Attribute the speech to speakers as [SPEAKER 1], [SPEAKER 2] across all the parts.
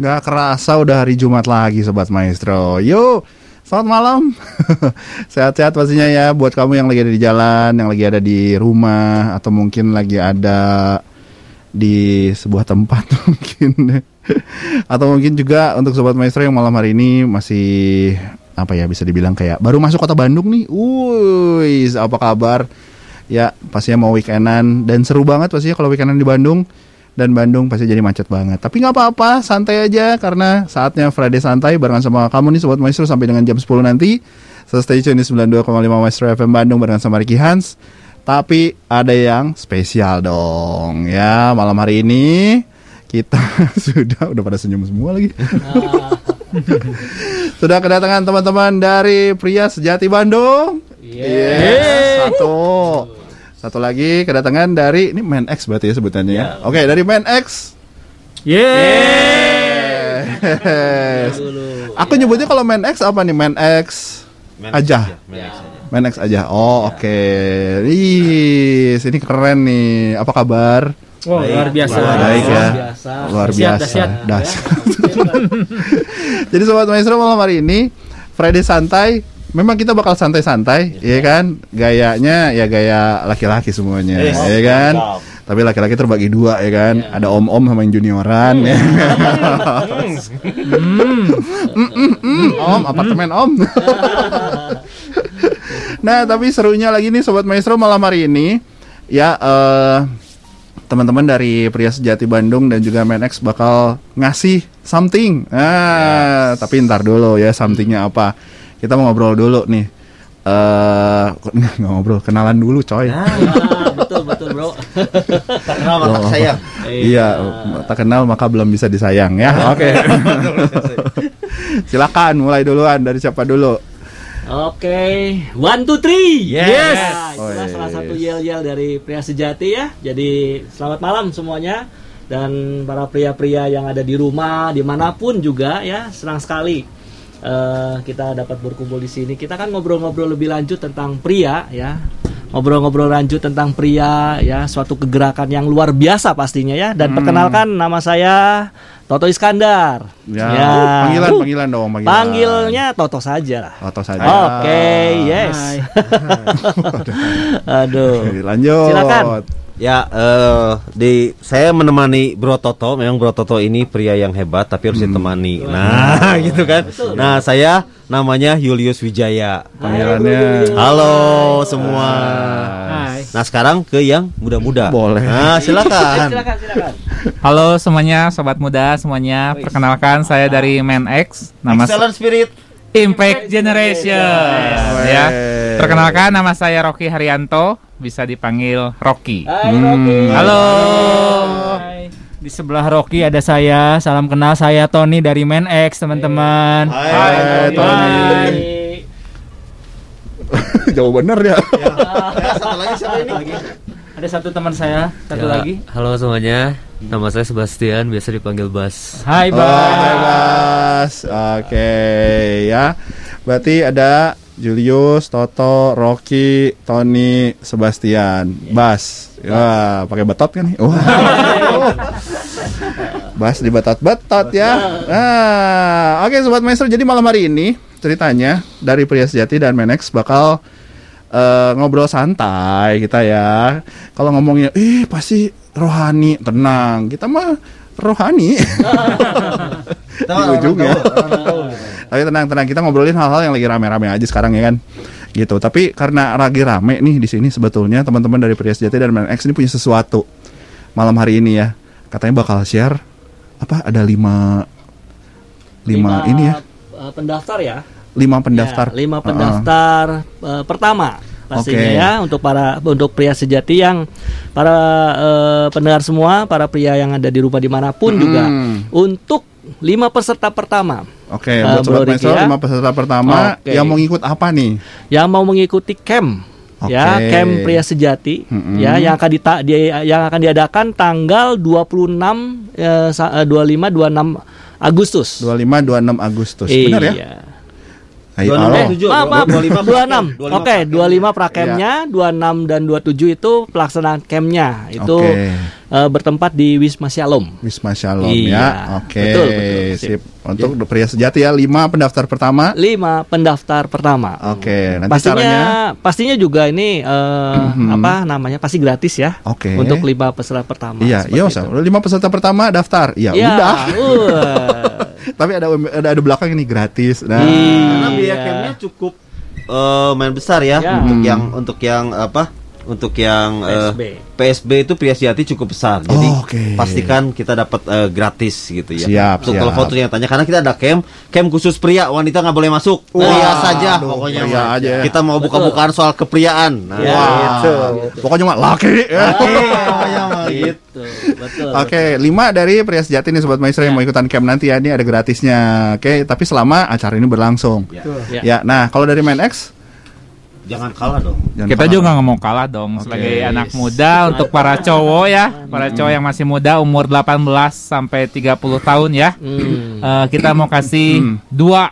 [SPEAKER 1] Gak kerasa udah hari Jumat lagi Sobat Maestro. Yuk Selamat malam. Sehat-sehat pastinya ya Buat kamu yang lagi ada di jalan Yang lagi ada di rumah Atau mungkin lagi ada Di sebuah tempat mungkin. Atau mungkin juga Untuk Sobat Maestro yang malam hari ini Masih Apa ya bisa dibilang kayak Baru masuk kota Bandung nih. Wuih Apa kabar? Ya pastinya mau weekendan. Dan seru banget pastinya kalau weekendan di Bandung dan Bandung pasti jadi macet banget. Tapi nggak apa-apa, santai aja karena saatnya Friday santai barengan sama kamu nih Sobat Maestro sampai dengan jam 10 nanti. So stay tune di 92,5 Maestro FM Bandung barengan sama Ricky Hans. Tapi ada yang spesial dong ya malam hari ini kita sudah udah pada senyum semua lagi. sudah kedatangan teman-teman dari pria sejati Bandung.
[SPEAKER 2] Yes.
[SPEAKER 1] Yes, satu. Satu lagi kedatangan dari ini Man X berarti ya sebutannya ya. Oke, dari Man X. Yes. Aku nyebutnya kalau Man X apa nih? Man X aja. Man X aja. Oh, oke. Ih, ini keren nih. Apa kabar?
[SPEAKER 2] Wow, luar biasa.
[SPEAKER 1] Baik ya.
[SPEAKER 2] biasa.
[SPEAKER 1] Luar biasa.
[SPEAKER 2] dahsyat.
[SPEAKER 1] Dahsyat. Jadi sobat maestro malam hari ini Friday santai. Memang kita bakal santai-santai, ya kan? Gayanya ya gaya laki-laki semuanya,
[SPEAKER 3] Yes.
[SPEAKER 1] ya kan? Tapi laki-laki terbagi dua, ya kan? Ada om-om sama yang junioran, ya. Mm, mm, mm, om, apartemen om. nah, tapi serunya lagi nih sobat maestro malam hari ini, ya. eh teman-teman dari Pria Sejati Bandung dan juga Menex bakal ngasih something. Nah, tapi ntar dulu ya somethingnya apa. Kita mau ngobrol dulu nih. Eh nggak ngobrol, kenalan dulu coy.
[SPEAKER 2] Ah, betul betul bro.
[SPEAKER 3] Tak kenal maka
[SPEAKER 1] Oh.
[SPEAKER 3] sayang.
[SPEAKER 1] Iya, tak kenal maka belum bisa disayang ya. Oke. Silakan mulai duluan dari siapa dulu?
[SPEAKER 2] Oke, one two three.
[SPEAKER 3] Yes.
[SPEAKER 2] Nah, itulah
[SPEAKER 1] Oh,
[SPEAKER 2] salah
[SPEAKER 1] yes.
[SPEAKER 2] satu yel yel dari pria sejati ya. Jadi selamat malam semuanya dan para pria-pria yang ada di rumah di mana pun juga ya senang sekali eh, kita dapat berkumpul di sini. Kita kan ngobrol-ngobrol lebih lanjut tentang pria ya. Ngobrol-ngobrol lanjut tentang pria ya, suatu kegerakan yang luar biasa pastinya ya. Dan perkenalkan nama saya Toto Iskandar.
[SPEAKER 1] Ya, panggilan panggilan dong, panggilan.
[SPEAKER 2] Panggilnya Toto saja lah.
[SPEAKER 1] Toto saja.
[SPEAKER 2] Oke, yes. Aduh.
[SPEAKER 1] Lanjut.
[SPEAKER 2] Silakan.
[SPEAKER 3] Ya, eh di saya menemani Bro Toto. Memang Bro Toto ini pria yang hebat, tapi harus ditemani. Nah, gitu kan. Nah, saya namanya Julius Wijaya.
[SPEAKER 1] Panggilannya.
[SPEAKER 3] Halo semua.
[SPEAKER 2] Hai.
[SPEAKER 3] Nah, sekarang ke yang muda-muda.
[SPEAKER 1] Boleh.
[SPEAKER 3] Nah, silakan.
[SPEAKER 2] Silakan, silakan.
[SPEAKER 4] Halo semuanya, sobat muda semuanya. Perkenalkan saya dari Man X, nama
[SPEAKER 3] Excellent Spirit.
[SPEAKER 4] Impact Generation. Ya. Perkenalkan nama saya Rocky Haryanto, bisa dipanggil Rocky.
[SPEAKER 2] Hai, Rocky.
[SPEAKER 4] Halo.
[SPEAKER 5] Di sebelah Rocky ada saya. Salam kenal saya Tony dari Man X, teman-teman.
[SPEAKER 3] Hai,
[SPEAKER 1] Hai, Tony.
[SPEAKER 2] Hai.
[SPEAKER 1] Jauh bener ya.
[SPEAKER 3] Ya, satu lagi siapa ini?
[SPEAKER 5] Ada satu teman saya, satu
[SPEAKER 6] Ya,
[SPEAKER 5] lagi.
[SPEAKER 6] Halo semuanya, nama saya Sebastian, biasa dipanggil Bas.
[SPEAKER 5] Hai,
[SPEAKER 1] Oh,
[SPEAKER 5] Bang.
[SPEAKER 1] hai, Bas. Oke, ya. Berarti ada Julius, Toto, Rocky, Tony, Sebastian, Bas. Wah, pakai betot kan nih? Wah. Bas di betot-betot ya. Nah, oke sobat maestro. Jadi malam hari ini ceritanya dari Pria Sejati dan Menex bakal eh, ngobrol santai kita ya. Kalau ngomongnya, eh pasti rohani, tenang. Kita mah rohani. di ujungnya. Tapi tenang tenang kita ngobrolin hal-hal yang lagi rame-rame aja sekarang ya kan. Gitu. Tapi karena lagi rame nih di sini sebetulnya teman-teman dari Pria Sejati dan Man X ini punya sesuatu malam hari ini ya. Katanya bakal share apa ada lima lima, ini ya
[SPEAKER 2] eh, pendaftar ya.
[SPEAKER 1] lima pendaftar
[SPEAKER 2] Ya, lima pendaftar eh, pertama pastinya
[SPEAKER 1] Oke.
[SPEAKER 2] ya untuk para untuk pria sejati yang para eh, pendengar semua, para pria yang ada di rumah di mana pun juga
[SPEAKER 1] Hmm.
[SPEAKER 2] untuk lima peserta pertama
[SPEAKER 1] Oke,
[SPEAKER 2] Eh,
[SPEAKER 1] buat sobat maestro
[SPEAKER 2] ya.
[SPEAKER 1] lima peserta pertama
[SPEAKER 2] Oke.
[SPEAKER 1] yang mau ngikut apa nih?
[SPEAKER 2] yang mau mengikuti camp ya
[SPEAKER 1] Oke.
[SPEAKER 2] camp pria sejati
[SPEAKER 1] Mm-mm.
[SPEAKER 2] ya yang akan dita, dia, yang akan diadakan tanggal 26 eh, sa- eh, 25 26 Agustus.
[SPEAKER 1] 25 26 Agustus.
[SPEAKER 2] Iya.
[SPEAKER 1] Benar ya? Ayo,
[SPEAKER 3] 26,
[SPEAKER 1] halo.
[SPEAKER 3] eh, tujuh,
[SPEAKER 2] Maaf, maaf.
[SPEAKER 3] 25
[SPEAKER 2] 26.
[SPEAKER 3] 25
[SPEAKER 2] Oke, 25 prakemnya, 26 dan 27 itu pelaksanaan campnya. Itu
[SPEAKER 1] Oke.
[SPEAKER 2] Eh, bertempat di Wisma Shalom.
[SPEAKER 1] Wisma Shalom
[SPEAKER 2] Iya,
[SPEAKER 1] ya. Oke.
[SPEAKER 2] betul, betul. Sip.
[SPEAKER 1] Sip. Untuk pria sejati ya lima pendaftar pertama.
[SPEAKER 2] Lima pendaftar pertama.
[SPEAKER 1] Oke, nanti
[SPEAKER 2] pastinya
[SPEAKER 1] caranya
[SPEAKER 2] pastinya juga ini eh,
[SPEAKER 1] Mhm.
[SPEAKER 2] apa namanya pasti gratis ya.
[SPEAKER 1] Oke.
[SPEAKER 2] Untuk lima peserta pertama.
[SPEAKER 1] Iya, iya. Lima peserta pertama daftar. Ya,
[SPEAKER 2] Ya,
[SPEAKER 1] udah.
[SPEAKER 2] uh.
[SPEAKER 1] Tapi ada ada ada belakang ini gratis. Nah,
[SPEAKER 3] Karena biaya
[SPEAKER 2] Iya.
[SPEAKER 3] campnya cukup eh, main besar ya
[SPEAKER 2] Ya.
[SPEAKER 3] untuk
[SPEAKER 1] Hmm.
[SPEAKER 3] yang untuk yang apa? Untuk yang eh,
[SPEAKER 2] PSB.
[SPEAKER 3] PSB itu pria sejati cukup besar. Jadi
[SPEAKER 1] Oh, oke.
[SPEAKER 3] pastikan kita dapat eh, gratis gitu ya.
[SPEAKER 1] Siap,
[SPEAKER 3] Untuk
[SPEAKER 1] siap.
[SPEAKER 3] telepon tuh yang tanya karena kita ada camp, camp khusus pria, wanita nggak boleh masuk.
[SPEAKER 1] Wah,
[SPEAKER 3] pria saja
[SPEAKER 1] aduh,
[SPEAKER 3] pokoknya.
[SPEAKER 1] pria aja ya.
[SPEAKER 3] Kita mau buka-bukaan soal kepriaan. Nah,
[SPEAKER 2] Ya,
[SPEAKER 1] Wah,
[SPEAKER 3] gitu.
[SPEAKER 1] pokoknya mah laki.
[SPEAKER 3] Iya, pokoknya mah gitu.
[SPEAKER 2] Betul.
[SPEAKER 1] Oke, lima dari pria sejati nih sobat maestro yang mau ikutan camp nanti ya, ini ada gratisnya. Oke, tapi selama acara ini berlangsung.
[SPEAKER 3] Ya.
[SPEAKER 2] Ya.
[SPEAKER 1] Ya, nah kalau dari Main X,
[SPEAKER 3] Jangan kalah dong.
[SPEAKER 1] jangan
[SPEAKER 4] Kita
[SPEAKER 1] kalah.
[SPEAKER 4] juga nggak mau kalah dong
[SPEAKER 1] Oke.
[SPEAKER 4] sebagai anak muda untuk para cowok ya, para cowok yang masih muda umur 18 sampai 30 tahun ya.
[SPEAKER 2] Hmm.
[SPEAKER 4] Eh, kita mau kasih dua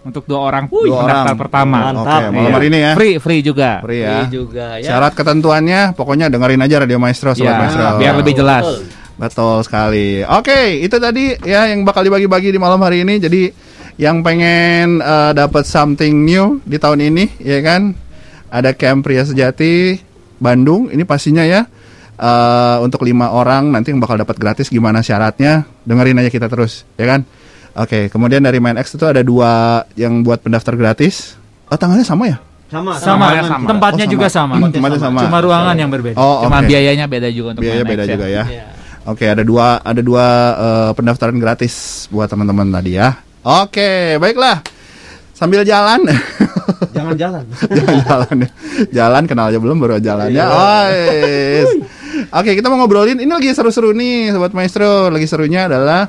[SPEAKER 4] untuk dua orang
[SPEAKER 1] Dua
[SPEAKER 4] pendaftar
[SPEAKER 1] orang.
[SPEAKER 4] pertama.
[SPEAKER 2] Mantap.
[SPEAKER 1] Oke, malam
[SPEAKER 4] Iya.
[SPEAKER 1] hari ini ya.
[SPEAKER 4] Free free juga.
[SPEAKER 1] Free ya.
[SPEAKER 2] Ini juga ya.
[SPEAKER 1] Syarat ketentuannya pokoknya dengerin aja Radio Maestro sobat
[SPEAKER 4] Ya,
[SPEAKER 1] maestro.
[SPEAKER 4] biar lebih jelas.
[SPEAKER 2] Betul.
[SPEAKER 1] Betul sekali. Oke, itu tadi ya yang bakal dibagi-bagi di malam hari ini. Jadi yang pengen eh, dapat something new di tahun ini, ya kan? Ada camp pria sejati Bandung. Ini pastinya ya eh, untuk lima orang nanti yang bakal dapat gratis. Gimana syaratnya? Dengerin aja kita terus, ya kan? Oke, kemudian dari Main X itu ada dua yang buat pendaftar gratis. Oh, tanggalnya sama ya?
[SPEAKER 3] Sama,
[SPEAKER 5] Sama,
[SPEAKER 4] Sama, sama.
[SPEAKER 5] tempatnya
[SPEAKER 1] Oh, sama.
[SPEAKER 5] juga sama.
[SPEAKER 1] Tempatnya sama.
[SPEAKER 5] Cuma ruangan yang berbeda.
[SPEAKER 1] Oh,
[SPEAKER 4] Cuma
[SPEAKER 1] oke.
[SPEAKER 4] biayanya beda juga untuk
[SPEAKER 1] Biaya
[SPEAKER 4] main
[SPEAKER 1] beda
[SPEAKER 4] X ya.
[SPEAKER 1] juga ya.
[SPEAKER 2] Ya.
[SPEAKER 1] Oke, ada dua ada dua eh, pendaftaran gratis buat teman-teman tadi ya. Oke, baiklah. Sambil jalan.
[SPEAKER 3] Jangan jalan.
[SPEAKER 1] jalan jalan ya. Jalan kenal aja belum baru jalan ya. Oh, yes. Oke, kita mau ngobrolin ini lagi seru-seru nih sobat maestro. Lagi serunya adalah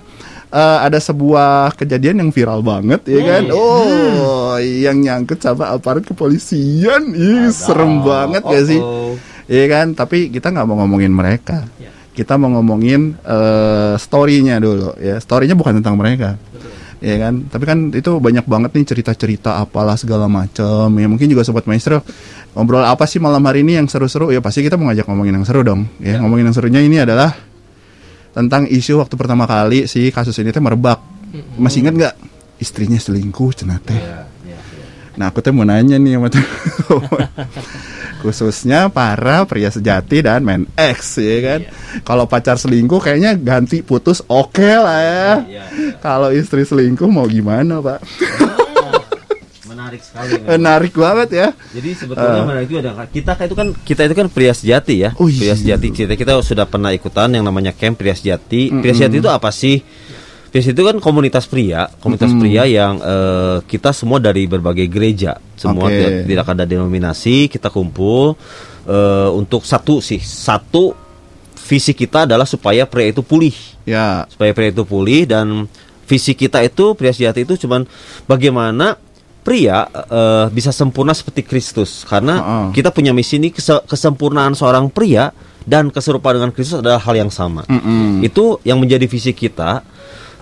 [SPEAKER 1] eh, ada sebuah kejadian yang viral banget ya kan. Oh, yang nyangkut sama aparat kepolisian. Ih, serem banget gak sih?
[SPEAKER 3] Oh, oh.
[SPEAKER 1] Iya kan, tapi kita nggak mau ngomongin mereka.
[SPEAKER 2] Ya.
[SPEAKER 1] Kita mau ngomongin eh, story-nya dulu ya. Story-nya bukan tentang mereka. Iya kan, tapi kan itu banyak banget nih cerita-cerita apalah segala macam. Ya mungkin juga sobat maestro ngobrol apa sih malam hari ini yang seru-seru? Ya pasti kita mau ngajak ngomongin yang seru dong. Ya, ngomongin yang serunya ini adalah tentang isu waktu pertama kali si kasus ini teh merebak. Masih ingat nggak istrinya selingkuh cenah teh? Nah aku tuh mau nanya nih sama khususnya para pria sejati dan men X ya kan. Kalau pacar selingkuh kayaknya ganti putus oke lah ya.
[SPEAKER 3] Iya,
[SPEAKER 1] Kalau istri selingkuh mau gimana pak?
[SPEAKER 3] Menarik sekali.
[SPEAKER 1] Menarik banget ya.
[SPEAKER 3] Jadi sebetulnya menarik itu ada kita itu kan kita itu kan pria sejati ya.
[SPEAKER 1] Oh, iya.
[SPEAKER 3] Pria sejati kita kita sudah pernah ikutan yang namanya camp pria sejati. Pria sejati itu apa sih? Sejati itu kan komunitas pria, komunitas pria yang eh, kita semua dari berbagai gereja, semua
[SPEAKER 1] Oke.
[SPEAKER 3] tidak, tidak ada denominasi, kita kumpul eh, untuk satu sih, satu visi kita adalah supaya pria itu pulih
[SPEAKER 1] Ya.
[SPEAKER 3] supaya pria itu pulih dan visi kita itu pria sejati itu cuman bagaimana pria eh, bisa sempurna seperti Kristus karena
[SPEAKER 1] Heeh.
[SPEAKER 3] kita punya misi ini kese- kesempurnaan seorang pria dan keserupaan dengan Kristus adalah hal yang sama
[SPEAKER 1] Mm-mm.
[SPEAKER 3] itu yang menjadi visi kita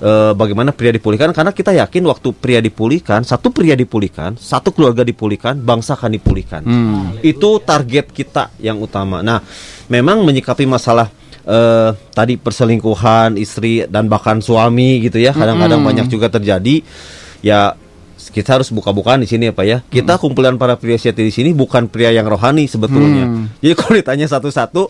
[SPEAKER 3] eh, bagaimana pria dipulihkan karena kita yakin waktu pria dipulihkan satu pria dipulihkan satu keluarga dipulihkan bangsa akan dipulihkan
[SPEAKER 1] Hmm.
[SPEAKER 3] itu target kita yang utama. Nah, memang menyikapi masalah eh, tadi perselingkuhan istri dan bahkan suami gitu ya, kadang-kadang banyak juga terjadi. Ya kita harus buka-bukaan di sini ya Pak ya. Kita kumpulan para pria sejati di sini bukan pria yang rohani sebetulnya.
[SPEAKER 1] Hmm.
[SPEAKER 3] Jadi kalau ditanya satu-satu,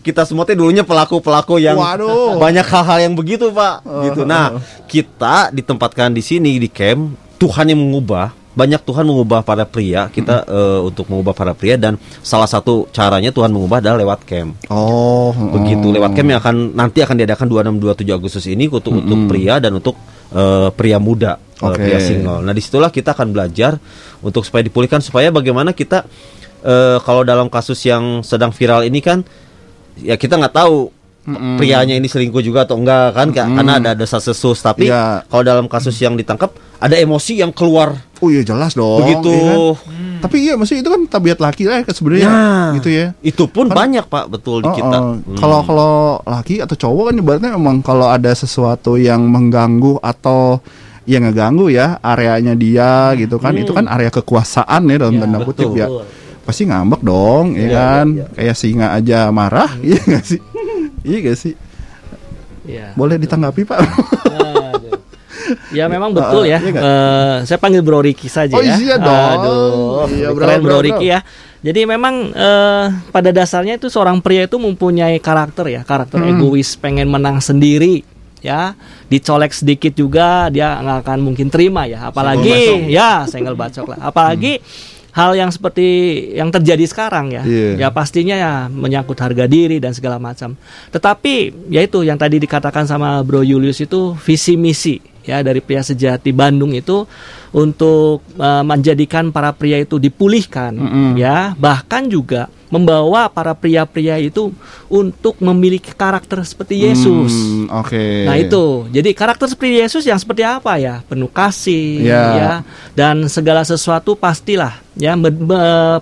[SPEAKER 3] kita semua teh dulunya pelaku-pelaku yang
[SPEAKER 1] Waduh.
[SPEAKER 3] banyak hal-hal yang begitu Pak. Gitu. Nah, kita ditempatkan di sini di camp, Tuhan yang mengubah banyak Tuhan mengubah para pria kita eh, untuk mengubah para pria dan salah satu caranya Tuhan mengubah adalah lewat camp
[SPEAKER 1] Oh.
[SPEAKER 3] begitu
[SPEAKER 1] oh.
[SPEAKER 3] lewat camp yang akan nanti akan diadakan 26 27 Agustus ini untuk untuk pria dan untuk eh, pria muda eh,
[SPEAKER 1] Oke.
[SPEAKER 3] pria single nah di situlah kita akan belajar untuk supaya dipulihkan supaya bagaimana kita eh, kalau dalam kasus yang sedang viral ini kan ya kita nggak tahu prianya ini selingkuh juga atau enggak kan Ka- karena ada desas sesus tapi
[SPEAKER 1] Iya.
[SPEAKER 3] kalau dalam kasus yang ditangkap ada emosi yang keluar
[SPEAKER 1] Oh iya jelas dong.
[SPEAKER 3] begitu
[SPEAKER 1] iya kan? Tapi iya maksudnya itu kan tabiat laki lah kan sebenarnya
[SPEAKER 3] Nah,
[SPEAKER 1] gitu ya.
[SPEAKER 3] itu pun
[SPEAKER 1] Kan-
[SPEAKER 3] banyak pak betul di
[SPEAKER 1] Oh,
[SPEAKER 3] kita
[SPEAKER 1] oh.
[SPEAKER 3] Hmm.
[SPEAKER 1] Kalau kalau laki atau cowok kan ibaratnya memang kalau ada sesuatu yang mengganggu atau yang ngeganggu ya areanya dia gitu kan itu kan area kekuasaan ya dalam
[SPEAKER 2] Ya,
[SPEAKER 1] tanda kutip
[SPEAKER 2] betul.
[SPEAKER 1] ya pasti ngambek dong ya
[SPEAKER 3] Iya,
[SPEAKER 1] kan
[SPEAKER 3] iya,
[SPEAKER 1] kayak singa aja marah iya nggak sih Iya gak sih?
[SPEAKER 2] Iya.
[SPEAKER 1] Boleh ditanggapi Pak?
[SPEAKER 2] Aduh. Ya memang betul ya.
[SPEAKER 1] Iya nggak?
[SPEAKER 2] Eh, saya panggil Bro Riki saja
[SPEAKER 1] Oh,
[SPEAKER 2] ya.
[SPEAKER 1] iya dong.
[SPEAKER 2] Aduh,
[SPEAKER 1] Iya, bro,
[SPEAKER 2] keren
[SPEAKER 1] bro,
[SPEAKER 2] Bro
[SPEAKER 1] bro.
[SPEAKER 2] Riki ya. Jadi memang eh, pada dasarnya itu seorang pria itu mempunyai karakter ya, karakter
[SPEAKER 1] Hmm.
[SPEAKER 2] egois, pengen menang sendiri ya dicolek sedikit juga dia nggak akan mungkin terima ya apalagi ya senggol bacok lah apalagi hal yang seperti yang terjadi sekarang ya.
[SPEAKER 1] Iya.
[SPEAKER 2] ya pastinya ya menyangkut harga diri dan segala macam. Tetapi yaitu yang tadi dikatakan sama Bro Julius itu visi misi ya dari pria sejati Bandung itu untuk eh, menjadikan para pria itu dipulihkan
[SPEAKER 1] Mm-mm.
[SPEAKER 2] ya bahkan juga membawa para pria-pria itu untuk memiliki karakter seperti Yesus.
[SPEAKER 1] Hmm, Oke.
[SPEAKER 2] Nah itu, jadi karakter seperti Yesus yang seperti apa ya? Penuh kasih,
[SPEAKER 1] Ya.
[SPEAKER 2] ya, dan segala sesuatu pastilah ya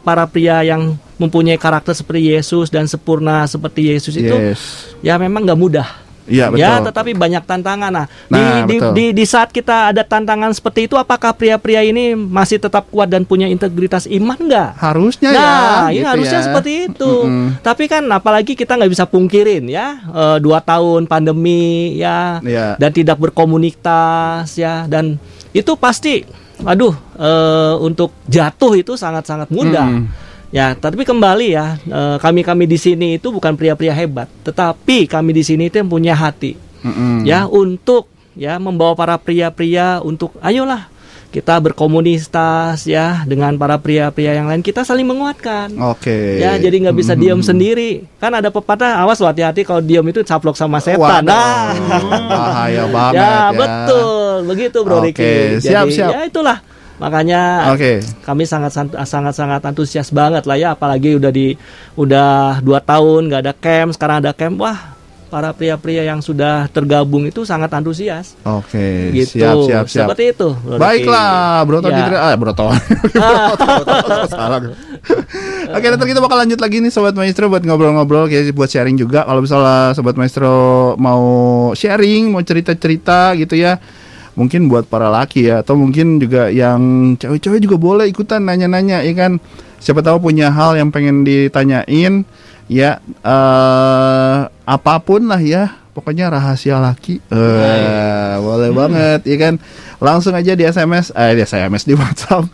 [SPEAKER 2] para pria yang mempunyai karakter seperti Yesus dan sempurna seperti Yesus itu
[SPEAKER 1] Yes.
[SPEAKER 2] ya memang nggak mudah.
[SPEAKER 1] Iya betul.
[SPEAKER 2] Ya, tetapi banyak tantangan. Nah,
[SPEAKER 1] Nah,
[SPEAKER 2] di, di,
[SPEAKER 1] betul.
[SPEAKER 2] di, di saat kita ada tantangan seperti itu, apakah pria-pria ini masih tetap kuat dan punya integritas iman nggak?
[SPEAKER 1] Harusnya
[SPEAKER 2] Nah,
[SPEAKER 1] ya.
[SPEAKER 2] ini
[SPEAKER 1] gitu
[SPEAKER 2] harusnya
[SPEAKER 1] ya.
[SPEAKER 2] seperti itu.
[SPEAKER 1] Mm-mm.
[SPEAKER 2] Tapi kan apalagi kita nggak bisa pungkirin ya, eh, dua tahun pandemi ya,
[SPEAKER 1] Iya.
[SPEAKER 2] dan tidak berkomunitas ya, dan itu pasti, aduh, eh, untuk jatuh itu sangat-sangat mudah.
[SPEAKER 1] Mm.
[SPEAKER 2] Ya, tapi kembali ya, eh, kami-kami di sini itu bukan pria-pria hebat, tetapi kami di sini itu yang punya hati,
[SPEAKER 1] Mm-mm.
[SPEAKER 2] ya untuk ya membawa para pria-pria untuk ayolah kita berkomunitas ya dengan para pria-pria yang lain kita saling menguatkan.
[SPEAKER 1] Oke.
[SPEAKER 2] Ya, jadi nggak bisa
[SPEAKER 1] Mm.
[SPEAKER 2] diam sendiri. Kan ada pepatah, awas hati-hati kalau diam itu caplok sama setan.
[SPEAKER 1] Waduh,
[SPEAKER 2] Nah,
[SPEAKER 1] bahaya banget
[SPEAKER 2] ya,
[SPEAKER 1] ya.
[SPEAKER 2] betul, begitu Bro
[SPEAKER 1] Oke,
[SPEAKER 2] Riki.
[SPEAKER 1] siap,
[SPEAKER 2] Jadi,
[SPEAKER 1] siap.
[SPEAKER 2] Ya itulah. Makanya
[SPEAKER 1] Oke.
[SPEAKER 2] kami sangat sangat sangat antusias banget lah ya, apalagi udah di udah dua tahun nggak ada camp, sekarang ada camp. Wah, para pria-pria yang sudah tergabung itu sangat antusias.
[SPEAKER 1] Oke.
[SPEAKER 2] Gitu.
[SPEAKER 1] Siap, siap, siap.
[SPEAKER 2] Seperti itu. Bro.
[SPEAKER 1] Baiklah, Bro Tony
[SPEAKER 2] Ya.
[SPEAKER 1] Ah, Bro Tony. Salah. gue. Oke, nanti kita bakal lanjut lagi nih Sobat Maestro buat ngobrol-ngobrol kayak buat sharing juga. Kalau misalnya Sobat Maestro mau sharing, mau cerita-cerita gitu ya. Mungkin buat para laki ya atau mungkin juga yang cewek-cewek juga boleh ikutan nanya-nanya ya kan. Siapa tahu punya hal yang pengen ditanyain ya eh apa pun lah ya. Pokoknya rahasia laki. Eh, boleh banget ya kan. Langsung aja di SMS eh di SMS di WhatsApp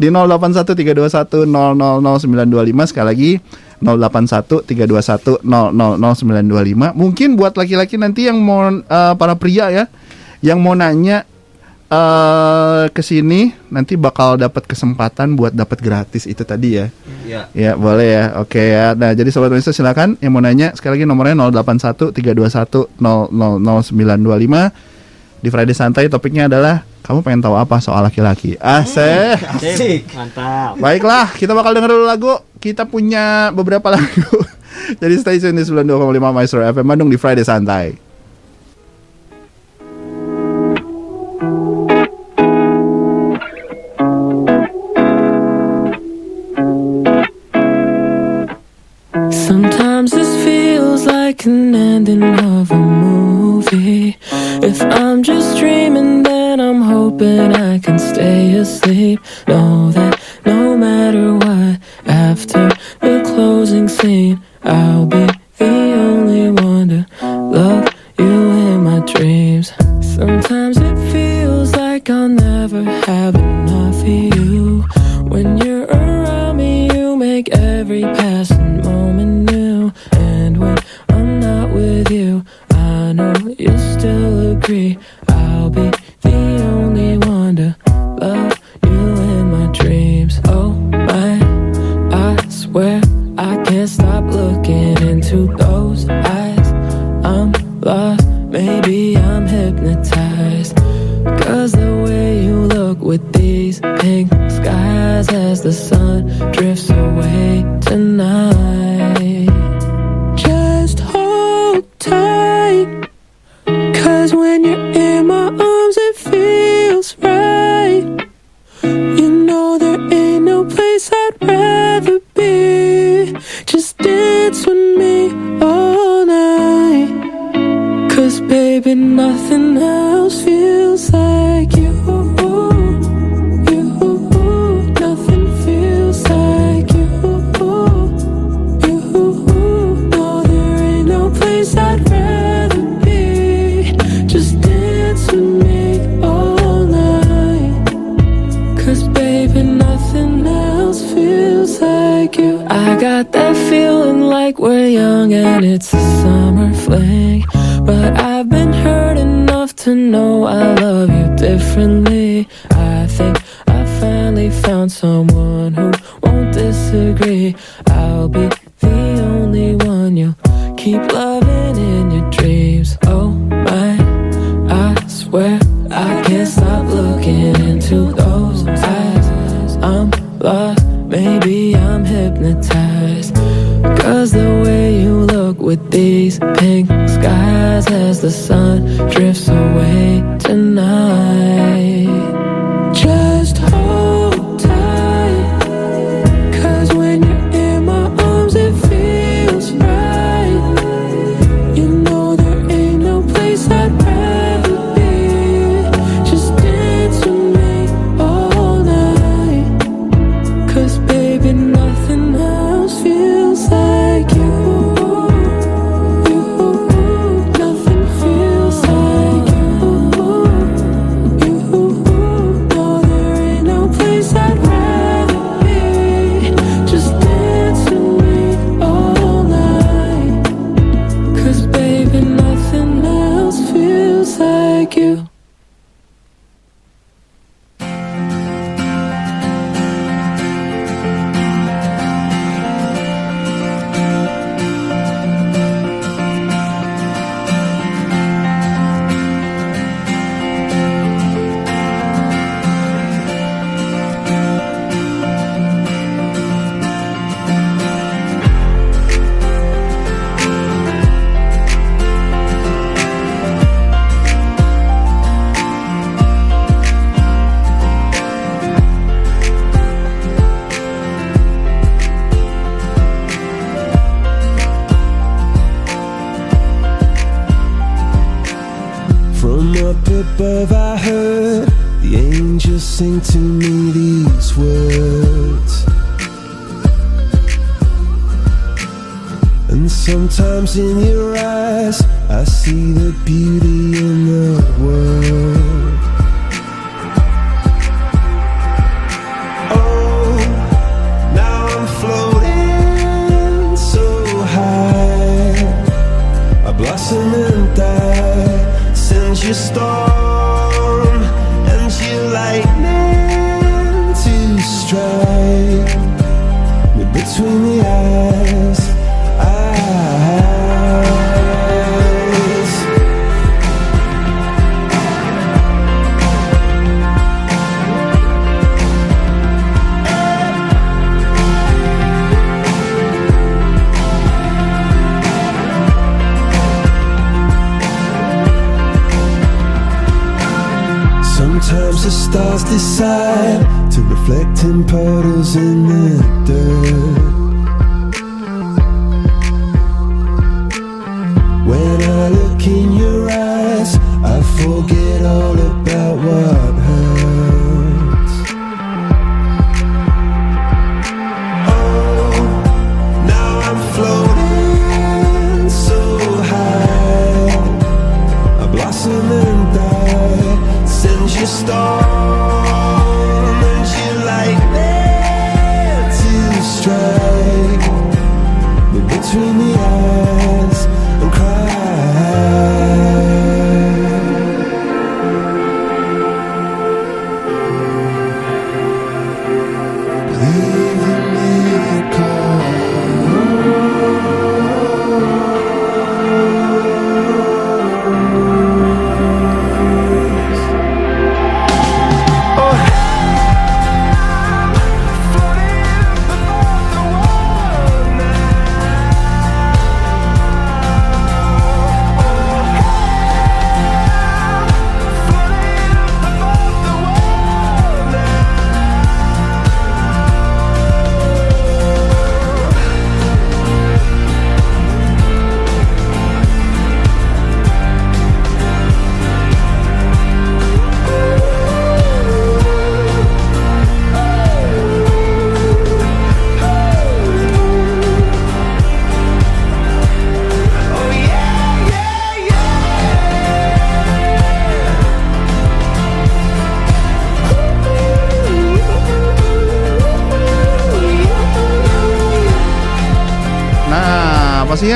[SPEAKER 1] di 081321000925 sekali lagi 081321000925 mungkin buat laki-laki nanti yang mau eh, para pria ya yang mau nanya eh ke sini nanti bakal dapat kesempatan buat dapat gratis itu tadi ya.
[SPEAKER 3] Ya.
[SPEAKER 1] Ya, boleh ya. Oke ya. Nah, jadi sobat Indonesia silakan yang mau nanya sekali lagi nomornya 081 321 000925. Di Friday Santai topiknya adalah kamu pengen tahu apa soal laki-laki. Asik.
[SPEAKER 2] Asik. Mantap.
[SPEAKER 1] Baiklah, kita bakal denger dulu lagu. Kita punya beberapa lagu. Jadi stay tune di 92,5 Maestro FM Bandung di Friday Santai.
[SPEAKER 7] An ending of a movie. If I'm just dreaming, then I'm hoping I can stay asleep. Know that no matter what, after the closing scene, I'll be the sun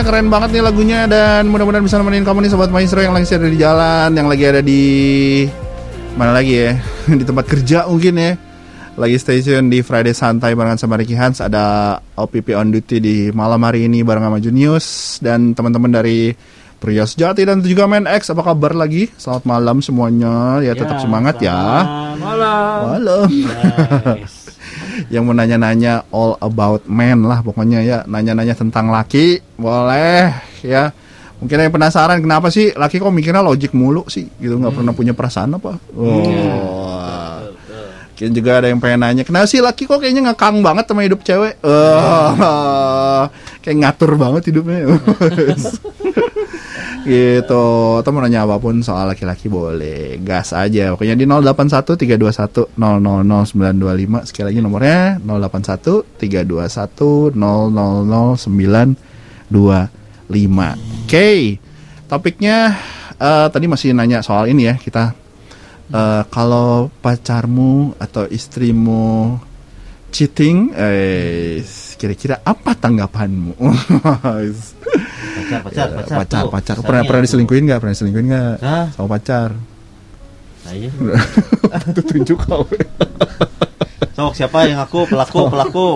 [SPEAKER 1] pastinya keren banget nih lagunya dan mudah-mudahan bisa nemenin kamu nih sobat maestro yang lagi ada di jalan, yang lagi ada di mana lagi ya? di tempat kerja mungkin ya. Lagi station di Friday Santai barengan sama Ricky Hans ada OPP on duty di malam hari ini bareng sama Junius dan teman-teman dari Pria Sejati dan juga Main X apa kabar lagi? Selamat malam semuanya. Ya tetap semangat ya.
[SPEAKER 2] Malam.
[SPEAKER 1] Malam.
[SPEAKER 2] Yes.
[SPEAKER 1] Yang mau nanya-nanya all about men lah pokoknya ya. Nanya-nanya tentang laki boleh ya. Mungkin yang penasaran kenapa sih laki kok mikirnya logik mulu sih? Gitu nggak pernah punya perasaan apa? Oh. Mungkin juga ada yang pengen nanya kenapa sih laki kok kayaknya ngekang banget sama hidup cewek? Oh, kayak ngatur banget hidupnya gitu. Atau mau nanya apa pun soal laki-laki boleh. Gas aja. Pokoknya di 081 321 000925 sekali lagi nomornya 081 321 000925 oke. Topiknya eh, tadi masih nanya soal ini ya kita. Eh, kalau pacarmu atau istrimu cheating eh kira-kira apa tanggapanmu?
[SPEAKER 3] Pacar, pacar, pacar.
[SPEAKER 1] pacar
[SPEAKER 3] tuh.
[SPEAKER 1] pacar.
[SPEAKER 3] Pacarnya
[SPEAKER 1] pernah pernah
[SPEAKER 3] tuh.
[SPEAKER 1] diselingkuhin nggak? Pernah diselingkuhin nggak? Sama pacar.
[SPEAKER 3] Nah, iya.
[SPEAKER 1] Tuh, tunjuk kau.
[SPEAKER 3] Sok siapa yang aku pelaku pelaku?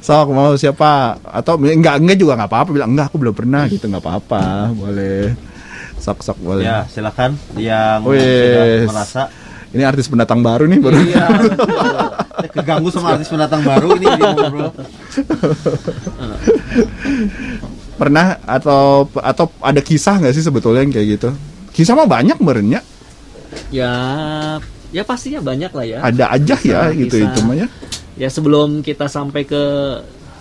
[SPEAKER 1] sok mau siapa? Atau enggak enggak juga nggak apa-apa. Bilang enggak aku belum pernah. Gitu nggak apa-apa. Boleh. Sok sok boleh.
[SPEAKER 3] Ya silakan. Yang
[SPEAKER 1] Wes.
[SPEAKER 3] sudah merasa
[SPEAKER 1] ini artis pendatang baru nih baru
[SPEAKER 3] Iya. Saya keganggu sama artis pendatang baru ini ngobrol.
[SPEAKER 1] pernah atau atau ada kisah nggak sih sebetulnya yang kayak gitu kisah mah banyak merenya
[SPEAKER 2] Ya, ya pastinya banyak lah ya.
[SPEAKER 1] ada aja ya
[SPEAKER 2] Kisah-
[SPEAKER 1] gitu
[SPEAKER 2] kisah.
[SPEAKER 1] itu mah ya
[SPEAKER 2] Ya sebelum kita sampai ke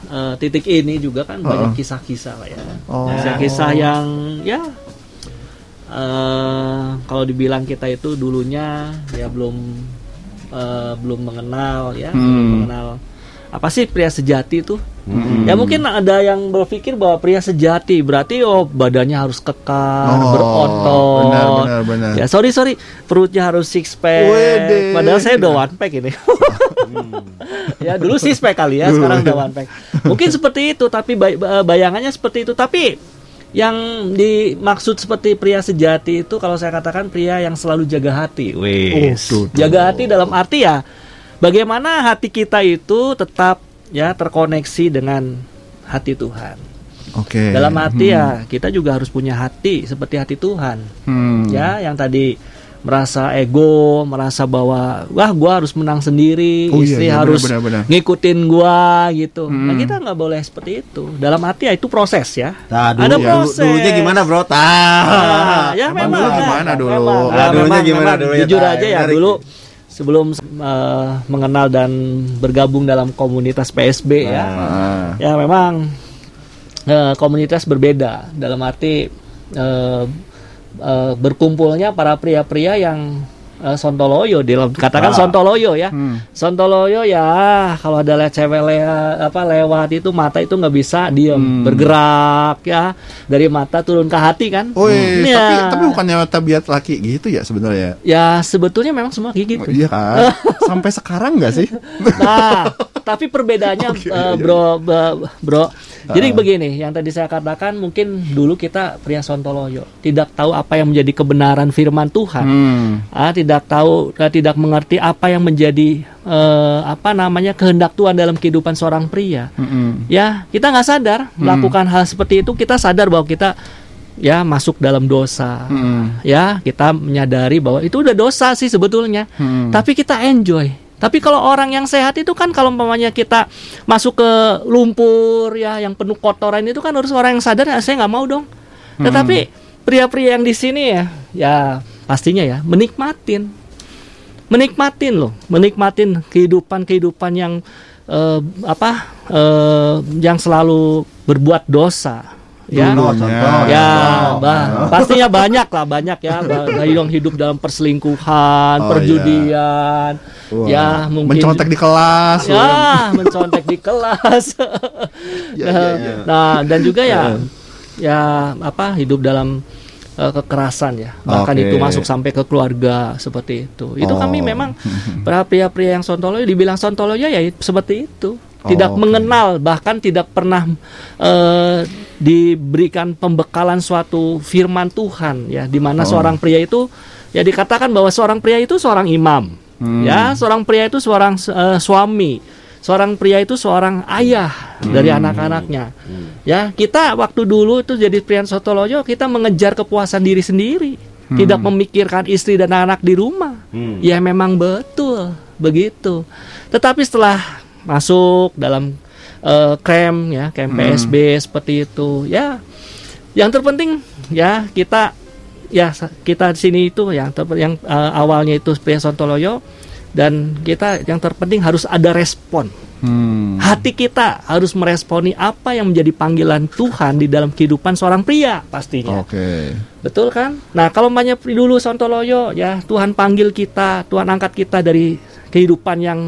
[SPEAKER 2] eh, titik ini juga kan banyak
[SPEAKER 1] Heeh.
[SPEAKER 2] kisah-kisah lah ya.
[SPEAKER 1] Oh.
[SPEAKER 2] Kisah-kisah yang ya eh kalau dibilang kita itu dulunya ya belum eh, belum mengenal ya, belum
[SPEAKER 1] Hmm.
[SPEAKER 2] mengenal apa sih pria sejati itu?
[SPEAKER 1] Hmm.
[SPEAKER 2] Ya mungkin ada yang berpikir bahwa pria sejati berarti oh badannya harus kekar,
[SPEAKER 1] Oh,
[SPEAKER 2] berotot.
[SPEAKER 1] benar, benar, benar.
[SPEAKER 2] Ya sorry sorry, perutnya harus six pack.
[SPEAKER 1] Wede.
[SPEAKER 2] Padahal saya udah one pack ini. ya dulu six pack kali ya, sekarang udah one pack. Mungkin seperti itu, tapi bay- ba- bayangannya seperti itu. Tapi yang dimaksud seperti pria sejati itu kalau saya katakan pria yang selalu jaga hati. Wes.
[SPEAKER 1] Oh.
[SPEAKER 2] Jaga hati dalam arti ya bagaimana hati kita itu tetap ya terkoneksi dengan hati Tuhan.
[SPEAKER 1] oke
[SPEAKER 2] Dalam arti
[SPEAKER 1] Hmm.
[SPEAKER 2] ya kita juga harus punya hati seperti hati Tuhan.
[SPEAKER 1] Hmm.
[SPEAKER 2] Ya, yang tadi merasa ego, merasa bahwa wah gua harus menang sendiri,
[SPEAKER 1] Oh, iya,
[SPEAKER 2] istri
[SPEAKER 1] iya,
[SPEAKER 2] harus
[SPEAKER 1] benar, benar, benar.
[SPEAKER 2] ngikutin gua gitu. Nah,
[SPEAKER 1] Hmm.
[SPEAKER 2] kita nggak boleh seperti itu. Dalam arti ya itu proses ya.
[SPEAKER 3] Nah, dulu,
[SPEAKER 2] Ada
[SPEAKER 3] dulu-
[SPEAKER 2] proses.
[SPEAKER 3] dulunya gimana, Bro? Tah.
[SPEAKER 2] Nah, ya
[SPEAKER 1] Emang
[SPEAKER 2] memang
[SPEAKER 1] dulu gimana dulu?
[SPEAKER 2] Memang,
[SPEAKER 3] Nah,
[SPEAKER 2] Nah,
[SPEAKER 3] dulunya
[SPEAKER 2] memang-
[SPEAKER 3] gimana
[SPEAKER 2] memang
[SPEAKER 3] dulunya,
[SPEAKER 2] Jujur
[SPEAKER 3] Tay?
[SPEAKER 2] aja ya
[SPEAKER 3] Menarik
[SPEAKER 2] dulu sebelum eh, mengenal dan bergabung dalam komunitas PSB ya.
[SPEAKER 1] Ah.
[SPEAKER 2] Ya memang eh, komunitas berbeda dalam arti eh, eh, berkumpulnya para pria-pria yang eh, sontoloyo dalam katakan
[SPEAKER 3] Ah.
[SPEAKER 2] sontoloyo ya.
[SPEAKER 1] Hmm.
[SPEAKER 2] Sontoloyo ya kalau ada le- cewek le- apa lewat itu mata itu nggak bisa diem
[SPEAKER 1] Hmm.
[SPEAKER 2] bergerak ya dari mata turun ke hati kan.
[SPEAKER 1] Woi,
[SPEAKER 2] Ya.
[SPEAKER 1] tapi tapi bukannya tabiat laki gitu ya sebenarnya?
[SPEAKER 2] Ya sebetulnya memang semua kayak gitu.
[SPEAKER 1] Iya kan? Sampai sekarang nggak sih?
[SPEAKER 2] Nah, tapi perbedaannya
[SPEAKER 1] Oke,
[SPEAKER 2] eh,
[SPEAKER 1] iya, iya.
[SPEAKER 2] bro, bro. Jadi
[SPEAKER 1] Ah.
[SPEAKER 2] begini, yang tadi saya katakan mungkin dulu kita pria sontoloyo tidak tahu apa yang menjadi kebenaran firman Tuhan.
[SPEAKER 1] Hmm.
[SPEAKER 2] Ah, tidak tahu, eh, tidak mengerti apa yang menjadi eh, apa namanya kehendak Tuhan dalam kehidupan seorang pria.
[SPEAKER 1] Mm-mm.
[SPEAKER 2] Ya, kita nggak sadar
[SPEAKER 1] Hmm.
[SPEAKER 2] melakukan hal seperti itu. Kita sadar bahwa kita ya masuk dalam dosa.
[SPEAKER 1] Mm-mm.
[SPEAKER 2] Ya, kita menyadari bahwa itu udah dosa sih sebetulnya.
[SPEAKER 1] Hmm.
[SPEAKER 2] Tapi kita enjoy. Tapi kalau orang yang sehat itu kan kalau umpamanya kita masuk ke lumpur ya yang penuh kotoran itu kan harus orang yang sadar "Ah, saya nggak mau dong. Tetapi pria-pria yang di sini ya ya pastinya ya menikmatin. Menikmatin loh, menikmatin kehidupan-kehidupan yang eh, apa eh, yang selalu berbuat dosa. Ya,
[SPEAKER 3] contoh.
[SPEAKER 2] ya, bah, pastinya banyak lah, banyak ya, yang hidup dalam perselingkuhan,
[SPEAKER 1] Oh,
[SPEAKER 2] perjudian,
[SPEAKER 1] Wah.
[SPEAKER 2] ya mungkin
[SPEAKER 1] mencontek di kelas.
[SPEAKER 2] ya mencontek di kelas.
[SPEAKER 1] Ya,
[SPEAKER 2] nah,
[SPEAKER 1] ya, ya.
[SPEAKER 2] nah, dan juga ya, ya apa hidup dalam eh, kekerasan ya, bahkan
[SPEAKER 1] Oke.
[SPEAKER 2] itu masuk sampai ke keluarga seperti itu. Itu
[SPEAKER 1] Oh.
[SPEAKER 2] kami memang para pria-pria yang sontoloyo dibilang sontoloyo ya seperti itu. tidak
[SPEAKER 1] oke.
[SPEAKER 2] mengenal bahkan tidak pernah eh, diberikan pembekalan suatu firman Tuhan ya di mana
[SPEAKER 1] Oh.
[SPEAKER 2] seorang pria itu ya dikatakan bahwa seorang pria itu seorang imam
[SPEAKER 1] Hmm.
[SPEAKER 2] ya seorang pria itu seorang eh, suami seorang pria itu seorang ayah dari
[SPEAKER 1] Hmm.
[SPEAKER 2] anak-anaknya ya kita waktu dulu itu jadi pria Sotoloyo kita mengejar kepuasan diri sendiri
[SPEAKER 1] Hmm.
[SPEAKER 2] tidak memikirkan istri dan anak di rumah
[SPEAKER 3] Hmm.
[SPEAKER 2] ya memang betul begitu tetapi setelah masuk dalam eh, camp ya camp
[SPEAKER 1] Hmm.
[SPEAKER 2] PSB seperti itu ya yang terpenting ya kita ya kita di sini itu yang yang eh, awalnya itu pria Sontoloyo dan kita yang terpenting harus ada respon
[SPEAKER 1] Hmm.
[SPEAKER 2] hati kita harus meresponi apa yang menjadi panggilan Tuhan di dalam kehidupan seorang pria pastinya
[SPEAKER 1] Oke.
[SPEAKER 2] Betul kan? Nah, kalau banyak dulu Sontoloyo ya, Tuhan panggil kita, Tuhan angkat kita dari kehidupan yang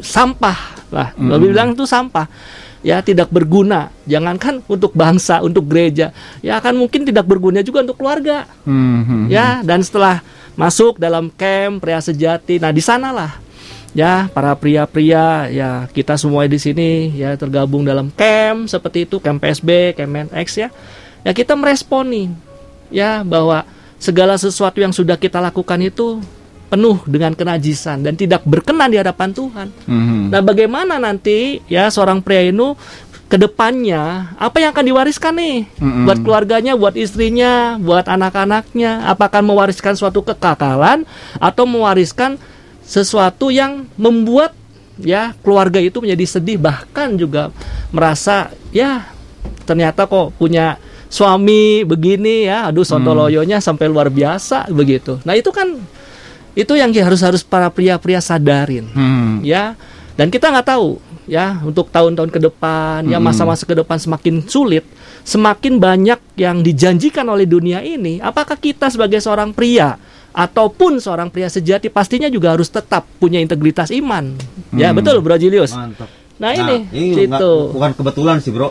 [SPEAKER 2] sampah lah. Lebih bilang itu sampah. Ya, tidak berguna. Jangankan untuk bangsa, untuk gereja. Ya, akan mungkin tidak berguna juga untuk keluarga.
[SPEAKER 1] Hmm, hmm,
[SPEAKER 2] Ya, dan setelah masuk dalam camp pria sejati, nah di sanalah ya para pria-pria ya kita semua di sini ya tergabung dalam camp seperti itu camp PSB, camp MNX ya. Ya kita meresponi ya bahwa segala sesuatu yang sudah kita lakukan itu penuh dengan kenajisan dan tidak berkenan di hadapan Tuhan.
[SPEAKER 1] hmm.
[SPEAKER 2] Nah, bagaimana nanti ya seorang pria itu ke depannya apa yang akan diwariskan nih
[SPEAKER 1] Mm-mm.
[SPEAKER 2] buat keluarganya, buat istrinya, buat anak-anaknya? Apakah mewariskan suatu kekakalan atau mewariskan sesuatu yang membuat ya keluarga itu menjadi sedih bahkan juga merasa ya ternyata kok punya suami begini ya aduh sontoloyonya sampai luar biasa begitu. Nah, itu kan itu yang harus harus para pria-pria sadarin
[SPEAKER 1] Hmm.
[SPEAKER 2] ya dan kita nggak tahu ya untuk tahun-tahun ke depan ya masa-masa ke depan semakin sulit semakin banyak yang dijanjikan oleh dunia ini apakah kita sebagai seorang pria ataupun seorang pria sejati pastinya juga harus tetap punya integritas iman ya
[SPEAKER 1] Hmm.
[SPEAKER 2] betul Bro Julius
[SPEAKER 3] Mantap.
[SPEAKER 2] nah, ini
[SPEAKER 3] nggak-
[SPEAKER 2] itu
[SPEAKER 3] bukan kebetulan sih bro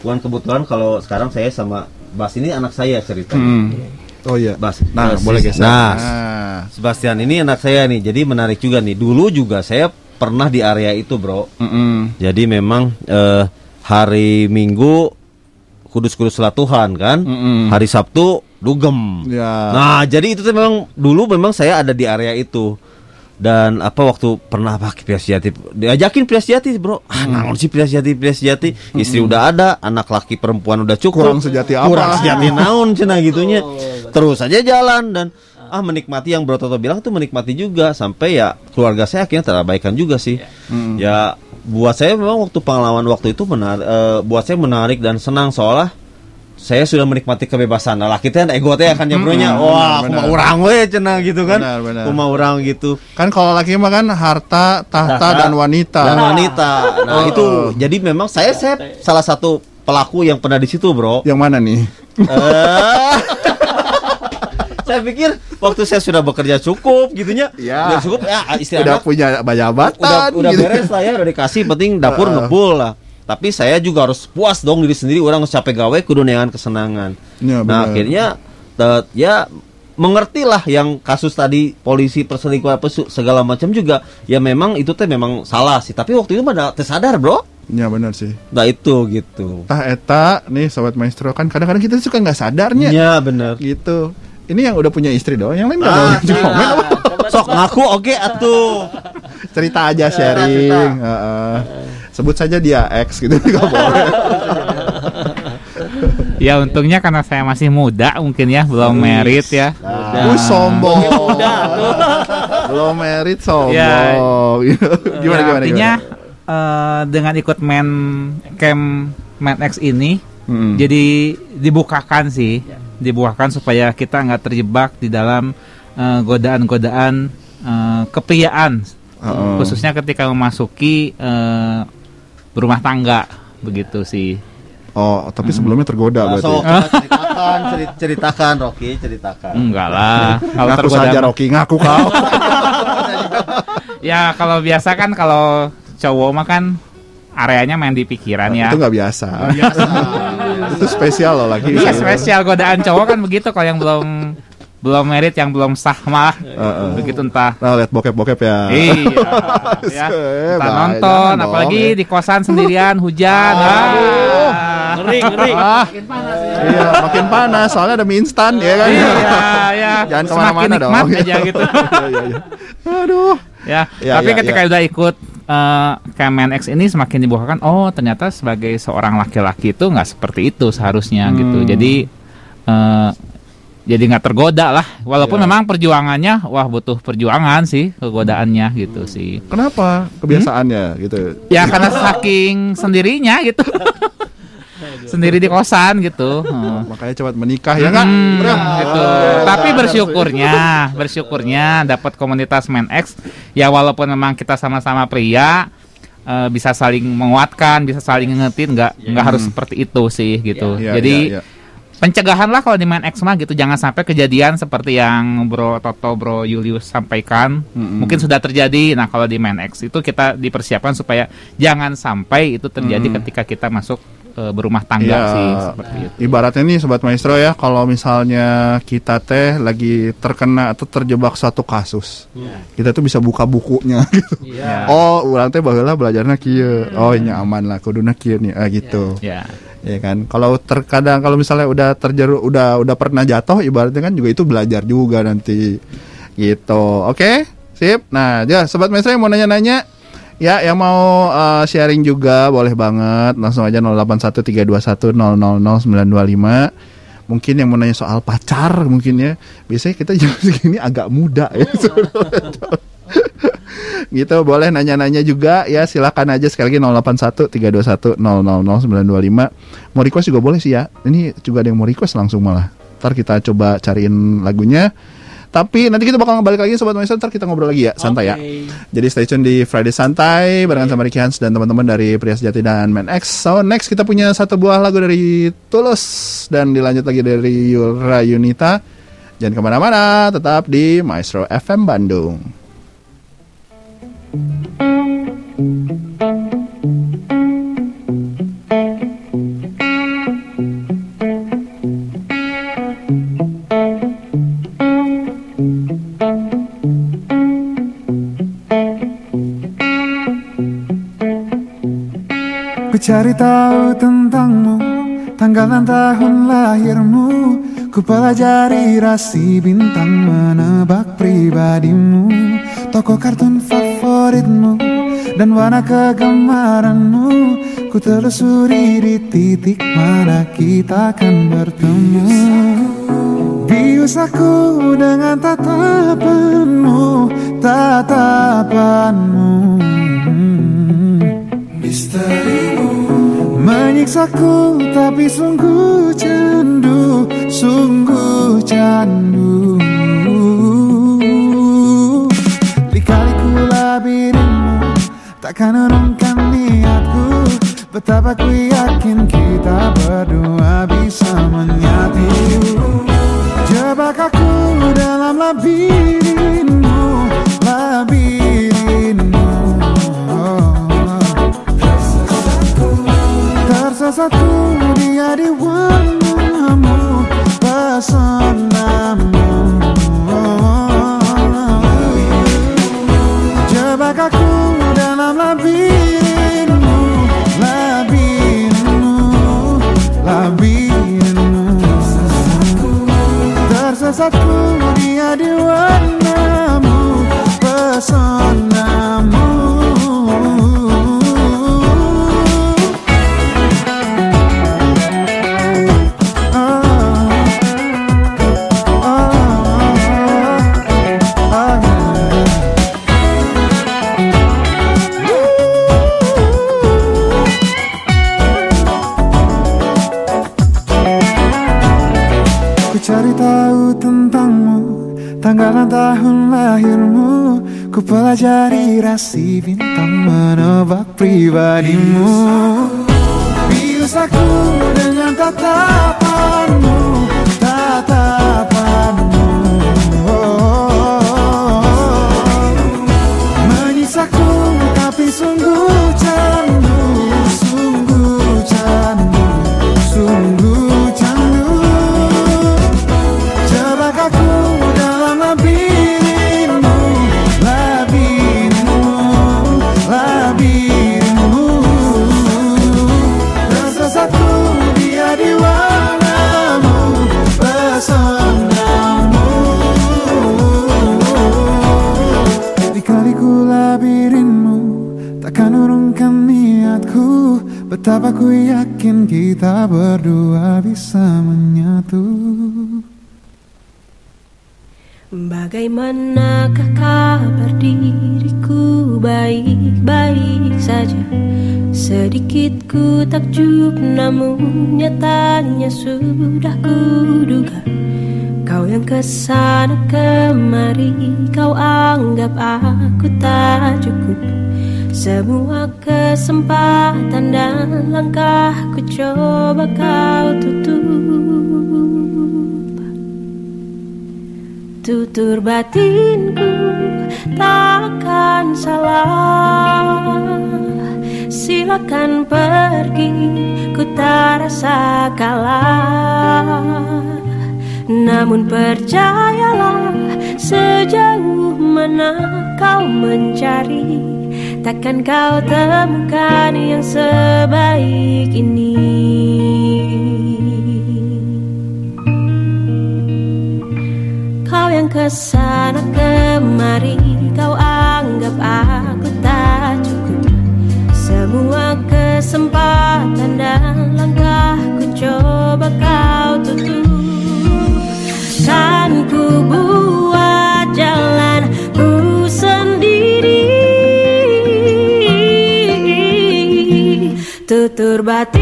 [SPEAKER 3] bukan kebetulan kalau sekarang saya sama Bas ini anak saya ceritanya
[SPEAKER 1] Hmm. Oh iya.
[SPEAKER 3] Bas
[SPEAKER 1] Nah,
[SPEAKER 3] Bas,
[SPEAKER 1] boleh geser.
[SPEAKER 3] nah
[SPEAKER 1] Nah.
[SPEAKER 3] Sebastian ini anak saya nih jadi menarik juga nih dulu juga saya pernah di area itu bro
[SPEAKER 1] Mm-mm.
[SPEAKER 3] jadi memang eh, hari Minggu kudus-kudus lah Tuhan kan
[SPEAKER 1] Mm-mm.
[SPEAKER 3] hari Sabtu dugem
[SPEAKER 1] Ya.
[SPEAKER 3] Nah, jadi itu tuh memang dulu memang saya ada di area itu. Dan apa waktu pernah pakai Pria Sejati diajakin Pria Sejati, Bro. Ah,
[SPEAKER 1] Hmm.
[SPEAKER 3] sih Pria Sejati, Pria Sejati. Istri udah ada, anak laki perempuan udah cukup.
[SPEAKER 1] Kurang sejati apa?
[SPEAKER 3] Kurang sejati naon cenah gitunya. Terus aja jalan dan ah menikmati yang Bro Toto bilang tuh menikmati juga sampai ya keluarga saya akhirnya terabaikan juga sih.
[SPEAKER 1] Mm.
[SPEAKER 3] Ya buat saya memang waktu pengalaman waktu itu menarik buat saya menarik dan senang seolah saya sudah menikmati kebebasan. Nah, laki teh ego teh akan nyebronya,
[SPEAKER 1] Mm,
[SPEAKER 3] wah,
[SPEAKER 1] benar.
[SPEAKER 3] kumaha urang we cenah gitu kan.
[SPEAKER 1] Benar, benar.
[SPEAKER 3] Urang gitu.
[SPEAKER 1] Kan kalau laki mah kan harta, tahta,
[SPEAKER 3] Tahta
[SPEAKER 1] dan wanita.
[SPEAKER 3] Dan wanita. Nah,
[SPEAKER 1] Oh.
[SPEAKER 3] itu jadi memang saya saya salah satu pelaku yang pernah di situ, Bro.
[SPEAKER 1] Yang mana nih?
[SPEAKER 3] Saya pikir waktu saya sudah bekerja cukup gitunya.
[SPEAKER 1] Ya.
[SPEAKER 3] Udah cukup ya
[SPEAKER 1] Udah
[SPEAKER 3] istilahnya
[SPEAKER 1] punya jabatan.
[SPEAKER 3] udah udah
[SPEAKER 1] gitu.
[SPEAKER 3] beres lah ya udah dikasih penting dapur
[SPEAKER 1] Heeh.
[SPEAKER 3] ngebul lah tapi saya juga harus puas dong diri sendiri orang capek gawe kudu neangan kesenangan
[SPEAKER 1] Ya,
[SPEAKER 3] nah
[SPEAKER 1] benar.
[SPEAKER 3] akhirnya ya mengerti lah yang kasus tadi polisi perselingkuhan apa segala macam juga ya memang itu teh memang salah sih tapi waktu itu pada tersadar bro
[SPEAKER 1] Ya benar sih.
[SPEAKER 3] nah itu gitu
[SPEAKER 1] Tah eta nih sobat maestro kan kadang-kadang kita suka nggak sadarnya
[SPEAKER 3] ya bener
[SPEAKER 1] gitu. Ini yang udah punya istri doang, yang lain nggak
[SPEAKER 3] Ah,
[SPEAKER 1] mau komen apa?
[SPEAKER 3] sok ngaku oke atuh
[SPEAKER 1] cerita aja sharing. Heeh. Sebut saja dia X gitu nggak boleh.
[SPEAKER 4] Ya untungnya karena saya masih muda mungkin ya belum merit ya.
[SPEAKER 1] Uh, sombong. Belum merit sombong.
[SPEAKER 4] Ya.
[SPEAKER 1] gimana
[SPEAKER 4] Ya,
[SPEAKER 1] gimana
[SPEAKER 4] artinya
[SPEAKER 1] gimana?
[SPEAKER 4] eh, dengan ikut men camp Men X ini
[SPEAKER 1] Mm.
[SPEAKER 4] jadi dibukakan sih, dibukakan supaya kita nggak terjebak di dalam eh, godaan-godaan eh, kepriaan,
[SPEAKER 1] Heeh.
[SPEAKER 4] khususnya ketika memasuki eh, berumah tangga begitu sih.
[SPEAKER 1] Oh, tapi sebelumnya tergoda
[SPEAKER 3] Nah,
[SPEAKER 1] berarti.
[SPEAKER 3] coba ceritakan ceri- ceritakan Rocky ceritakan
[SPEAKER 4] Enggak lah, kalau
[SPEAKER 1] Ngaku
[SPEAKER 4] tergoda
[SPEAKER 1] saja Rocky, ngaku kau.
[SPEAKER 4] Ya kalau biasa kan kalau cowok mah kan areanya main di pikiran ya.
[SPEAKER 1] Itu nggak biasa. itu spesial loh lagi.
[SPEAKER 4] Iya spesial godaan cowok kan begitu kalau yang belum belum merit yang belum sah malah
[SPEAKER 1] Heeh.
[SPEAKER 4] begitu entah
[SPEAKER 1] Nah, lihat bokep-bokep ya.
[SPEAKER 4] iya ya entah nonton
[SPEAKER 1] jangan dong,
[SPEAKER 4] apalagi
[SPEAKER 1] ya.
[SPEAKER 4] di kosan sendirian hujan ah.
[SPEAKER 2] Ngeri, ngeri.
[SPEAKER 1] Ah, iya, makin panas soalnya ada mie instan ya kan.
[SPEAKER 4] iya ya
[SPEAKER 1] Jangan
[SPEAKER 4] semakin
[SPEAKER 1] ke mana-mana dong.
[SPEAKER 4] nikmat aja gitu
[SPEAKER 1] Iya, iya, iya. Aduh.
[SPEAKER 4] ya
[SPEAKER 1] Ya,
[SPEAKER 4] tapi
[SPEAKER 1] ya,
[SPEAKER 4] ketika
[SPEAKER 1] ya.
[SPEAKER 4] udah ikut eh Kemen X ini semakin dibukakan oh ternyata sebagai seorang laki-laki itu nggak seperti itu seharusnya gitu
[SPEAKER 1] Hmm.
[SPEAKER 4] jadi eh jadi nggak tergoda lah walaupun
[SPEAKER 1] Ya.
[SPEAKER 4] memang perjuangannya wah butuh perjuangan sih kegodaannya gitu sih
[SPEAKER 1] Kenapa? Kebiasaannya gitu.
[SPEAKER 4] ya karena saking sendirinya gitu sendiri di kosan gitu Heeh.
[SPEAKER 1] Makanya cepat menikah ya enggak?
[SPEAKER 4] Hmm, gitu.
[SPEAKER 1] Ah,
[SPEAKER 4] Tapi bersyukurnya, bersyukurnya dapat komunitas Men X ya walaupun memang kita sama-sama pria eh, bisa saling menguatkan, bisa saling ngingetin, nggak nggak harus seperti itu sih gitu.
[SPEAKER 1] Iya,
[SPEAKER 4] Jadi
[SPEAKER 1] iya, iya.
[SPEAKER 4] pencegahan lah kalau di Men X mah gitu, jangan sampai kejadian seperti yang Bro Toto, Bro Julius sampaikan.
[SPEAKER 1] Mm-mm.
[SPEAKER 4] Mungkin sudah terjadi. Nah kalau di Men X itu kita dipersiapkan supaya jangan sampai itu terjadi
[SPEAKER 1] Mm.
[SPEAKER 4] ketika kita masuk eh, berumah tangga
[SPEAKER 1] Iya.
[SPEAKER 4] sih seperti itu.
[SPEAKER 1] Ibaratnya nih sobat maestro ya, kalau misalnya kita teh lagi terkena atau terjebak suatu kasus, kita tuh bisa buka bukunya gitu.
[SPEAKER 2] Iya.
[SPEAKER 1] Oh, urang teh baheula belajarna kieu. Oh, ini aman lah, kuduna kieu nih. Ah gitu.
[SPEAKER 4] Ya.
[SPEAKER 1] Ya kan. Kalau terkadang kalau misalnya udah terjeru udah udah pernah jatuh ibaratnya kan juga itu belajar juga nanti. Gitu. Oke? Sip. Nah, ya sobat maestro yang mau nanya-nanya Ya, yang mau uh, sharing juga boleh banget. Langsung aja 081321000925. Mungkin yang mau nanya soal pacar mungkin ya. Biasanya kita jam segini agak muda ya. gitu boleh nanya-nanya juga. Ya silakan aja sekali lagi 081 321 000925 mau request juga boleh sih ya. Ini juga ada yang mau request langsung malah. Ntar kita coba cariin lagunya tapi nanti kita bakal balik lagi sobat maestro ntar kita ngobrol lagi ya santai ya
[SPEAKER 2] Oke.
[SPEAKER 1] jadi stay tune di Friday Santai barengan sama Ricky Hans dan teman-teman dari Pria Sejati dan Man X. So next kita punya satu buah lagu dari Tulus dan dilanjut lagi dari Yura Yunita. Jangan ke mana-mana, tetap di Maestro FM Bandung.
[SPEAKER 8] Pelajari rasi bintang Menebak pribadimu. Toko kartun favoritmu Dan warna kegemaranmu. Ku telusuri di titik mana kita akan bertemu. Bius aku dengan tatapanmu Tatapanmu. Misterimu. Menyiksaku tapi sungguh candu Sungguh candu. Lika-liku labirinmu Takkan urungkan niatku. Betapa ku yakin kita berdua bisa menyatu. Jebak aku dalam labirinmu Labirinmu. Tersesatku dia di rasi bintang Menebak pribadimu
[SPEAKER 9] baik-baik saja. Sedikit ku takjub namun nyatanya sudah kuduga Kau yang ke sana kemari Kau anggap aku tak cukup. Semua kesempatan dan langkah ku coba kau tutup. Tutur batinku takkan salah. Silakan pergi ku tak rasa kalah. Namun percayalah sejauh mana kau mencari Takkan kau temukan yang sebaik ini. Kau yang ke sana kemari Kau anggap aku tak cukup. Semua kesempatan dan langkah Ku coba kau tutup. Kan ku buat jalan ku sendiri. Tutur batinku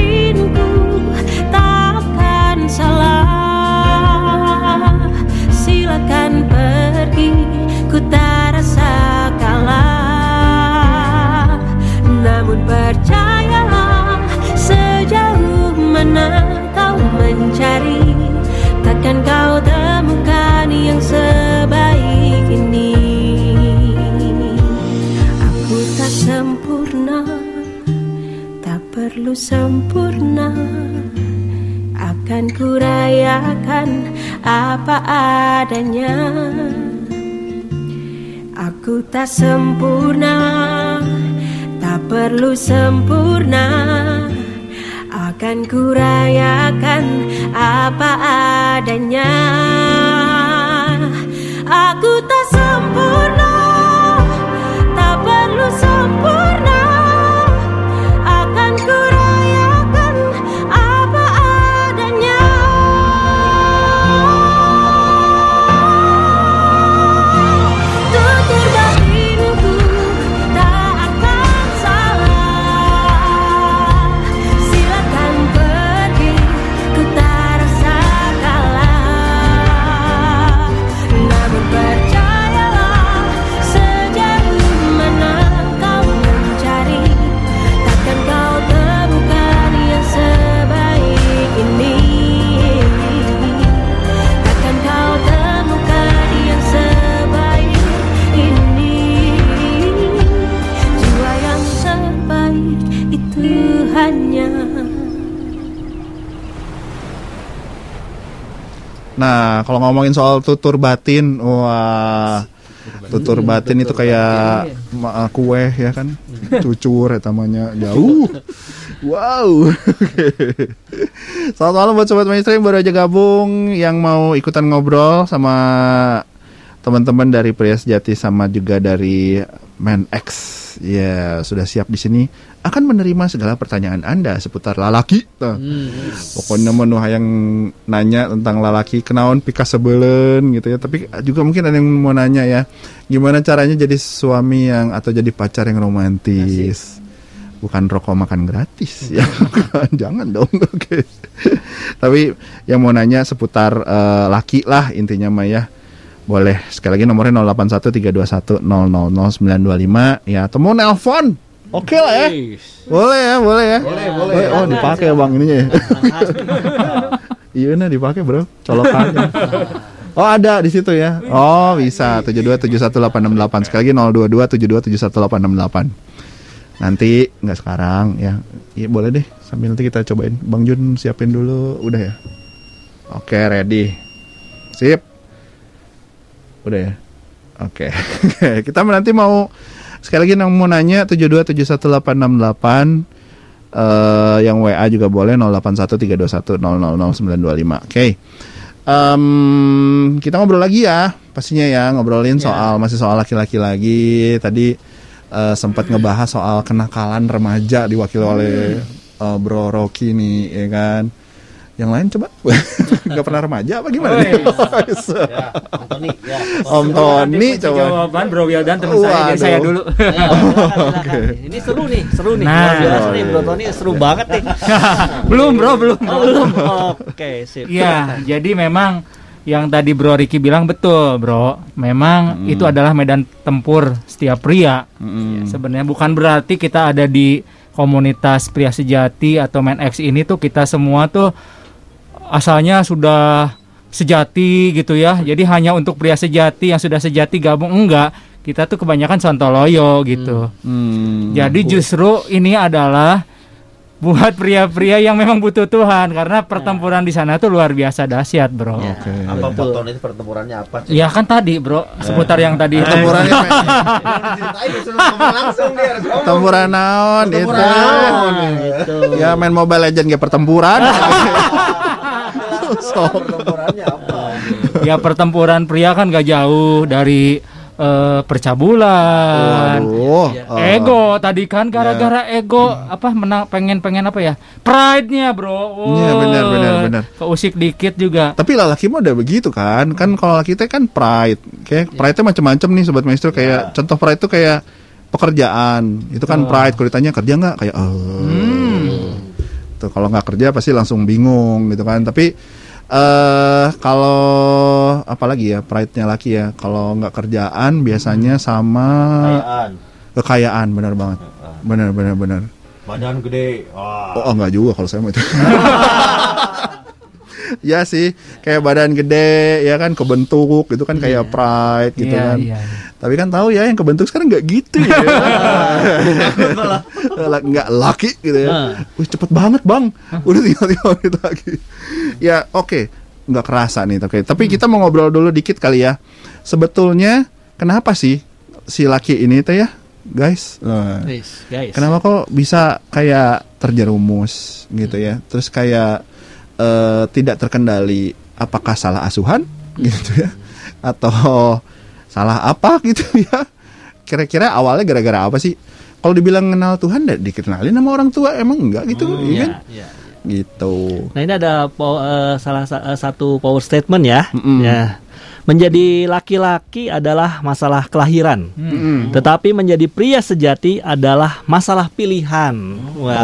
[SPEAKER 9] Namun percayalah sejauh mana kau mencari Takkan kau temukan yang sebaik ini. Aku tak sempurna Tak perlu sempurna Akan kurayakan apa adanya. Aku tak sempurna Tak perlu sempurna. Akan kurayakan apa adanya. Aku tak sempurna Tak perlu sempurna. Akan kurayakan
[SPEAKER 1] Nah, kalau ngomongin soal tutur batin, wah, tutur batin itu kayak ma- kue ya kan, cucur ya namanya jauh. Wow. Selamat malam buat sobat mainstream baru aja gabung yang mau ikutan ngobrol sama teman-teman dari Pria Sejati sama juga dari Man X. Ya, sudah siap di sini akan menerima segala pertanyaan Anda seputar lalaki. Nah, Pokoknya menu yang nanya tentang lalaki kenaon pika sebelen gitu ya. Tapi juga mungkin ada yang mau nanya ya, gimana caranya jadi suami yang atau jadi pacar yang romantis? Bukan rokok makan gratis ya. Jangan dong. Oke. Tapi yang mau nanya seputar eh, laki lah intinya mah ya. Boleh sekali lagi nomornya 081321000925 ya atau mau nelpon. Oke lah ya. Boleh ya, boleh ya. Boleh, boleh. Oh, dipakai Bang ininya ya. Iya nah dipakai bro, colokannya. Oh ada di situ ya. Oh bisa 727188 sekali lagi 022727188. Nanti nggak sekarang ya. Iya boleh deh sambil nanti kita cobain. Bang Jun siapin dulu, udah ya. Oke ready. Sip. Udah ya. Oke. kita nanti mau sekali lagi yang mau nanya 727188 eh yang WA juga boleh 081321000925. Oke. Em, kita ngobrol lagi ya, pastinya ya ngobrolin soal masih soal laki-laki lagi. Tadi eh, sempat ngebahas soal kenakalan remaja diwakili oleh eh, Bro Rocky nih, ya kan. Yang lain coba nggak pernah remaja apa gimana? nih?
[SPEAKER 3] Ya, Anthony, ya.
[SPEAKER 1] Om Tony
[SPEAKER 5] Kasih
[SPEAKER 1] coba.
[SPEAKER 5] Jawaban Bro Wildan teman saya, jadi saya
[SPEAKER 1] Waduh.
[SPEAKER 5] dulu.
[SPEAKER 2] Ya, silakan. Ini seru nih, seru nih.
[SPEAKER 5] Nah.
[SPEAKER 2] Luar biasa nih, Bro Tony seru banget nih.
[SPEAKER 5] belum Bro, belum.
[SPEAKER 2] Oh, belum. Oke, sip.
[SPEAKER 5] Iya, jadi memang yang tadi Bro Riki bilang betul, Bro. Memang itu adalah medan tempur setiap pria.
[SPEAKER 1] Mm-mm.
[SPEAKER 5] Sebenarnya bukan berarti kita ada di komunitas pria sejati atau Men X ini tuh kita semua tuh asalnya sudah sejati gitu ya. Jadi hanya untuk pria sejati yang sudah sejati gabung enggak. Kita tuh kebanyakan sontoloyo gitu.
[SPEAKER 1] Hmm.
[SPEAKER 5] Jadi justru ini adalah buat pria-pria yang memang butuh Tuhan karena pertempuran di sana tuh luar biasa dahsyat, Bro.
[SPEAKER 2] Ya.
[SPEAKER 1] Oke.
[SPEAKER 3] Apa. Tony itu pertempurannya apa?
[SPEAKER 5] Ya kan tadi, Bro, seputar yang tadi.
[SPEAKER 1] Pertempurannya pertempuran naon itu.
[SPEAKER 3] Pertempuran.
[SPEAKER 2] Gitu.
[SPEAKER 1] Ya main Mobile Legend kayak pertempuran. Sok.
[SPEAKER 3] Pertempurannya apa?
[SPEAKER 5] ya pertempuran pria kan gak jauh dari eh, percabulan.
[SPEAKER 1] Waduh.
[SPEAKER 2] Ya.
[SPEAKER 5] Ego tadi kan gara-gara ego apa menang pengen pengen apa ya pride-nya bro.
[SPEAKER 1] Iya, benar, benar, benar.
[SPEAKER 5] Keusik dikit juga.
[SPEAKER 1] Tapi laki mah udah begitu kan? Kan kalau laki teh kan pride. Kayak pride-nya macam-macam nih sobat maestro kayak contoh pride itu kayak pekerjaan. Itu kan pride kalau ditanya kerja nggak kayak eh Tuh kalau nggak kerja pasti langsung bingung gitu kan. Tapi eh kalau apalagi ya pride-nya laki ya. Kalau nggak kerjaan biasanya sama
[SPEAKER 3] Kayaan.
[SPEAKER 1] kekayaan benar banget. Benar benar benar.
[SPEAKER 3] Badan gede. Wah.
[SPEAKER 1] Oh, oh enggak juga kalau saya mah itu. ya sih, kayak badan gede ya kan kebentuk gitu kan kayak pride gitu
[SPEAKER 5] Iya,
[SPEAKER 1] kan.
[SPEAKER 5] iya.
[SPEAKER 1] Tapi kan tahu ya yang kebentuk sekarang nggak gitu ya. Nggak laki gitu ya.
[SPEAKER 2] Nah.
[SPEAKER 1] Wih cepet banget bang, udah tinggal tinggal lagi. Ya oke, nggak kerasa nih. Oke, tapi kita mau ngobrol dulu dikit kali ya. Sebetulnya kenapa sih si laki ini teh ya, guys? Nah,
[SPEAKER 2] Guys, guys.
[SPEAKER 1] Kenapa kok bisa kayak terjerumus gitu ya? Terus kayak eh, tidak terkendali apakah salah asuhan gitu ya? Atau salah apa gitu ya? Kira-kira awalnya gara-gara apa sih? Kalau dibilang kenal Tuhan, dikenalin sama orang tua emang enggak gitu, iya kan?
[SPEAKER 2] Iya.
[SPEAKER 1] Gitu.
[SPEAKER 2] Nah ini ada po- eh, salah sa- eh, satu power statement ya.
[SPEAKER 1] Mm-mm.
[SPEAKER 2] Ya. Menjadi laki-laki adalah masalah kelahiran,
[SPEAKER 1] Mm-mm.
[SPEAKER 2] tetapi menjadi pria sejati adalah masalah pilihan. Wah.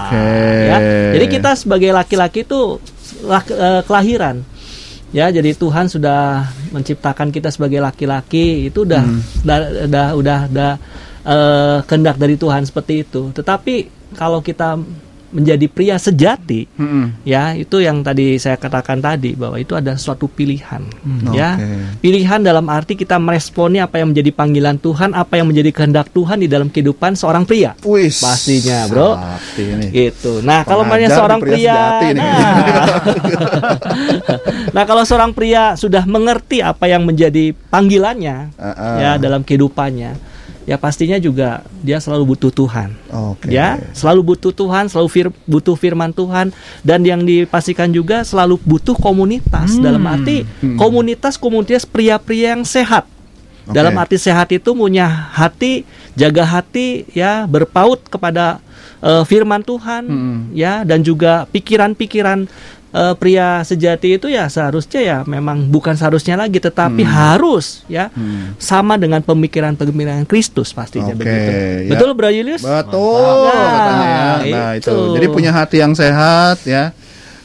[SPEAKER 1] Oke.
[SPEAKER 2] Ya. Jadi kita sebagai laki-laki itu lak- eh, kelahiran. Ya, jadi Tuhan sudah menciptakan kita sebagai laki-laki itu udah
[SPEAKER 1] Hmm.
[SPEAKER 2] udah udah udah, udah, eh, kehendak dari Tuhan seperti itu. Tetapi kalau kita menjadi pria sejati,
[SPEAKER 1] Mm-mm.
[SPEAKER 2] ya itu yang tadi saya katakan tadi bahwa itu ada suatu pilihan ya
[SPEAKER 1] Oke.
[SPEAKER 2] pilihan dalam arti kita meresponi apa yang menjadi panggilan Tuhan apa yang menjadi kehendak Tuhan di dalam kehidupan seorang pria
[SPEAKER 1] Wis.
[SPEAKER 2] Pastinya, bro. Gitu nah kalau
[SPEAKER 1] Pengajar di
[SPEAKER 2] seorang
[SPEAKER 1] pria
[SPEAKER 2] pria, nah, nah kalau seorang pria sudah mengerti apa yang menjadi panggilannya
[SPEAKER 1] Ah, ah.
[SPEAKER 2] ya dalam kehidupannya ya pastinya juga dia selalu butuh Tuhan.
[SPEAKER 1] Oke.
[SPEAKER 2] ya selalu butuh Tuhan selalu fir- butuh firman Tuhan. Dan yang dipastikan juga selalu butuh komunitas. Dalam arti komunitas komunitas pria-pria yang sehat.
[SPEAKER 1] Oke.
[SPEAKER 2] dalam arti sehat itu punya hati jaga hati ya berpaut kepada eh, firman Tuhan.
[SPEAKER 1] Hmm.
[SPEAKER 2] ya dan juga pikiran-pikiran eh, pria sejati itu ya seharusnya ya memang bukan seharusnya lagi tetapi harus ya
[SPEAKER 1] Hmm.
[SPEAKER 2] sama dengan pemikiran-pemikiran Kristus pastinya
[SPEAKER 1] Oke,
[SPEAKER 2] begitu.
[SPEAKER 1] ya.
[SPEAKER 2] Betul Bro Julius?
[SPEAKER 1] Betul katanya ya.
[SPEAKER 2] Nah,
[SPEAKER 1] Nah, itu.
[SPEAKER 2] itu.
[SPEAKER 1] Jadi punya hati yang sehat ya.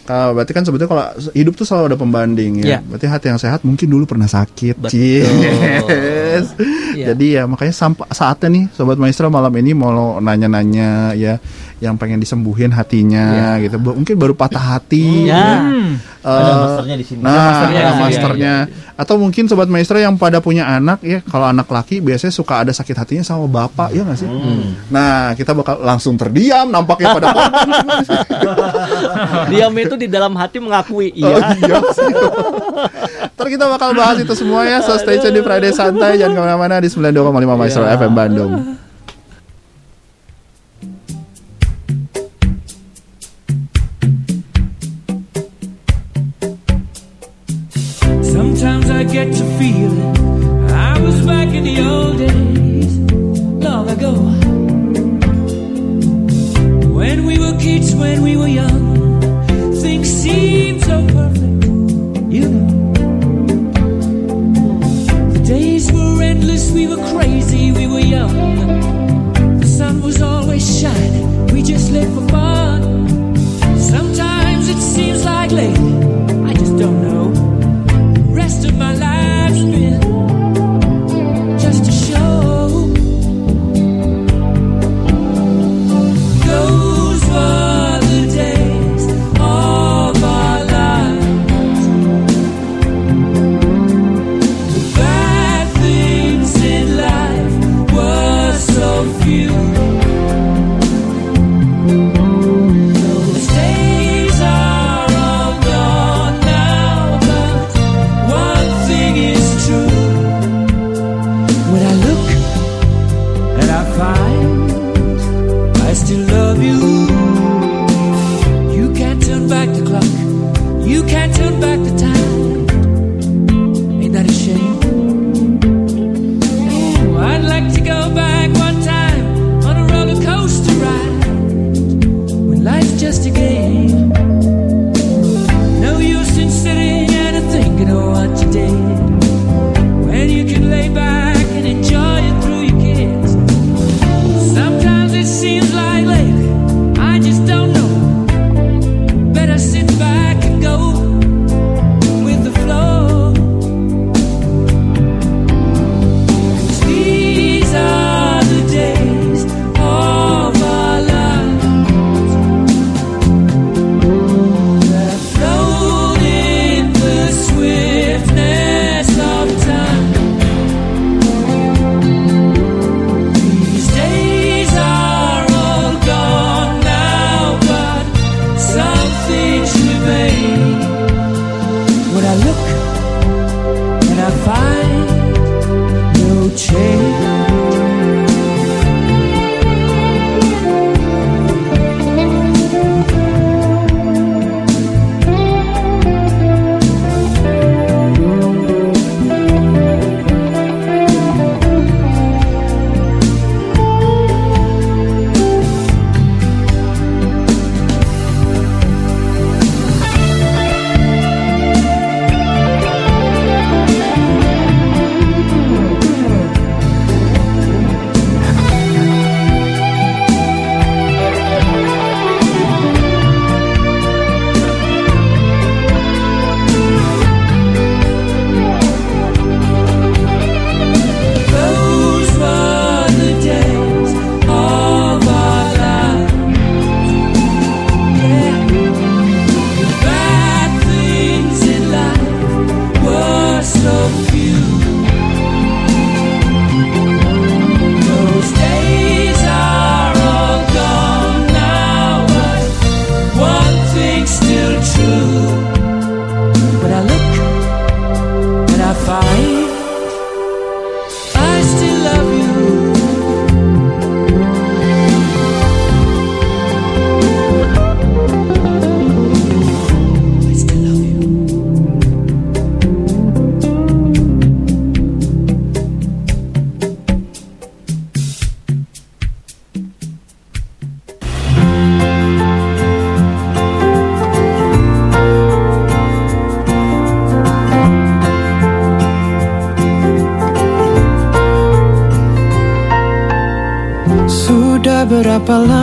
[SPEAKER 1] Kalau berarti kan sebetulnya kalau hidup tuh selalu ada pembanding ya.
[SPEAKER 2] Iya.
[SPEAKER 1] Berarti hati yang sehat mungkin dulu pernah sakit.
[SPEAKER 2] Betul.
[SPEAKER 1] Yes.
[SPEAKER 2] Iya.
[SPEAKER 1] Jadi ya makanya sampai saatnya nih sobat maestro malam ini mau nanya-nanya ya yang pengen disembuhin hatinya gitu. Bu- Mungkin baru patah hati.
[SPEAKER 2] Iya.
[SPEAKER 1] ya.
[SPEAKER 3] Ada
[SPEAKER 1] Eh,
[SPEAKER 3] masternya di sini.
[SPEAKER 1] Nah,
[SPEAKER 2] masternya
[SPEAKER 1] ada
[SPEAKER 2] di sini.
[SPEAKER 1] masternya. Atau mungkin sobat maestro yang pada punya anak ya, kalau anak laki biasanya suka ada sakit hatinya sama bapak, ya nggak sih? Nah, kita bakal langsung terdiam nampaknya pada
[SPEAKER 2] Diam itu di dalam hati mengakui
[SPEAKER 1] Oh,
[SPEAKER 2] iya.
[SPEAKER 1] iya sih. Ntar kita bakal bahas itu semua ya. So stay tune di Friday Santai. Jangan ke mana-mana di 92,5 Maestro FM Bandung.
[SPEAKER 10] get to feel it. I was back in the old days, long ago.
[SPEAKER 11] When we were kids, when we were young, things seemed so perfect, you know. The days were endless, we were crazy, we were young. The sun was always shining, we just lived for fun. Sometimes it seems like lately, I just don't know rest of my life's been. so
[SPEAKER 12] up.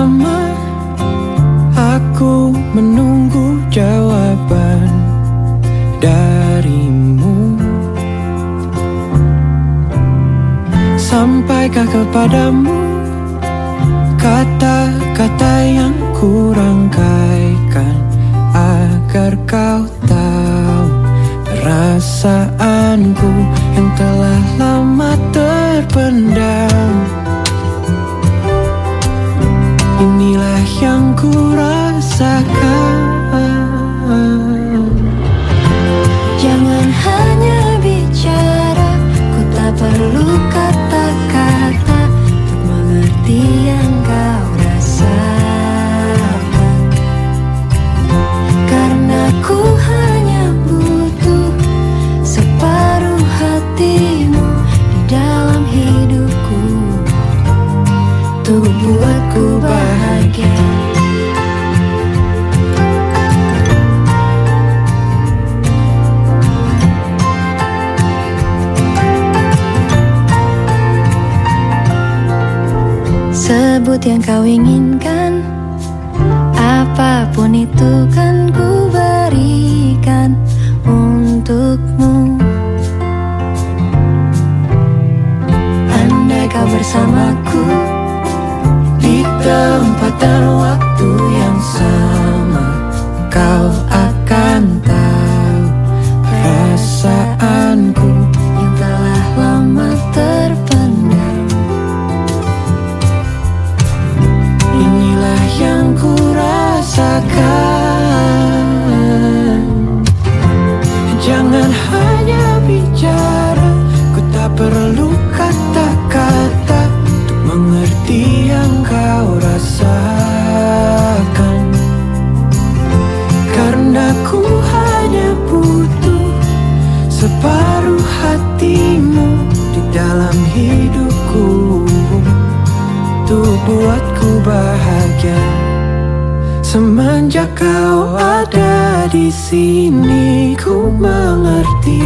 [SPEAKER 12] Mengerti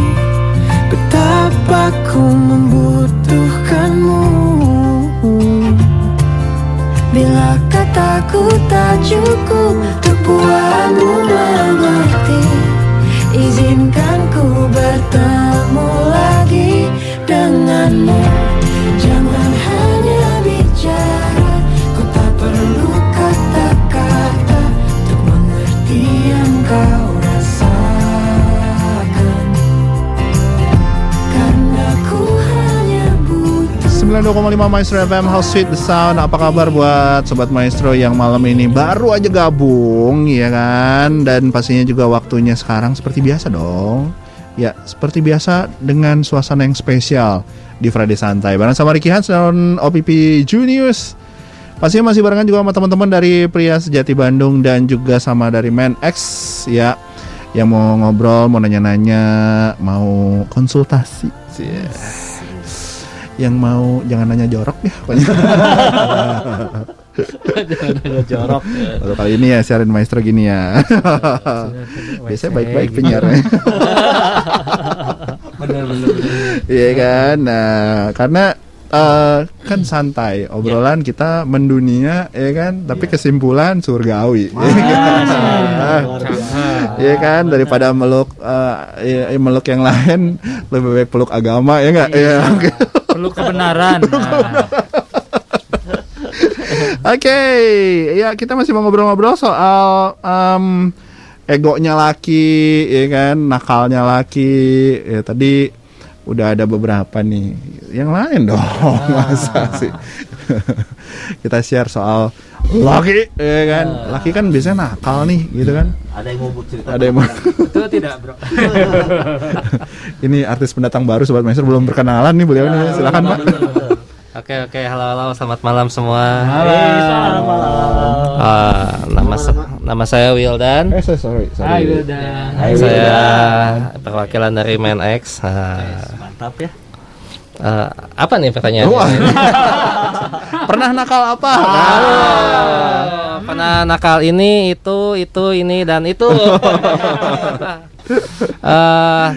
[SPEAKER 13] betapa ku membutuhkanmu.
[SPEAKER 9] Bila kataku tak cukup Untuk buatmu mengerti Izinkan ku bertemu lagi denganmu
[SPEAKER 1] 92,5 Maestro FM How Sweet the Sound. Apa kabar buat Sobat Maestro yang malam ini? Baru aja gabung ya kan? Dan pastinya juga waktunya sekarang seperti biasa dong. Ya seperti biasa dengan suasana yang spesial di Friday Santai. Bareng sama Ricky Hans dan OPP Junius. Pastinya masih barengan juga sama teman-teman dari Pria Sejati Bandung dan juga sama dari Man X ya. Yang mau ngobrol, mau nanya-nanya, mau konsultasi. Cie. Yang mau jangan nanya jorok ya pokoknya.
[SPEAKER 2] Jangan nanya jorok.
[SPEAKER 1] Baru kali ini ya siarin maestro gini ya. Biasanya baik-baik penyiarnya. Iya kan. Nah, karena eh, kan santai obrolan kita mendunia ya kan tapi kesimpulan surgawi ya kan? Iya kan daripada meluk eh, ya, meluk yang lain lebih baik peluk agama ya enggak ya oke.
[SPEAKER 5] Perlu kebenaran.
[SPEAKER 1] Oke, ya kita masih mau ngobrol-ngobrol soal em, egonya laki, ya kan, nakalnya laki. Ya tadi udah ada beberapa nih, yang lain dong, masa sih? kita share soal laki, ya kan, laki kan biasanya nakal nih, gitu kan.
[SPEAKER 3] Ada yang mau cerita?
[SPEAKER 1] Ada yang mau.
[SPEAKER 5] Betul tidak, Bro?
[SPEAKER 1] Ini artis pendatang baru sobat maestro belum berkenalan nih beliau nih, silakan pak.
[SPEAKER 6] Oke oke halo halo selamat malam semua.
[SPEAKER 2] Selamat malam.
[SPEAKER 6] Ah, nama sa- nama saya Wildan.
[SPEAKER 1] Eh sorry, sorry. sorry.
[SPEAKER 5] Hai Wildan.
[SPEAKER 6] Saya perwakilan dari Man X.
[SPEAKER 2] Mantap ya.
[SPEAKER 6] eh, apa nih pertanyaannya?
[SPEAKER 1] Wah. Pernah nakal apa?
[SPEAKER 6] Ah, pernah nakal ini itu itu ini dan itu. Eh,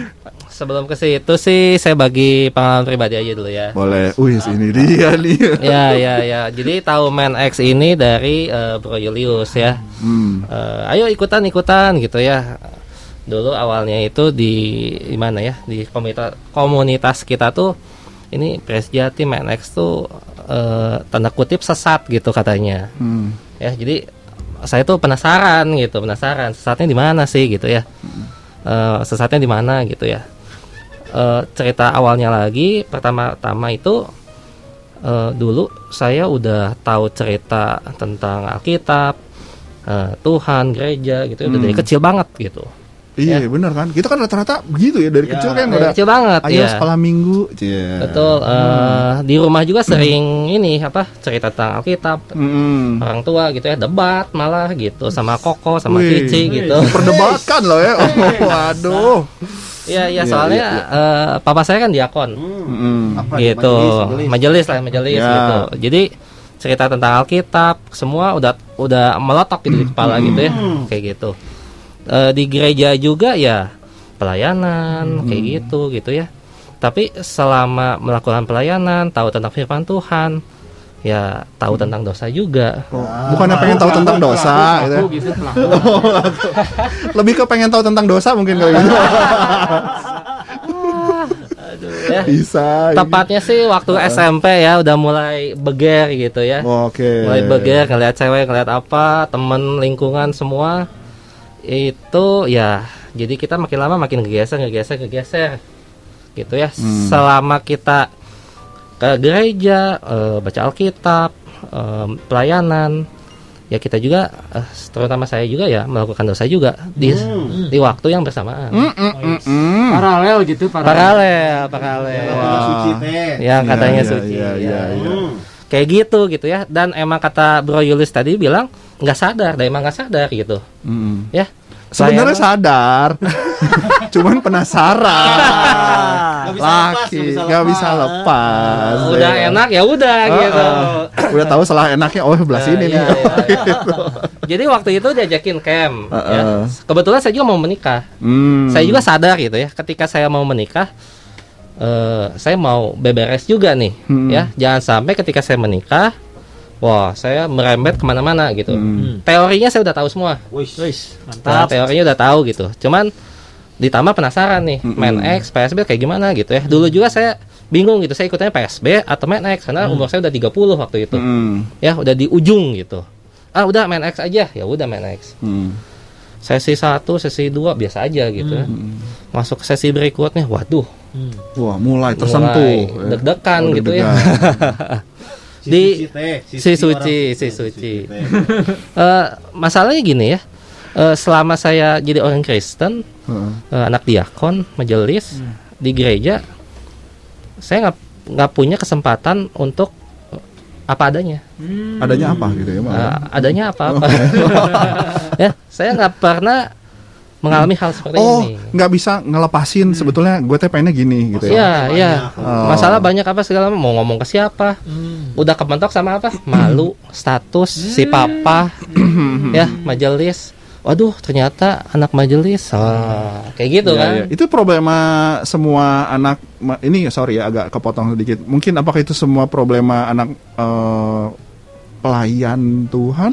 [SPEAKER 6] sebelum ke situ sih saya bagi pengalaman pribadi aja dulu ya.
[SPEAKER 1] Boleh. Wih, ini dia nih.
[SPEAKER 6] ya ya ya. Jadi tahu Man X ini dari eh, Bro Julius ya.
[SPEAKER 1] Hmm.
[SPEAKER 6] Eh, ayo ikutan ikutan gitu ya. Dulu awalnya itu di di mana ya di komunitas komunitas kita tuh ini Presjati Man X tuh eh, tanda kutip sesat gitu katanya.
[SPEAKER 1] Hmm.
[SPEAKER 6] Ya jadi saya tuh penasaran gitu penasaran sesatnya di mana sih gitu ya. Eh, sesatnya di mana gitu ya. Eh, cerita awalnya lagi pertama-tama itu eh, dulu saya udah tahu cerita tentang Alkitab, eh, Tuhan, gereja gitu udah
[SPEAKER 1] Hmm.
[SPEAKER 6] dari kecil banget gitu.
[SPEAKER 1] Iya benar kan kita kan rata-rata begitu ya dari kecil kan
[SPEAKER 6] dari
[SPEAKER 1] udah
[SPEAKER 6] kecil banget
[SPEAKER 1] ayo
[SPEAKER 6] ya.
[SPEAKER 1] sekolah minggu Cie.
[SPEAKER 6] Betul. eh, Di rumah juga sering ini apa cerita tentang Alkitab.
[SPEAKER 1] Mm-mm.
[SPEAKER 6] Orang tua gitu ya debat malah gitu sama Koko sama
[SPEAKER 1] Wih,
[SPEAKER 6] Cici gitu.
[SPEAKER 1] Perdebatkan loh ya. Oh, waduh.
[SPEAKER 6] Iya iya
[SPEAKER 1] Iya,
[SPEAKER 6] soalnya
[SPEAKER 1] iya,
[SPEAKER 6] eh, papa saya kan diakon.
[SPEAKER 1] Mm-mm.
[SPEAKER 6] gitu. majelis, lah majelis
[SPEAKER 1] Ya.
[SPEAKER 6] gitu. Jadi cerita tentang Alkitab semua udah udah meletok gitu di kepala gitu ya. Kayak gitu. Eh, di gereja juga ya pelayanan kayak gitu gitu ya. Tapi selama melakukan pelayanan tahu tentang firman Tuhan ya tahu tentang dosa juga.
[SPEAKER 1] Bukannya pengen tahu tentang dosa gitu. ya.
[SPEAKER 5] Pelaku gitu, pelaku.
[SPEAKER 1] Lebih ke pengen tahu tentang dosa mungkin kali gitu.
[SPEAKER 6] Ya.
[SPEAKER 1] Bisa. ini.
[SPEAKER 6] Tepatnya sih waktu SMP ya udah mulai beger gitu ya.
[SPEAKER 1] Oke.
[SPEAKER 6] Mulai beger ngeliat cewek, ngeliat apa, temen lingkungan semua itu ya jadi kita makin lama makin ngegeser, ngegeser, ngegeser gitu ya.
[SPEAKER 1] Hmm.
[SPEAKER 6] Selama kita ke gereja, eh, baca Alkitab, eh, pelayanan, ya kita juga, eh, terutama saya juga ya melakukan dosa juga di di waktu yang bersamaan.
[SPEAKER 1] Mm, mm, mm, mm.
[SPEAKER 5] Paralel gitu, paralel.
[SPEAKER 6] Paralel, paralel.
[SPEAKER 3] suci teh.
[SPEAKER 6] Yang katanya
[SPEAKER 1] Iya,
[SPEAKER 6] suci.
[SPEAKER 1] iya,
[SPEAKER 6] ya.
[SPEAKER 1] iya, iya.
[SPEAKER 6] Kayak gitu gitu ya. Dan emang kata Bro Yulis tadi bilang nggak sadar, dan emang nggak sadar gitu.
[SPEAKER 1] Mm.
[SPEAKER 6] Ya.
[SPEAKER 1] Sebenarnya
[SPEAKER 6] Saya-
[SPEAKER 1] sadar, cuman penasaran.
[SPEAKER 3] Nggak bisa lepas,
[SPEAKER 1] Laki
[SPEAKER 3] nggak bisa lepas.
[SPEAKER 6] udah
[SPEAKER 1] Ya.
[SPEAKER 6] enak ya udah
[SPEAKER 1] Ah,
[SPEAKER 6] gitu.
[SPEAKER 1] ah. Udah tahu salah enaknya, oh belah
[SPEAKER 6] Nah,
[SPEAKER 1] sini nih.
[SPEAKER 6] iya, iya, iya. Jadi waktu itu diajakin camp.
[SPEAKER 1] Ah,
[SPEAKER 6] ya.
[SPEAKER 1] ah.
[SPEAKER 6] Kebetulan saya juga mau menikah.
[SPEAKER 1] Hmm.
[SPEAKER 6] Saya juga sadar gitu ya. Ketika saya mau menikah, eh, saya mau beberes juga nih.
[SPEAKER 1] Hmm.
[SPEAKER 6] Ya, jangan sampai ketika saya menikah, wah saya merembet ke mana-mana gitu.
[SPEAKER 1] Hmm.
[SPEAKER 6] Teorinya saya udah tahu semua.
[SPEAKER 2] Wis,
[SPEAKER 6] Nah,
[SPEAKER 2] mantap.
[SPEAKER 6] teorinya udah tahu gitu. Cuman ditambah penasaran nih,
[SPEAKER 1] Mm-mm.
[SPEAKER 6] main X, PSB kayak gimana gitu ya. Dulu juga saya bingung gitu, saya ikutnya PSB atau main X karena umur saya udah 30 waktu itu.
[SPEAKER 1] Hmm.
[SPEAKER 6] Ya, udah di ujung gitu. Ah, udah main X aja. Ya udah main X.
[SPEAKER 1] Hmm.
[SPEAKER 6] Sesi 1, sesi 2 biasa aja gitu ya. Masuk ke sesi berikutnya, waduh,
[SPEAKER 1] Wah, mulai tersentuh.
[SPEAKER 6] mulai deg-degan
[SPEAKER 1] Oh,
[SPEAKER 6] gitu ya.
[SPEAKER 1] deg-degan.
[SPEAKER 6] Di
[SPEAKER 3] teh,
[SPEAKER 6] si suci, si suci. Eh, masalahnya gini ya. eh, selama saya jadi orang Kristen,
[SPEAKER 1] Heeh.
[SPEAKER 6] eh, anak diakon, majelis di gereja, saya nggak nggak punya kesempatan untuk apa adanya.
[SPEAKER 1] Adanya apa gitu ya?
[SPEAKER 6] Eh, adanya apa-apa. ya, saya nggak pernah mengalami hal seperti
[SPEAKER 1] Oh,
[SPEAKER 6] ini.
[SPEAKER 1] nggak bisa ngelepasin sebetulnya gue teh pengennya gini gitu ya.
[SPEAKER 6] Iya, iya.
[SPEAKER 1] Oh.
[SPEAKER 6] Masalah banyak apa segala mau ngomong ke siapa? Udah kebentok sama apa? Malu, status, si papa, ya, majelis. Waduh, ternyata anak majelis. Ah, kayak gitu
[SPEAKER 1] Iya,
[SPEAKER 6] kan.
[SPEAKER 1] iya. Itu problema semua anak ini sorry ya agak kepotong sedikit. Mungkin apakah itu semua problema anak eh, pelayan Tuhan?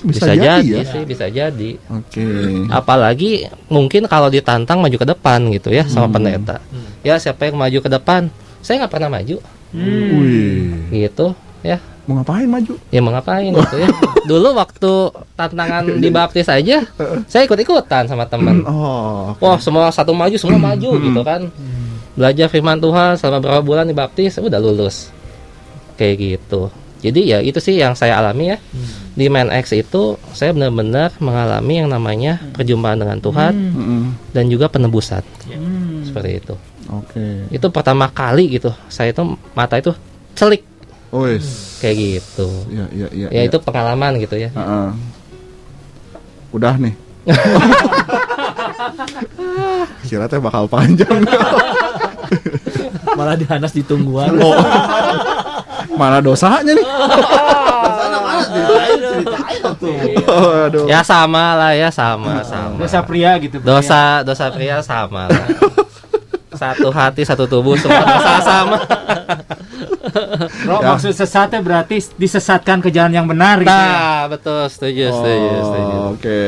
[SPEAKER 1] Bisa,
[SPEAKER 6] Bisa,
[SPEAKER 1] jadi,
[SPEAKER 6] jadi,
[SPEAKER 1] ya.
[SPEAKER 6] sih, bisa jadi.
[SPEAKER 1] Oke.
[SPEAKER 6] Apalagi mungkin kalau ditantang maju ke depan gitu ya sama pendeta. Ya, siapa yang maju ke depan? Saya nggak pernah maju.
[SPEAKER 1] Wih,
[SPEAKER 6] Gitu, ya.
[SPEAKER 1] mau ngapain maju?
[SPEAKER 6] Ya mau ngapain gitu ya. Dulu waktu tantangan dibaptis aja, saya ikut-ikutan sama teman.
[SPEAKER 1] Oh, oke.
[SPEAKER 6] Wah, semua satu maju, semua maju gitu kan. Belajar firman Tuhan selama berapa bulan dibaptis, udah lulus. Kayak gitu. Jadi ya itu sih yang saya alami ya. Di Main X itu saya benar-benar mengalami yang namanya perjumpaan dengan Tuhan
[SPEAKER 1] Mm-mm.
[SPEAKER 6] dan juga penebusan. Seperti itu.
[SPEAKER 1] Oke.
[SPEAKER 6] Itu pertama kali gitu. Saya itu mata itu celik
[SPEAKER 1] Wes.
[SPEAKER 6] kayak gitu.
[SPEAKER 1] Ya, ya, ya.
[SPEAKER 6] Ya itu pengalaman gitu ya.
[SPEAKER 1] Heeh. Udah nih. Kira teh bakal panjang.
[SPEAKER 2] Malah dihanas di tungguan.
[SPEAKER 1] Oh. Mana dosanya nih? Oh, aduh.
[SPEAKER 6] Ya sama lah ya sama sama.
[SPEAKER 5] Dosa pria gitu. pria.
[SPEAKER 6] dosa dosa pria sama lah. satu hati satu tubuh semua dosa sama
[SPEAKER 5] Bro,
[SPEAKER 1] Ya.
[SPEAKER 5] maksud sesatnya berarti disesatkan ke jalan yang benar gitu ya.
[SPEAKER 6] nah betul setuju setuju setuju
[SPEAKER 1] Oh, Oke,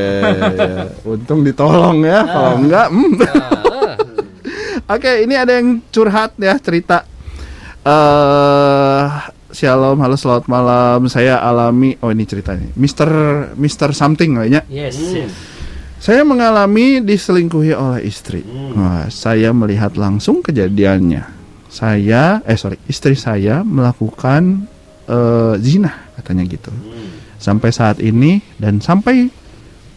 [SPEAKER 1] ya. untung ditolong ya. Kalau enggak, hmm.
[SPEAKER 6] Nah,
[SPEAKER 1] Oke, ini ada yang curhat ya cerita. Eh Shalom, halo selamat malam. Saya alami, oh ini ceritanya. Mister Mister something kayaknya.
[SPEAKER 2] Yes, yes.
[SPEAKER 1] Saya mengalami diselingkuhi oleh istri. Wah, saya melihat langsung kejadiannya. Saya, eh sorry, istri saya melakukan eh, zina katanya gitu. Sampai saat ini dan sampai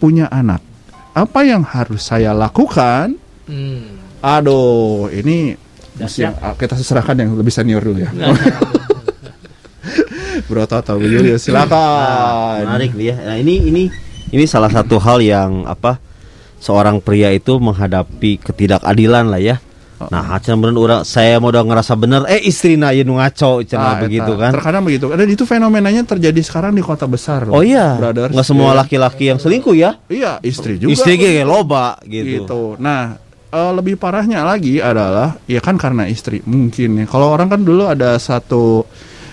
[SPEAKER 1] punya anak. Apa yang harus saya lakukan?
[SPEAKER 6] hmm.
[SPEAKER 1] Aduh, ini mesti yang- ah, kita serahkan yang lebih senior dulu ya. Bro Toto, Bu Julius, silakan.
[SPEAKER 3] Menarik nih ya. Nah, ini ini ini salah satu hal yang apa seorang pria itu menghadapi ketidakadilan lah ya. Nah, acan bener orang saya mau udah ngerasa bener eh istri na ieu nu ngaco
[SPEAKER 1] Ah,
[SPEAKER 3] cenah begitu
[SPEAKER 1] eta.
[SPEAKER 3] kan.
[SPEAKER 1] Terkadang begitu. Dan itu fenomenanya terjadi sekarang di kota besar. loh,
[SPEAKER 3] Oh iya,
[SPEAKER 1] brothers.
[SPEAKER 3] nggak semua
[SPEAKER 1] Iya.
[SPEAKER 3] laki-laki yang selingkuh ya.
[SPEAKER 1] Iya, istri juga.
[SPEAKER 3] Istri ge loba gitu.
[SPEAKER 1] gitu. Nah, eh, lebih parahnya lagi adalah ya kan karena istri mungkin ya. Kalau orang kan dulu ada satu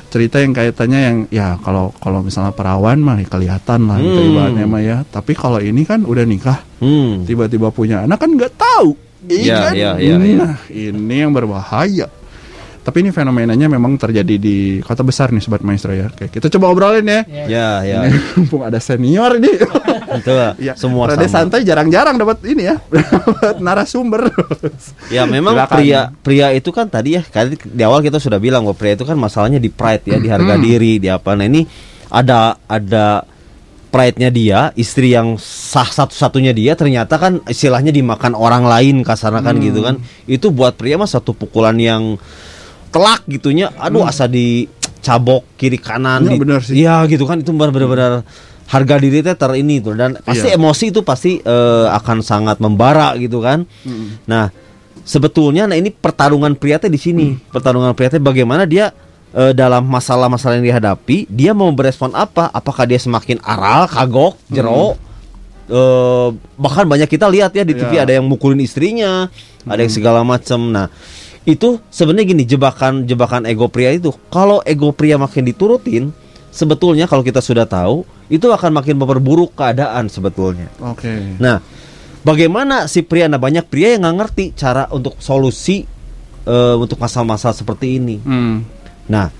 [SPEAKER 1] cerita yang kaitannya yang ya kalau kalau misalnya perawan mah ya kelihatan lah gitu
[SPEAKER 3] Hmm.
[SPEAKER 1] ibaratnya mah ya. Tapi kalau ini kan udah nikah,
[SPEAKER 3] Hmm.
[SPEAKER 1] tiba-tiba punya anak kan nggak tahu. Iya
[SPEAKER 3] Iya, iya.
[SPEAKER 1] Nah, ini yang berbahaya. Tapi ini fenomenanya memang terjadi di kota besar nih sobat maestro ya. Oke, kita coba obrolin ya.
[SPEAKER 3] Ya, ya.
[SPEAKER 1] Mumpung ada senior nih.
[SPEAKER 3] Itu lah.
[SPEAKER 1] ya,
[SPEAKER 3] Semua
[SPEAKER 1] Rada
[SPEAKER 3] sama.
[SPEAKER 1] santai jarang-jarang dapat ini ya. dapat narasumber.
[SPEAKER 3] Ya memang
[SPEAKER 1] Silakan.
[SPEAKER 3] pria pria itu kan tadi ya kan di awal kita sudah bilang bahwa pria itu kan masalahnya di pride ya, di harga
[SPEAKER 1] Hmm.
[SPEAKER 3] diri, di apa. Nah, ini ada ada pride-nya dia, istri yang sah satu-satunya dia ternyata kan istilahnya dimakan orang lain kasarnya kan
[SPEAKER 1] Hmm.
[SPEAKER 3] gitu kan. Itu buat pria mah satu pukulan yang telak gitunya. Aduh asa dicabok kiri kanan
[SPEAKER 1] Hmm.
[SPEAKER 3] Di-
[SPEAKER 1] sih.
[SPEAKER 3] Iya gitu kan itu benar-benar harga diri teh ter ini tuh dan pasti
[SPEAKER 1] Iya.
[SPEAKER 3] emosi itu pasti eh, akan sangat membara gitu kan.
[SPEAKER 1] Hmm.
[SPEAKER 3] Nah, sebetulnya nah ini pertarungan pria teh di sini. Pertarungan pria teh bagaimana dia eh, dalam masalah-masalah yang dihadapi, dia mau berespon apa? Apakah dia semakin aral, kagok, jero? Eh, bahkan banyak kita lihat ya di TV
[SPEAKER 1] Ya.
[SPEAKER 3] ada yang mukulin istrinya, ada yang segala macam. Nah, itu sebenarnya gini jebakan-jebakan ego pria itu. Kalau ego pria makin diturutin, sebetulnya kalau kita sudah tahu, itu akan makin memperburuk keadaan sebetulnya.
[SPEAKER 1] Oke.
[SPEAKER 3] Nah, bagaimana si pria? Nah, banyak pria yang nggak ngerti cara untuk solusi eh, untuk masalah-masalah seperti ini.
[SPEAKER 1] Hmm.
[SPEAKER 3] Nah,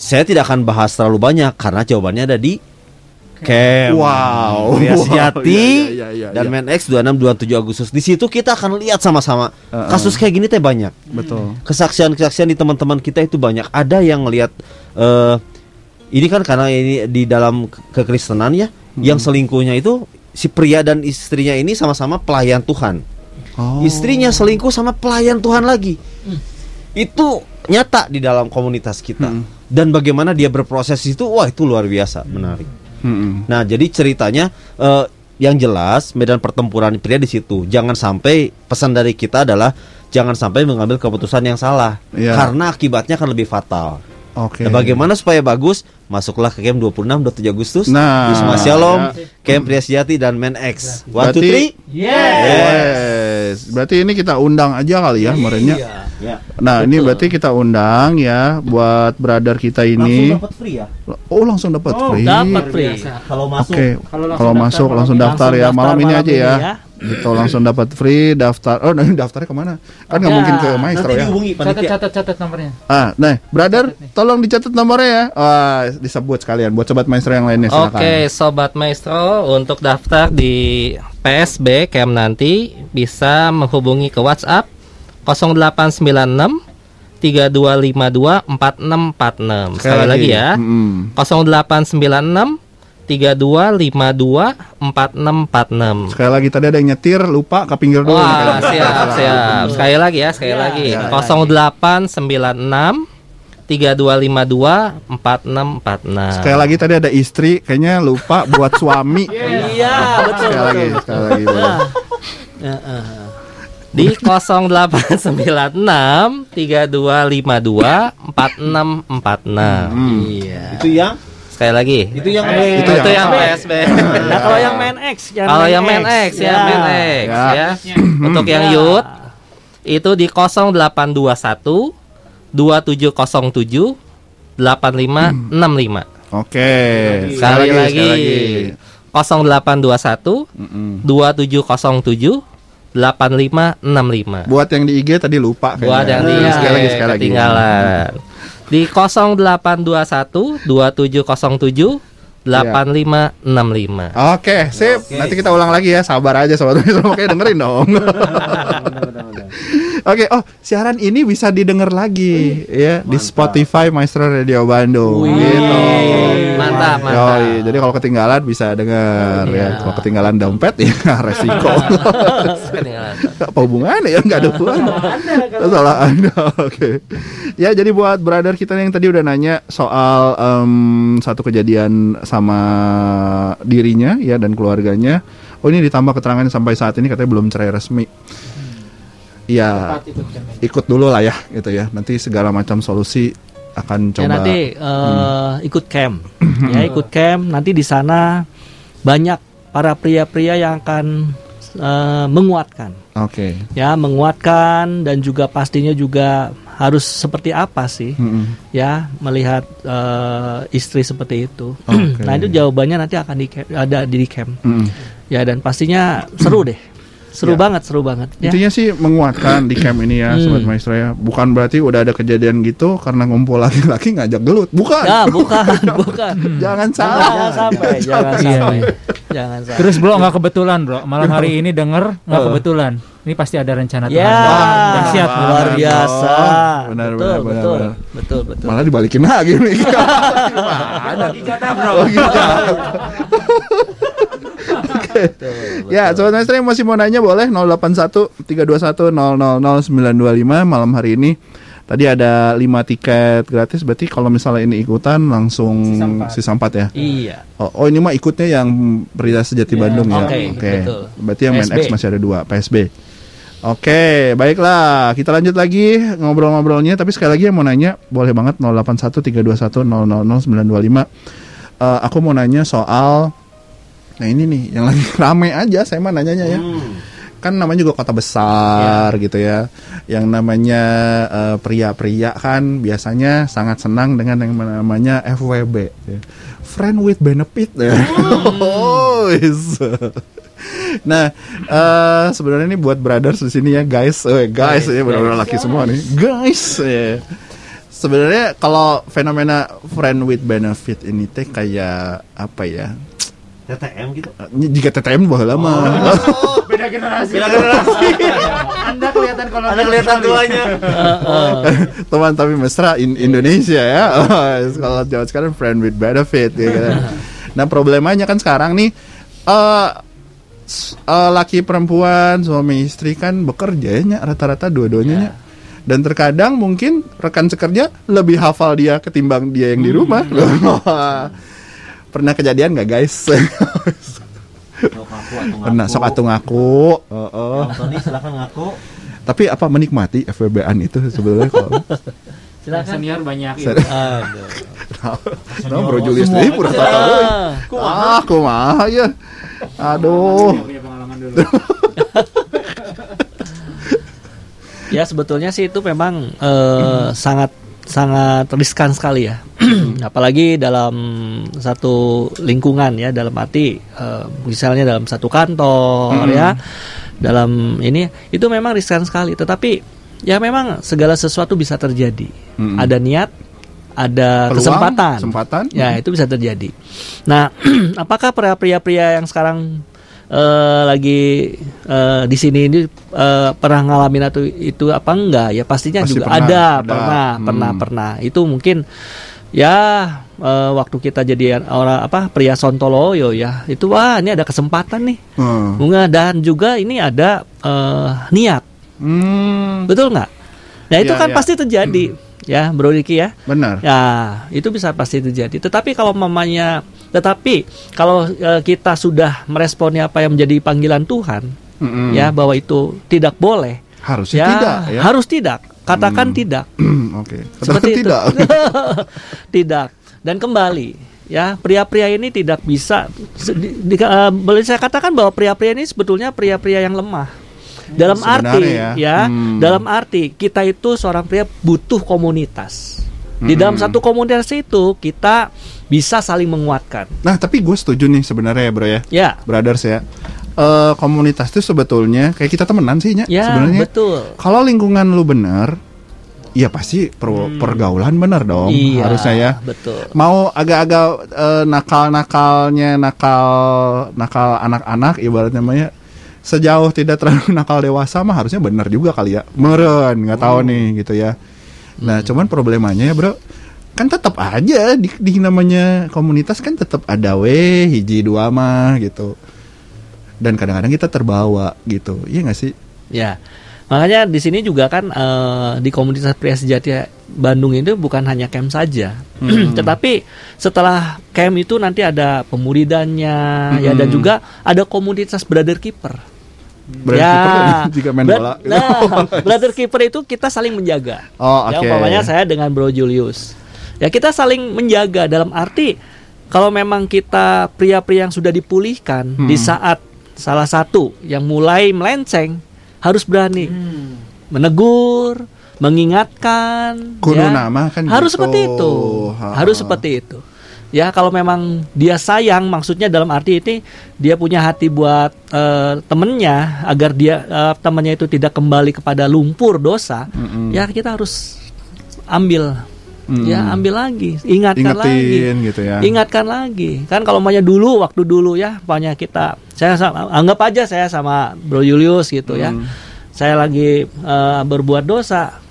[SPEAKER 3] saya tidak akan bahas terlalu banyak karena jawabannya ada di Camp.
[SPEAKER 1] Wow.
[SPEAKER 3] Pria
[SPEAKER 1] Wow.
[SPEAKER 3] Sejati
[SPEAKER 1] Iya, iya, iya,
[SPEAKER 3] dan
[SPEAKER 1] iya.
[SPEAKER 3] Men X 26 27 Agustus. Di situ kita akan lihat sama-sama
[SPEAKER 1] Uh-uh.
[SPEAKER 3] kasus kayak gini teh banyak.
[SPEAKER 1] Betul.
[SPEAKER 3] Kesaksian-kesaksian di teman-teman kita itu banyak. Ada yang lihat eh ini kan karena ini di dalam ke- kekristenan ya,
[SPEAKER 1] Hmm.
[SPEAKER 3] yang selingkuhnya itu si pria dan istrinya ini sama-sama pelayan Tuhan.
[SPEAKER 1] Oh.
[SPEAKER 3] Istrinya selingkuh sama pelayan Tuhan lagi. Itu nyata di dalam komunitas kita.
[SPEAKER 1] Hmm.
[SPEAKER 3] Dan bagaimana dia berproses itu, wah itu luar biasa, menarik.
[SPEAKER 1] Hmm.
[SPEAKER 3] Nah, jadi ceritanya eh, yang jelas medan pertempuran pria di situ. Jangan sampai pesan dari kita adalah jangan sampai mengambil keputusan yang salah
[SPEAKER 1] Iya.
[SPEAKER 3] karena akibatnya akan lebih fatal.
[SPEAKER 1] Oke.
[SPEAKER 3] Nah, bagaimana supaya bagus? Masuklah ke camp 26 27 Agustus.
[SPEAKER 1] Nah,
[SPEAKER 3] Wisma Shalom,
[SPEAKER 1] ya.
[SPEAKER 3] Camp Pria Sejati dan Men X. One, two,
[SPEAKER 1] Berarti-
[SPEAKER 3] three.
[SPEAKER 1] Yes. Berarti ini kita undang aja kali ya, merenya.
[SPEAKER 3] Ya.
[SPEAKER 1] Nah, ini berarti kita undang ya buat brother kita ini.
[SPEAKER 3] dapat free ya?
[SPEAKER 1] Oh, langsung dapat free.
[SPEAKER 2] Dapat free.
[SPEAKER 3] Kalau masuk
[SPEAKER 1] Oke, kalau masuk langsung daftar ya
[SPEAKER 2] Langsung
[SPEAKER 1] malam
[SPEAKER 2] daftar
[SPEAKER 1] ini
[SPEAKER 2] malam
[SPEAKER 1] aja
[SPEAKER 2] ini
[SPEAKER 1] ya.
[SPEAKER 2] ya.
[SPEAKER 1] Gitu langsung dapat free daftar. Oh, nah, ini daftarnya ke mana? Kan nggak
[SPEAKER 2] Ya,
[SPEAKER 1] mungkin ke maestro
[SPEAKER 3] nanti
[SPEAKER 1] ya.
[SPEAKER 3] dihubungi
[SPEAKER 5] Catat catat catat nomornya.
[SPEAKER 1] Ah, nah, brother, tolong dicatat nomornya ya. Wah, disebut sekalian buat sobat maestro yang lainnya.
[SPEAKER 6] Oke, sobat maestro, untuk daftar di PSB Camp nanti bisa menghubungi ke WhatsApp 0896 3252 4646. Sekali, lagi ya.
[SPEAKER 1] Mm-mm.
[SPEAKER 6] 0896 3252 4646.
[SPEAKER 1] Sekali lagi tadi ada yang nyetir lupa ke pinggir dulu.
[SPEAKER 6] Wah,
[SPEAKER 1] kayaknya.
[SPEAKER 6] siap, siap. Sekali lagi ya, sekali lagi.
[SPEAKER 1] ya,
[SPEAKER 6] 0896 3252 4646.
[SPEAKER 1] Sekali lagi tadi ada istri kayaknya lupa buat suami.
[SPEAKER 2] Iya, betul.
[SPEAKER 1] Sekali lagi,
[SPEAKER 2] betul.
[SPEAKER 1] sekali lagi.
[SPEAKER 2] Ya, eh.
[SPEAKER 6] Di 0896 3252 4646.
[SPEAKER 2] Iya.
[SPEAKER 3] Itu yang
[SPEAKER 6] Sekali lagi.
[SPEAKER 3] itu yang
[SPEAKER 6] itu,
[SPEAKER 1] yang
[SPEAKER 6] yang? PSB.
[SPEAKER 2] Nah, kalau yang main X,
[SPEAKER 6] Kalau yang main X ya, main X ya. Untuk yang
[SPEAKER 2] Ya.
[SPEAKER 6] youth itu di 0821 2707 8565.
[SPEAKER 1] Oke.
[SPEAKER 6] Sekali, lagi.
[SPEAKER 1] sekali
[SPEAKER 6] 0821
[SPEAKER 1] Mm-mm.
[SPEAKER 6] 2707 8565.
[SPEAKER 1] Buat yang di IG tadi lupa
[SPEAKER 6] Buat yang di
[SPEAKER 1] Nah, sekali lagi sekali lagi.
[SPEAKER 6] ketinggalan. Di 0821 2707 8565.
[SPEAKER 1] Oke, sip. Nanti kita ulang lagi ya. Sabar aja sobat. Oke, dengerin dong. Oke, oh siaran ini bisa didengar lagi ya di Spotify Maestro Radio Bandung. Gitu.
[SPEAKER 6] Mantap, mantap.
[SPEAKER 1] Yoi, jadi kalau ketinggalan bisa denger ya. Kalau ketinggalan dompet ya resiko.
[SPEAKER 6] Ketinggalan.
[SPEAKER 1] Apa hubungannya ya? Nggak ada hubungan. Salah Anda. Oke. Ya, jadi buat brother kita yang tadi udah nanya soal em, satu kejadian sama dirinya ya dan keluarganya. Oh, ini ditambah keterangan sampai saat ini katanya belum cerai resmi. Iya, ikut dulu lah ya gitu ya. Nanti segala macam solusi akan
[SPEAKER 2] Ya
[SPEAKER 1] coba.
[SPEAKER 2] nanti eh, ikut camp. ya ikut camp nanti di sana banyak para pria-pria yang akan eh, menguatkan.
[SPEAKER 1] Oke.
[SPEAKER 2] Ya, menguatkan dan juga pastinya juga harus seperti apa sih
[SPEAKER 1] Mm-mm.
[SPEAKER 2] ya melihat eh, istri seperti itu.
[SPEAKER 1] Oke.
[SPEAKER 2] nah itu jawabannya nanti akan di ada di camp.
[SPEAKER 1] Mm-mm.
[SPEAKER 2] Ya dan pastinya seru deh, seru
[SPEAKER 1] Ya.
[SPEAKER 2] banget, seru banget. Ya.
[SPEAKER 1] Intinya sih menguatkan di camp ini ya,
[SPEAKER 2] Hmm.
[SPEAKER 1] sobat maestro ya. Bukan berarti udah ada kejadian gitu karena ngumpul laki-laki ngajak gelut, bukan.
[SPEAKER 2] Ya bukan, bukan.
[SPEAKER 1] Jangan
[SPEAKER 2] Jangan
[SPEAKER 1] salah.
[SPEAKER 2] sampai, jangan
[SPEAKER 5] Iya,
[SPEAKER 2] sampai,
[SPEAKER 5] iya.
[SPEAKER 2] jangan sampai.
[SPEAKER 5] Terus bro nggak kebetulan bro, malam hari ini denger nggak kebetulan. Ini pasti ada rencana
[SPEAKER 2] Ya,
[SPEAKER 5] Tuhan. Dahsyat, bro.
[SPEAKER 2] luar biasa.
[SPEAKER 1] benar,
[SPEAKER 2] betul,
[SPEAKER 1] benar,
[SPEAKER 2] betul,
[SPEAKER 1] benar.
[SPEAKER 2] betul, betul.
[SPEAKER 1] Malah dibalikin lagi nih. Gimana? Oh, Ya, sobat maestro yang masih mau nanya boleh 081 321 000 925 malam hari ini. Tadi ada 5 tiket gratis berarti kalau misalnya ini ikutan langsung sisa 4 ya.
[SPEAKER 2] Iya.
[SPEAKER 1] Oh, oh, ini mah ikutnya yang Perida Sejati Bandung ya.
[SPEAKER 2] Oke, betul.
[SPEAKER 1] Berarti yang main. X masih ada dua, PSB. Oke, baiklah. Kita lanjut lagi ngobrol-ngobrolnya. Tapi sekali lagi yang mau nanya, boleh banget 081 321 000 925. Eh, aku mau nanya soal Nah ini nih yang lagi rame aja saya mah nanyanya ya. Kan namanya juga kota besar gitu ya. Yang namanya eh, pria-pria kan biasanya sangat senang dengan yang namanya FWB. ya. Friend with benefit ya. Oh, is. Nah, eh sebenarnya ini buat brothers di sini ya, guys. Eh, guys, ya benar-benar laki semua nih. Guys, ya. Sebenarnya kalau fenomena friend with benefit ini teh kayak apa ya?
[SPEAKER 3] TTM gitu.
[SPEAKER 1] Eh, Jika TTM bahwa lama.
[SPEAKER 3] beda generasi. Beda generasi.
[SPEAKER 1] Anda kelihatan kalau
[SPEAKER 3] Anda kelihatan tuanya.
[SPEAKER 1] teman tapi mesra in Indonesia ya. kalau jawab sekarang friend with benefit ya kan. Nah, problemanya kan sekarang nih eh s- eh, laki perempuan suami istri kan bekerja ya rata-rata dua-duanya ya. Dan terkadang mungkin rekan sekerja lebih hafal dia ketimbang dia yang di rumah. Pernah kejadian nggak guys? Pernah sok atuh ngaku. Heeh.
[SPEAKER 3] Tony silakan ngaku.
[SPEAKER 1] Tapi apa menikmati FWB-an itu sebenarnya kalau
[SPEAKER 2] Silakan.
[SPEAKER 5] Senior banyak.
[SPEAKER 2] Aduh.
[SPEAKER 1] Nah, Bro Julius deui pura tata deui. Ah, kumaha ya. Aduh.
[SPEAKER 2] Ya sebetulnya sih itu memang eh, sangat sangat riskan sekali ya. Apalagi dalam satu lingkungan ya, dalam arti eh, misalnya dalam satu kantor
[SPEAKER 1] Hmm.
[SPEAKER 2] ya, dalam ini itu memang riskan sekali. Tetapi ya memang segala sesuatu bisa terjadi.
[SPEAKER 1] Hmm.
[SPEAKER 2] Ada niat, ada
[SPEAKER 1] Peluang,
[SPEAKER 2] kesempatan.
[SPEAKER 1] kesempatan.
[SPEAKER 2] Ya itu bisa terjadi. Nah, apakah pria-pria yang sekarang eh, lagi eh, di sini ini eh, pernah ngalamin atau itu apa enggak? Ya pastinya
[SPEAKER 1] Pasti
[SPEAKER 2] juga
[SPEAKER 1] pernah,
[SPEAKER 2] ada,
[SPEAKER 1] ada.
[SPEAKER 2] pernah,
[SPEAKER 1] Hmm.
[SPEAKER 2] pernah, pernah. Itu mungkin ya eh, waktu kita jadi orang apa pria sontoloyo ya itu wah ini ada kesempatan nih
[SPEAKER 1] Hmm.
[SPEAKER 2] bunga dan juga ini ada eh, niat
[SPEAKER 1] Hmm,
[SPEAKER 2] betul nggak nah itu
[SPEAKER 1] Iya,
[SPEAKER 2] kan
[SPEAKER 1] iya.
[SPEAKER 2] pasti terjadi ya Bro Diki ya
[SPEAKER 1] benar.
[SPEAKER 2] Ya, itu bisa pasti terjadi. Tetapi kalau mamanya, tetapi kalau eh, kita sudah meresponi apa yang menjadi panggilan Tuhan,
[SPEAKER 1] Mm-mm.
[SPEAKER 2] ya bahwa itu tidak boleh.
[SPEAKER 1] harusnya
[SPEAKER 2] ya,
[SPEAKER 1] tidak ya.
[SPEAKER 2] harus tidak. Katakan
[SPEAKER 1] Hmm.
[SPEAKER 2] tidak.
[SPEAKER 1] Oke. Katakan
[SPEAKER 2] Seperti
[SPEAKER 1] tidak.
[SPEAKER 2] tidak. Dan kembali, ya pria-pria ini tidak bisa. di- di- eh, boleh saya katakan bahwa pria-pria ini sebetulnya pria-pria yang lemah. Dalam
[SPEAKER 1] Sebenarnya
[SPEAKER 2] arti,
[SPEAKER 1] ya.
[SPEAKER 2] ya,
[SPEAKER 1] Hmm.
[SPEAKER 2] dalam arti kita itu seorang pria butuh komunitas. Di dalam
[SPEAKER 1] Hmm.
[SPEAKER 2] satu komunitas itu kita bisa saling menguatkan.
[SPEAKER 1] Nah, tapi gue setuju nih sebenarnya ya, Bro ya.
[SPEAKER 2] Ya,
[SPEAKER 1] Brothers ya. Eh komunitas itu sebetulnya kayak kita temenan sih Nya,
[SPEAKER 2] ya
[SPEAKER 1] sebenarnya.
[SPEAKER 2] betul.
[SPEAKER 1] Kalau lingkungan lu bener, ya pasti per- pergaulan bener dong
[SPEAKER 2] iya,
[SPEAKER 1] harusnya ya.
[SPEAKER 2] Betul.
[SPEAKER 1] Mau agak-agak eh, nakal-nakalnya nakal nakal anak-anak ibaratnya mah ya sejauh tidak terlalu nakal dewasa mah harusnya bener juga kali ya. Meren, nggak tahu nih gitu ya. Nah, cuman problemanya ya, Bro. Kan tetap aja di, di namanya komunitas kan tetap ada weh hiji dua mah gitu. Dan kadang-kadang kita terbawa gitu. Iya nggak sih?
[SPEAKER 2] Ya. Makanya di sini juga kan eh, di komunitas pria sejati Bandung itu bukan hanya camp saja,
[SPEAKER 1] Hmm.
[SPEAKER 2] tetapi setelah camp itu nanti ada pemuridannya, ya dan
[SPEAKER 1] Hmm.
[SPEAKER 2] juga ada komunitas brother keeper.
[SPEAKER 1] Brother
[SPEAKER 2] ya,
[SPEAKER 1] keeper jika main bola.
[SPEAKER 2] Nah, brother keeper itu kita saling menjaga.
[SPEAKER 1] Oh,
[SPEAKER 2] Ya,
[SPEAKER 1] oke.
[SPEAKER 2] umpamanya saya dengan Bro Julius. Ya kita saling menjaga dalam arti kalau memang kita pria-pria yang sudah dipulihkan
[SPEAKER 1] Hmm.
[SPEAKER 2] di saat salah satu yang mulai melenceng harus berani menegur, mengingatkan ya.
[SPEAKER 1] nama kan
[SPEAKER 2] harus
[SPEAKER 1] gitu.
[SPEAKER 2] seperti itu
[SPEAKER 1] Ha.
[SPEAKER 2] harus seperti itu ya kalau memang dia sayang maksudnya dalam arti ini dia punya hati buat eh, temennya agar dia eh, temannya itu tidak kembali kepada lumpur dosa
[SPEAKER 1] Mm-mm.
[SPEAKER 2] ya kita harus ambil
[SPEAKER 1] Mm-mm.
[SPEAKER 2] ya ambil lagi ingatkan lagi
[SPEAKER 1] Ingetin gitu ya.
[SPEAKER 2] ingatkan lagi kan kalau umpamanya dulu waktu dulu ya umpamanya kita saya sama- anggap aja saya sama Bro Julius gitu ya
[SPEAKER 1] Hmm.
[SPEAKER 2] saya lagi eh, berbuat dosa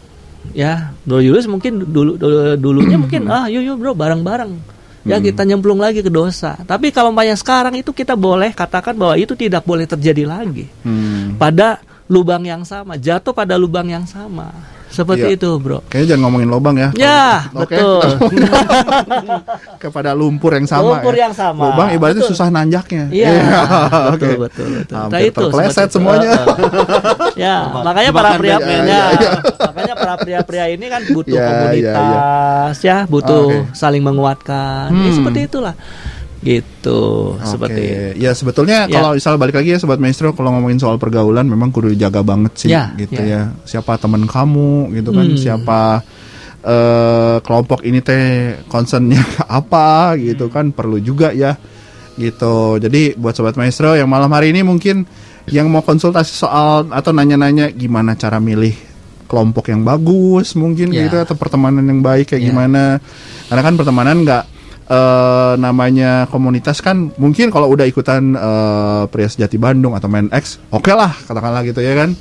[SPEAKER 2] ya Bro Julius mungkin dulu, dulu dulunya mungkin ah yuk yuk bro bareng bareng ya
[SPEAKER 1] Hmm.
[SPEAKER 2] kita nyemplung lagi ke dosa tapi kalau umpamanya sekarang itu kita boleh katakan bahwa itu tidak boleh terjadi lagi
[SPEAKER 1] Hmm.
[SPEAKER 2] pada lubang yang sama jatuh pada lubang yang sama seperti
[SPEAKER 1] Iya.
[SPEAKER 2] itu bro
[SPEAKER 1] Kayaknya jangan ngomongin lobang ya.
[SPEAKER 2] ya
[SPEAKER 1] Oke.
[SPEAKER 2] betul
[SPEAKER 1] Kepada lumpur yang sama.
[SPEAKER 2] Lumpur
[SPEAKER 1] ya.
[SPEAKER 2] yang sama.
[SPEAKER 1] Lubang ibaratnya
[SPEAKER 2] Betul.
[SPEAKER 1] susah nanjaknya.
[SPEAKER 2] Iya,
[SPEAKER 1] Oke.
[SPEAKER 2] betul, betul, betul.
[SPEAKER 1] Hampir
[SPEAKER 2] Nah, itu itu.
[SPEAKER 1] semuanya.
[SPEAKER 2] ya, makanya para pria pria
[SPEAKER 1] Iya, iya.
[SPEAKER 2] makanya para pria-pria ini kan butuh
[SPEAKER 1] iya,
[SPEAKER 2] komunitas ya, butuh
[SPEAKER 1] Oke.
[SPEAKER 2] saling menguatkan. Ya,
[SPEAKER 1] Hmm.
[SPEAKER 2] seperti itulah. Gitu,
[SPEAKER 1] Oke.
[SPEAKER 2] seperti
[SPEAKER 1] Ya sebetulnya
[SPEAKER 2] Ya.
[SPEAKER 1] kalau misal balik lagi ya sobat maestro kalau ngomongin soal pergaulan memang kudu dijaga banget sih
[SPEAKER 2] Ya,
[SPEAKER 1] gitu
[SPEAKER 2] ya.
[SPEAKER 1] ya. Siapa teman kamu gitu kan,
[SPEAKER 2] Hmm.
[SPEAKER 1] siapa eh kelompok ini teh concernnya apa gitu
[SPEAKER 2] Hmm.
[SPEAKER 1] kan perlu juga ya gitu. Jadi buat sobat maestro yang malam hari ini mungkin yang mau konsultasi soal atau nanya-nanya gimana cara milih kelompok yang bagus mungkin
[SPEAKER 2] Ya.
[SPEAKER 1] gitu atau pertemanan yang baik kayak
[SPEAKER 2] Ya.
[SPEAKER 1] gimana. Karena kan pertemanan nggak eh namanya komunitas kan mungkin kalau udah ikutan eh, pria sejati Bandung atau main X oke lah katakanlah gitu ya kan.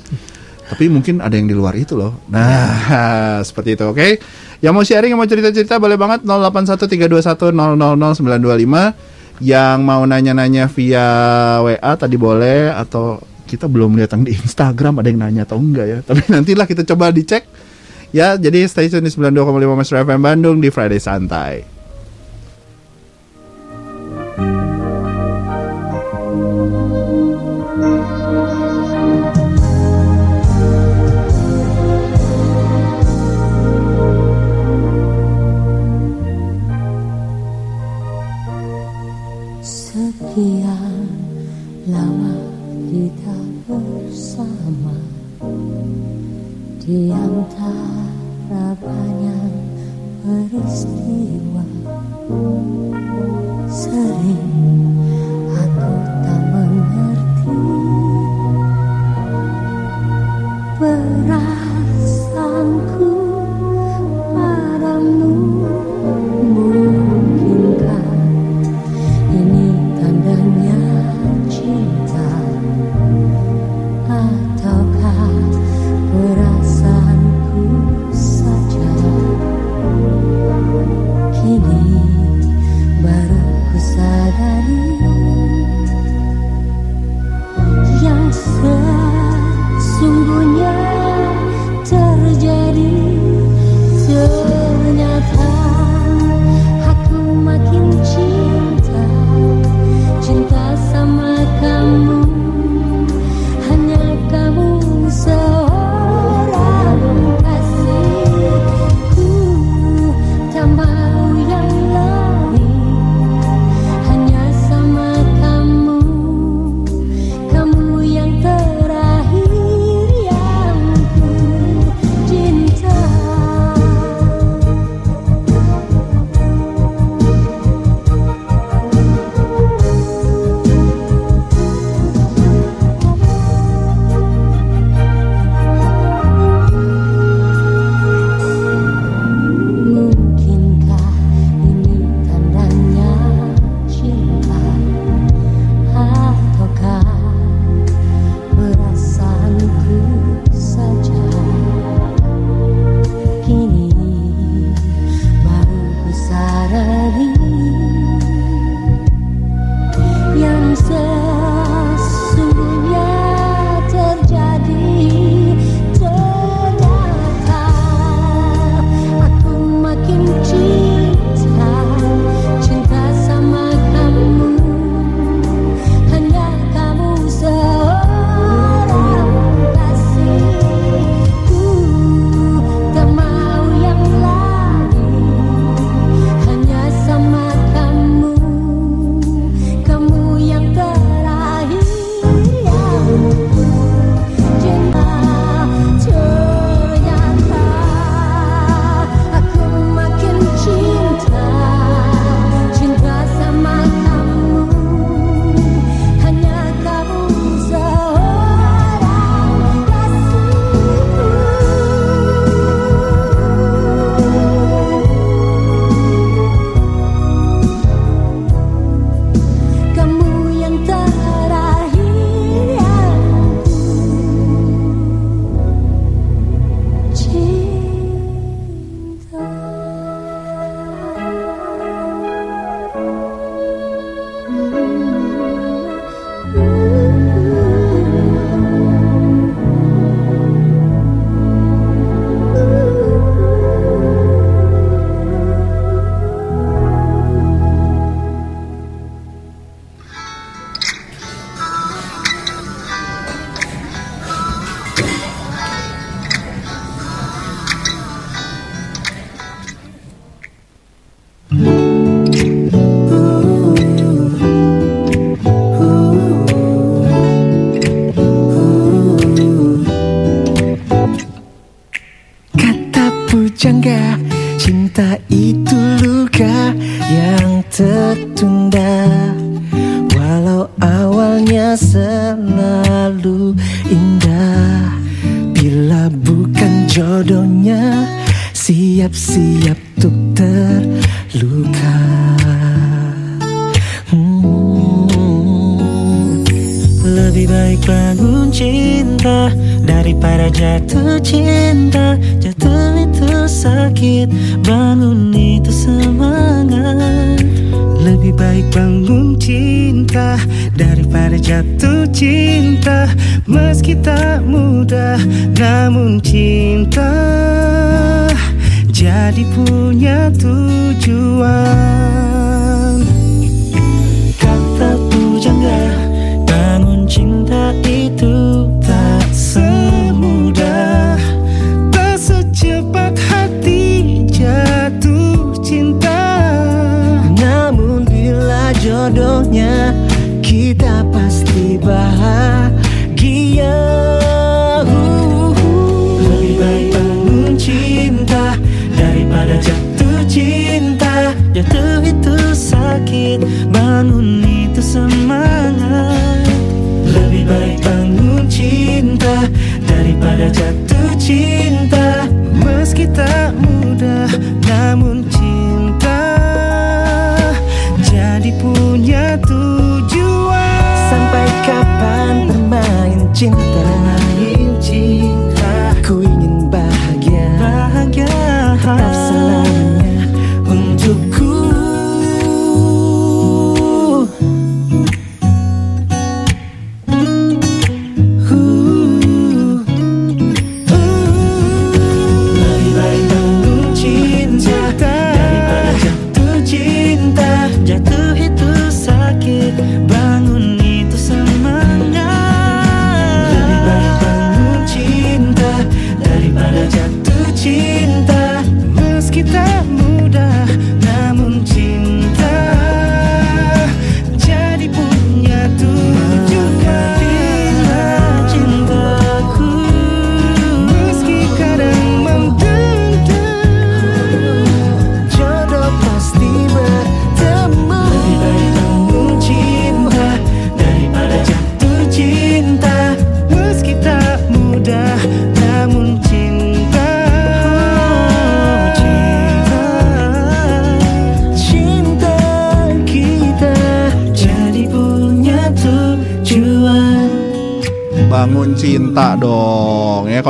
[SPEAKER 1] Tapi mungkin ada yang di luar itu loh. Nah seperti itu oke? Yang mau sharing yang mau cerita-cerita boleh banget 081321000925 yang mau nanya-nanya via WA tadi boleh atau kita belum lihat yang di Instagram ada yang nanya atau enggak ya? Tapi nantilah kita coba dicek. Ya jadi stay tune di 92,5 Metro FM Bandung di Friday Santai
[SPEAKER 14] Sekian lama kita bersama. Di antara banyak peristiwa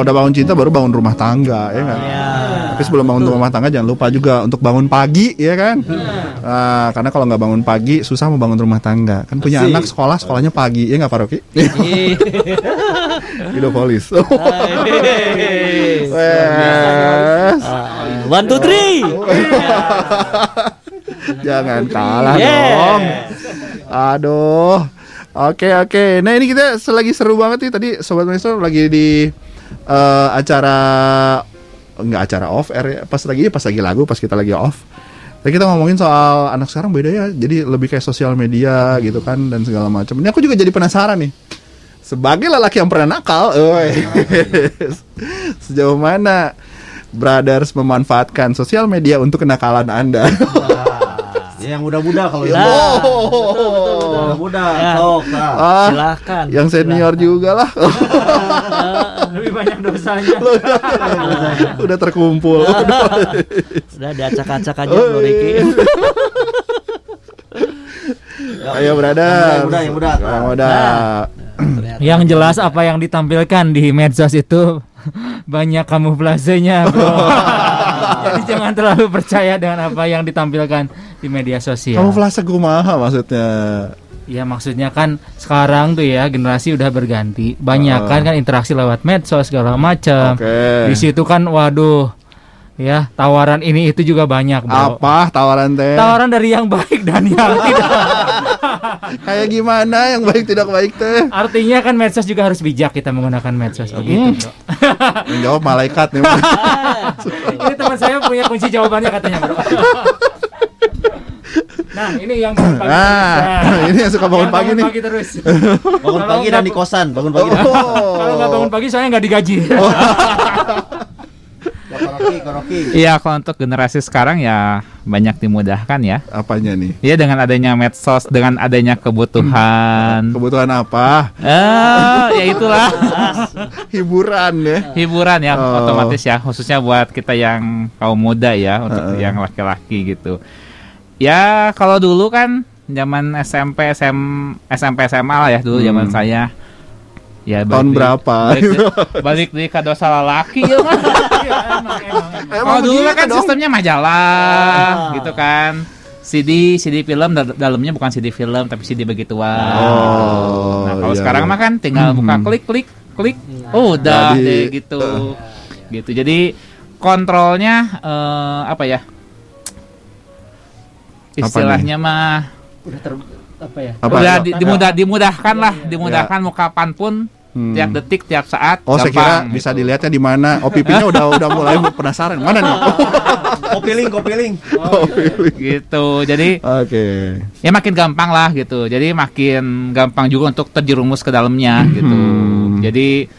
[SPEAKER 1] udah bangun cinta baru bangun rumah tangga ya kan. Tapi sebelum bangun rumah tangga jangan lupa juga untuk bangun pagi ya kan. Nah, karena kalau nggak bangun pagi susah mau bangun rumah tangga. Kan punya
[SPEAKER 2] Asik.
[SPEAKER 1] anak sekolah sekolahnya pagi ya nggak Pak Rocky? Hidropolis. Wes.
[SPEAKER 2] One, two, three.
[SPEAKER 1] Jangan kalah
[SPEAKER 2] Yeah.
[SPEAKER 1] dong. Aduh. Oke oke. Nah ini kita selagi seru banget nih tadi sobat maestro lagi di eh, acara enggak acara off air ya. Pas lagi pas lagi lagu pas kita lagi off. Tadi kita ngomongin soal anak sekarang beda ya. Jadi lebih kayak sosial media gitu kan dan segala macam. Ini aku juga jadi penasaran nih. Sebagai lelaki yang pernah nakal, sejauh mana brothers memanfaatkan sosial media untuk kenakalan Anda?
[SPEAKER 3] Ya, yang muda-muda kalau
[SPEAKER 1] Ya,
[SPEAKER 3] itu.
[SPEAKER 1] oh.
[SPEAKER 3] Muda,
[SPEAKER 2] Ya.
[SPEAKER 3] sok, nah.
[SPEAKER 1] Ah,
[SPEAKER 2] Silahkan.
[SPEAKER 1] Yang senior juga lah.
[SPEAKER 5] Lebih banyak dosanya.
[SPEAKER 1] Udah terkumpul.
[SPEAKER 2] Sudah diacak-acak aja Bro Ricky.
[SPEAKER 1] Ayo brother.
[SPEAKER 3] Yang muda, yang muda, yang muda.
[SPEAKER 1] Yang muda.
[SPEAKER 5] Yang jelas apa yang ditampilkan di medsos itu banyak kamuflasenya, bro. Jadi jangan terlalu percaya dengan apa yang ditampilkan di media sosial.
[SPEAKER 1] Kamu flase kumaha maksudnya?
[SPEAKER 5] Ya maksudnya kan sekarang tuh ya generasi udah berganti, banyak kan kan interaksi lewat medsos segala macam.
[SPEAKER 1] Oke.
[SPEAKER 5] Di situ kan waduh ya tawaran ini itu juga banyak, bro.
[SPEAKER 1] Apa tawaran teh?
[SPEAKER 5] Tawaran dari yang baik dan yang tidak.
[SPEAKER 1] Kayak gimana yang baik tidak baik teh?
[SPEAKER 5] Artinya kan medsos juga harus bijak kita menggunakan medsos begitu, bro.
[SPEAKER 1] Yang jawab malaikat nih.
[SPEAKER 5] ini teman saya punya kunci jawabannya katanya, bro. Nah, ini yang bangun pagi.
[SPEAKER 1] Nah, ini yang suka bangun
[SPEAKER 5] Yang
[SPEAKER 1] pagi nih.
[SPEAKER 5] terus.
[SPEAKER 3] Bangun pagi dan di kosan, bangun pagi.
[SPEAKER 1] Oh.
[SPEAKER 5] Kalau nggak bangun pagi saya nggak digaji.
[SPEAKER 4] Iya, kalau untuk generasi sekarang ya banyak dimudahkan ya.
[SPEAKER 1] Apanya nih?
[SPEAKER 4] Iya dengan adanya medsos, dengan adanya kebutuhan.
[SPEAKER 1] Kebutuhan apa?
[SPEAKER 4] Eh, ya itulah
[SPEAKER 1] Hiburan ya.
[SPEAKER 4] hiburan ya
[SPEAKER 1] Oh.
[SPEAKER 4] otomatis ya, khususnya buat kita yang kaum muda ya, untuk
[SPEAKER 1] Heeh.
[SPEAKER 4] yang laki-laki gitu. Ya kalau dulu kan zaman SMP, SM, SMP, SMA lah ya dulu zaman
[SPEAKER 1] Hmm.
[SPEAKER 4] saya. Ya
[SPEAKER 1] Tahun berapa?
[SPEAKER 4] Balik di, balik di kado salah laki ya mah. Kalau dulu
[SPEAKER 1] begitu
[SPEAKER 4] kan
[SPEAKER 1] dong.
[SPEAKER 4] sistemnya majalah gitu kan. CD, CD film dal- dalamnya bukan CD film tapi CD begituan.
[SPEAKER 1] Oh,
[SPEAKER 4] Nah, kalau
[SPEAKER 1] iya,
[SPEAKER 4] sekarang
[SPEAKER 1] iya.
[SPEAKER 4] mah kan tinggal buka
[SPEAKER 1] Mhm.
[SPEAKER 4] klik klik klik. Oh, udah
[SPEAKER 1] Jadi,
[SPEAKER 4] deh gitu. Gitu. Jadi kontrolnya eh, apa ya? Istilahnya mah
[SPEAKER 2] Udah ter apa ya?
[SPEAKER 1] Apa?
[SPEAKER 4] udah di- dimudah dimudahkan lah, dimudahkan mau kapan pun
[SPEAKER 1] Hmm.
[SPEAKER 4] tiap detik, tiap saat.
[SPEAKER 1] Oh, saya kira
[SPEAKER 4] gampang,
[SPEAKER 1] bisa
[SPEAKER 4] gitu.
[SPEAKER 1] dilihatnya di mana. OPP-nya udah udah mulai penasaran. Mana nih?
[SPEAKER 3] Kopi link, kopi link.
[SPEAKER 4] gitu. Jadi
[SPEAKER 1] Oke.
[SPEAKER 4] ya makin gampang lah gitu. Jadi makin gampang juga untuk terjerumus ke dalamnya gitu.
[SPEAKER 1] Hmm.
[SPEAKER 4] Jadi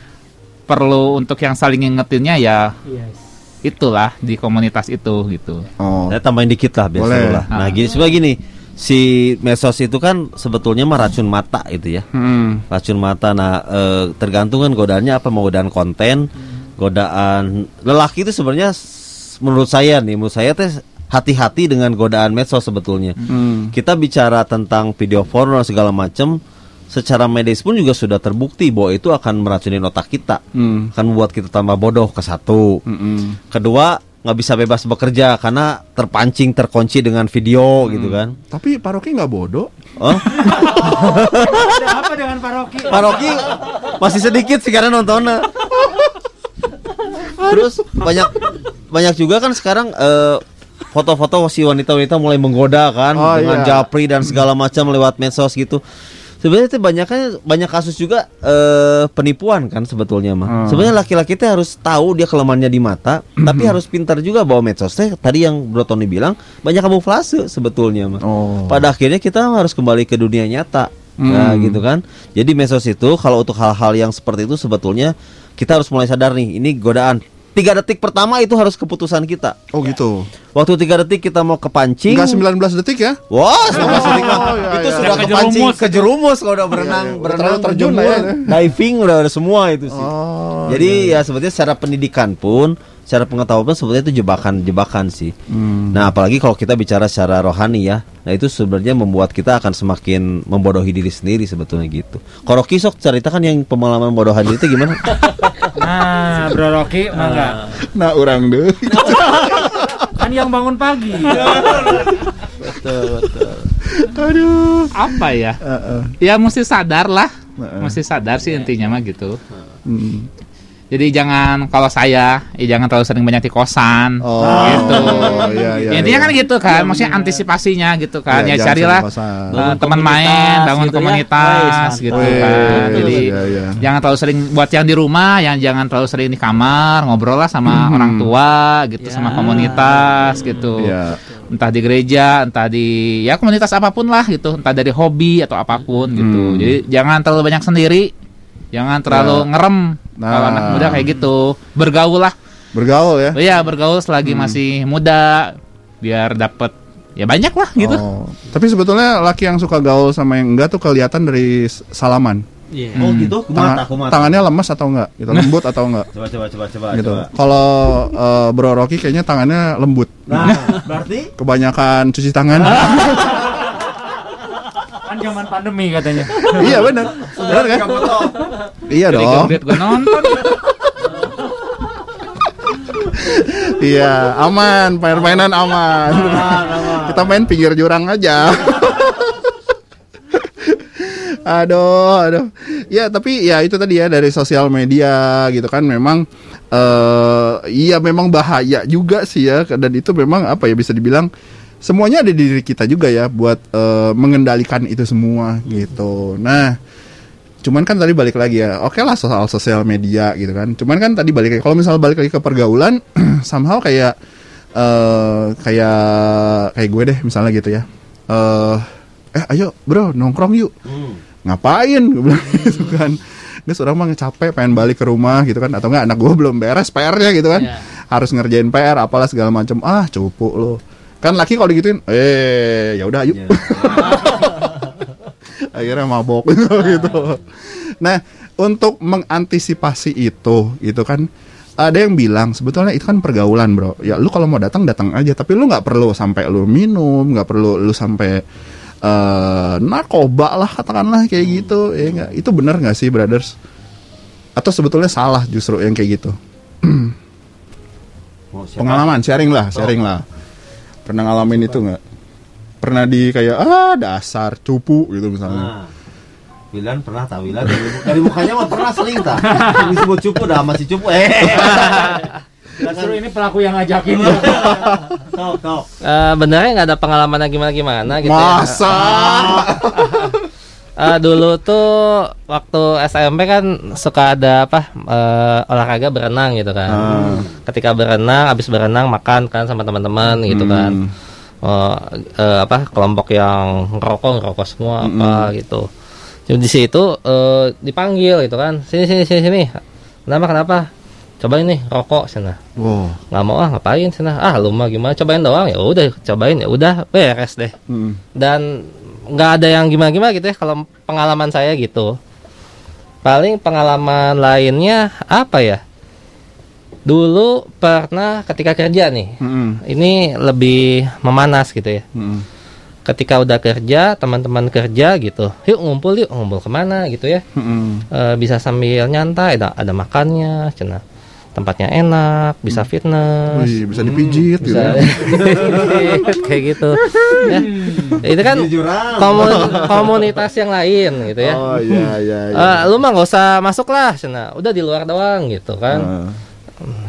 [SPEAKER 4] perlu untuk yang saling ngingetinnya ya
[SPEAKER 2] Yes.
[SPEAKER 4] itulah di komunitas itu gitu.
[SPEAKER 1] Oh.
[SPEAKER 3] Saya tambahin dikit lah biasa
[SPEAKER 1] Boleh.
[SPEAKER 3] lah. Nah,
[SPEAKER 4] Ah.
[SPEAKER 3] gini sebenarnya gini, si medsos itu kan sebetulnya mah racun mata itu ya.
[SPEAKER 1] Hmm.
[SPEAKER 3] Racun mata. Nah, eh, tergantung kan godaannya apa mau godaan konten, godaan lelaki itu sebenarnya menurut saya nih, menurut saya teh hati-hati dengan godaan medsos sebetulnya.
[SPEAKER 1] Hmm.
[SPEAKER 3] Kita bicara tentang video porno segala macam secara medis pun juga sudah terbukti bahwa itu akan meracunin otak kita.
[SPEAKER 1] Hmm.
[SPEAKER 3] Akan membuat kita tambah bodoh ke satu.
[SPEAKER 1] Mm-mm.
[SPEAKER 3] Kedua, nggak bisa bebas bekerja karena terpancing, terkunci dengan video gitu kan.
[SPEAKER 1] Tapi Pak Rocky nggak bodoh.
[SPEAKER 3] Oh,
[SPEAKER 5] Ada apa dengan? Pak Rocky
[SPEAKER 3] masih sedikit sekarang nontonnya. Terus banyak banyak juga kan sekarang eh, foto-foto si wanita-wanita mulai menggoda kan
[SPEAKER 1] Oh,
[SPEAKER 3] dengan
[SPEAKER 1] iya.
[SPEAKER 3] japri dan segala macam lewat medsos gitu. Sebenarnya itu banyaknya banyak kasus juga eh, penipuan kan sebetulnya mah.
[SPEAKER 1] Hmm.
[SPEAKER 3] Sebenarnya laki-laki itu harus tahu dia kelemahannya di mata, tapi harus pintar juga bawa medsos teh. Tadi yang Bro Tony bilang banyak kamuflase sebetulnya mah.
[SPEAKER 1] Oh.
[SPEAKER 3] Pada akhirnya kita harus kembali ke dunia nyata. Nah,
[SPEAKER 1] Hmm.
[SPEAKER 3] gitu kan. Jadi medsos itu kalau untuk hal-hal yang seperti itu sebetulnya kita harus mulai sadar nih, ini godaan. Tiga detik pertama itu harus keputusan kita.
[SPEAKER 1] Oh gitu.
[SPEAKER 3] Waktu tiga detik kita mau kepancing.
[SPEAKER 1] Enggak 19 detik ya?
[SPEAKER 3] Wah, sama detik mah.
[SPEAKER 1] Oh, iya,
[SPEAKER 3] itu
[SPEAKER 1] iya.
[SPEAKER 3] sudah
[SPEAKER 4] Udah
[SPEAKER 3] kepancing,
[SPEAKER 4] kejerumus.
[SPEAKER 3] kejerumus kalau udah berenang,
[SPEAKER 1] iya. Udah
[SPEAKER 3] berenang,
[SPEAKER 1] terlalu terjun
[SPEAKER 3] terjun,
[SPEAKER 1] lah ya.
[SPEAKER 3] diving udah ada semua itu sih.
[SPEAKER 1] Oh.
[SPEAKER 3] Jadi ya sebetulnya secara pendidikan pun, secara pengetahuan pun sebetulnya itu jebakan-jebakan sih.
[SPEAKER 1] Hmm.
[SPEAKER 3] Nah, apalagi kalau kita bicara secara rohani ya. Nah, itu sebenarnya membuat kita akan semakin membodohi diri sendiri sebetulnya gitu. Kalau Rocky sok ceritakan yang pengalaman bodohan diri itu gimana?
[SPEAKER 5] Nah, Bro Rocky, mangga.
[SPEAKER 1] Nah, orang deh.
[SPEAKER 5] Kan yang bangun pagi.
[SPEAKER 1] Aduh.
[SPEAKER 4] Apa ya?
[SPEAKER 1] Heeh.
[SPEAKER 4] Ya mesti sadar lah.
[SPEAKER 1] Heeh.
[SPEAKER 4] Mesti sadar sih intinya mah gitu.
[SPEAKER 1] Hmm.
[SPEAKER 4] Jadi jangan kalau saya, ya jangan terlalu sering banyak di kosan.
[SPEAKER 1] Oh,
[SPEAKER 4] gitu.
[SPEAKER 1] iya, iya,
[SPEAKER 4] Ya, intinya
[SPEAKER 1] iya.
[SPEAKER 4] kan gitu kan, maksudnya antisipasinya gitu kan.
[SPEAKER 1] Iya,
[SPEAKER 4] ya carilah
[SPEAKER 2] Bangun
[SPEAKER 4] teman main, bangun
[SPEAKER 2] gitu ya.
[SPEAKER 4] komunitas
[SPEAKER 2] Wes,
[SPEAKER 4] gitu
[SPEAKER 1] mantap.
[SPEAKER 4] kan. Jadi
[SPEAKER 1] iya, iya.
[SPEAKER 4] jangan terlalu sering buat yang di rumah, yang jangan terlalu sering di kamar, ngobrol lah sama
[SPEAKER 1] Hmm.
[SPEAKER 4] orang tua gitu,
[SPEAKER 2] Ya.
[SPEAKER 4] sama komunitas gitu.
[SPEAKER 1] Iya.
[SPEAKER 4] Entah di gereja, entah di ya komunitas apa pun lah gitu, entah dari hobi atau apa pun gitu.
[SPEAKER 1] Hmm.
[SPEAKER 4] Jadi jangan terlalu banyak sendiri. Jangan terlalu
[SPEAKER 1] Ya.
[SPEAKER 4] ngerem
[SPEAKER 1] Nah.
[SPEAKER 4] kalau anak muda kayak gitu. Bergaul lah.
[SPEAKER 1] Bergaul ya.
[SPEAKER 4] Iya, bergaul selagi
[SPEAKER 1] Hmm.
[SPEAKER 4] masih muda biar dapat ya banyak lah gitu.
[SPEAKER 1] Oh. Tapi sebetulnya laki yang suka gaul sama yang enggak tuh kelihatan dari salaman.
[SPEAKER 2] Iya.
[SPEAKER 3] Oh gitu,
[SPEAKER 1] Tangan- tangannya lemas atau enggak? Gitu, lembut atau enggak?
[SPEAKER 3] Coba coba coba coba.
[SPEAKER 1] gitu. Kalau eh, Bro Rocky kayaknya tangannya lembut.
[SPEAKER 3] Nah, berarti
[SPEAKER 1] Kebanyakan cuci tangan.
[SPEAKER 5] Zaman pandemi katanya.
[SPEAKER 1] iya benar. Benar kan? Iya
[SPEAKER 4] Jadi
[SPEAKER 1] dong.
[SPEAKER 4] gue nonton.
[SPEAKER 1] Iya, aman, main-mainan aman. Kita main pinggir jurang aja. aduh, aduh. Ya, tapi ya itu tadi ya dari sosial media gitu kan memang eh iya memang bahaya juga sih ya dan itu memang apa ya bisa dibilang semuanya ada di diri kita juga ya buat eh, mengendalikan itu semua gitu. Nah, Cuman kan tadi balik lagi ya, oke lah soal sosial media gitu kan. Cuman kan tadi balik lagi, kalau misalnya balik lagi ke pergaulan, somehow kayak eh kayak kayak gue deh misalnya gitu ya. Eh eh ayo bro nongkrong yuk. Ngapain? Gue bilang gitu kan. Gue seorang mah capek pengen balik ke rumah gitu kan atau enggak anak gue belum beres PR-nya gitu kan.
[SPEAKER 2] Iya.
[SPEAKER 1] harus ngerjain PR apalah segala macam ah cupu lo kan laki kalau digituin eh ya udah yuk.
[SPEAKER 3] Iya.
[SPEAKER 1] akhirnya mabok gitu nah untuk mengantisipasi itu gitu kan ada yang bilang sebetulnya itu kan pergaulan bro. Ya lu kalau mau datang datang aja. Tapi lu nggak perlu sampai lu minum nggak perlu lu sampai eh narkoba lah katakanlah kayak gitu. Ya nggak? Itu benar nggak sih brothers? Atau sebetulnya salah justru yang kayak gitu? Pengalaman sharing lah sharing lah pernah ngalamin itu nggak? Pernah di kayak ah dasar cupu gitu misalnya.
[SPEAKER 3] Nah, Wilan pernah tak Wilan dari, dari mukanya mah pernah sering tak disebut cupu dah masih cupu. Eh.
[SPEAKER 5] Justru ini pelaku yang ngajakin.
[SPEAKER 3] kau kau
[SPEAKER 6] Eh, benernya nggak ada pengalaman yang gimana gimana gitu
[SPEAKER 1] masa?
[SPEAKER 6] Ya. Eh, dulu tuh waktu SMP kan suka ada apa eh, olahraga berenang gitu kan.
[SPEAKER 1] Ah.
[SPEAKER 6] Ketika berenang, habis berenang makan kan sama teman-teman gitu kan.
[SPEAKER 1] Hmm.
[SPEAKER 6] Oh, eh, apa kelompok yang ngerokok ngerokok semua apa gitu. Jadi di situ eh, dipanggil gitu kan. Sini sini sini sini. Kenapa kenapa? Cobain nih rokok sana.
[SPEAKER 1] wow
[SPEAKER 6] Nggak mau ah ngapain sana. Ah lu mah gimana? Cobain doang ya udah cobain ya udah beres deh
[SPEAKER 1] Hmm.
[SPEAKER 6] dan nggak ada yang gimana-gimana gitu ya kalau pengalaman saya gitu paling pengalaman lainnya apa ya dulu pernah ketika kerja nih
[SPEAKER 1] Hmm.
[SPEAKER 6] ini lebih memanas gitu ya
[SPEAKER 1] Hmm.
[SPEAKER 6] ketika udah kerja teman-teman kerja gitu yuk ngumpul yuk ngumpul ke mana gitu ya
[SPEAKER 1] Hmm.
[SPEAKER 6] Eh, bisa sambil nyantai ada ada makannya cina tempatnya enak bisa fitness.
[SPEAKER 1] Wih, bisa dipijit gitu
[SPEAKER 6] bisa
[SPEAKER 1] ya.
[SPEAKER 6] kayak gitu. Ya itu kan komun- komunitas yang lain gitu ya.
[SPEAKER 1] Oh iya iya iya.
[SPEAKER 6] Eh, lu mah nggak usah masuk lah cina. Udah di luar doang gitu kan.
[SPEAKER 1] Ah.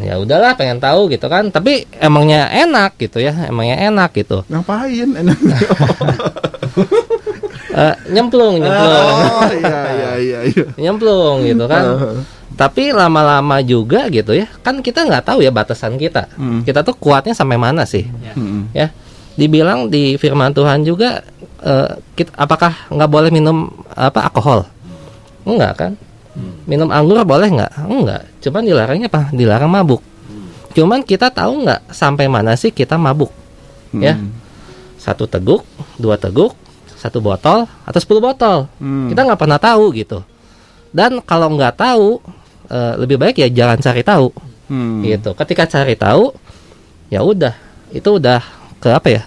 [SPEAKER 6] ya udahlah pengen tahu gitu kan. Tapi emangnya enak gitu ya emangnya enak gitu.
[SPEAKER 1] Ngapain? Enak
[SPEAKER 6] Eh, nyemplung nyemplung.
[SPEAKER 1] oh iya iya iya iya.
[SPEAKER 6] Nyemplung gitu kan. Tapi lama-lama juga gitu ya kan kita nggak tahu ya batasan kita.
[SPEAKER 1] Hmm.
[SPEAKER 6] kita tuh kuatnya sampai mana sih?
[SPEAKER 1] Hmm.
[SPEAKER 6] ya dibilang di firman Tuhan juga eh, kita, apakah nggak boleh minum apa alkohol? Enggak kan? Minum anggur boleh nggak? Enggak cuman dilarangnya apa? Dilarang mabuk. Cuman kita tahu nggak sampai mana sih kita mabuk? Ya.
[SPEAKER 1] Hmm.
[SPEAKER 6] satu teguk dua teguk satu botol atau 10 botol.
[SPEAKER 1] Hmm.
[SPEAKER 6] kita nggak pernah tahu gitu. Dan kalau nggak tahu eh, lebih baik ya jangan cari tahu.
[SPEAKER 1] Hmm.
[SPEAKER 6] gitu. Ketika cari tahu ya udah itu udah ke apa ya?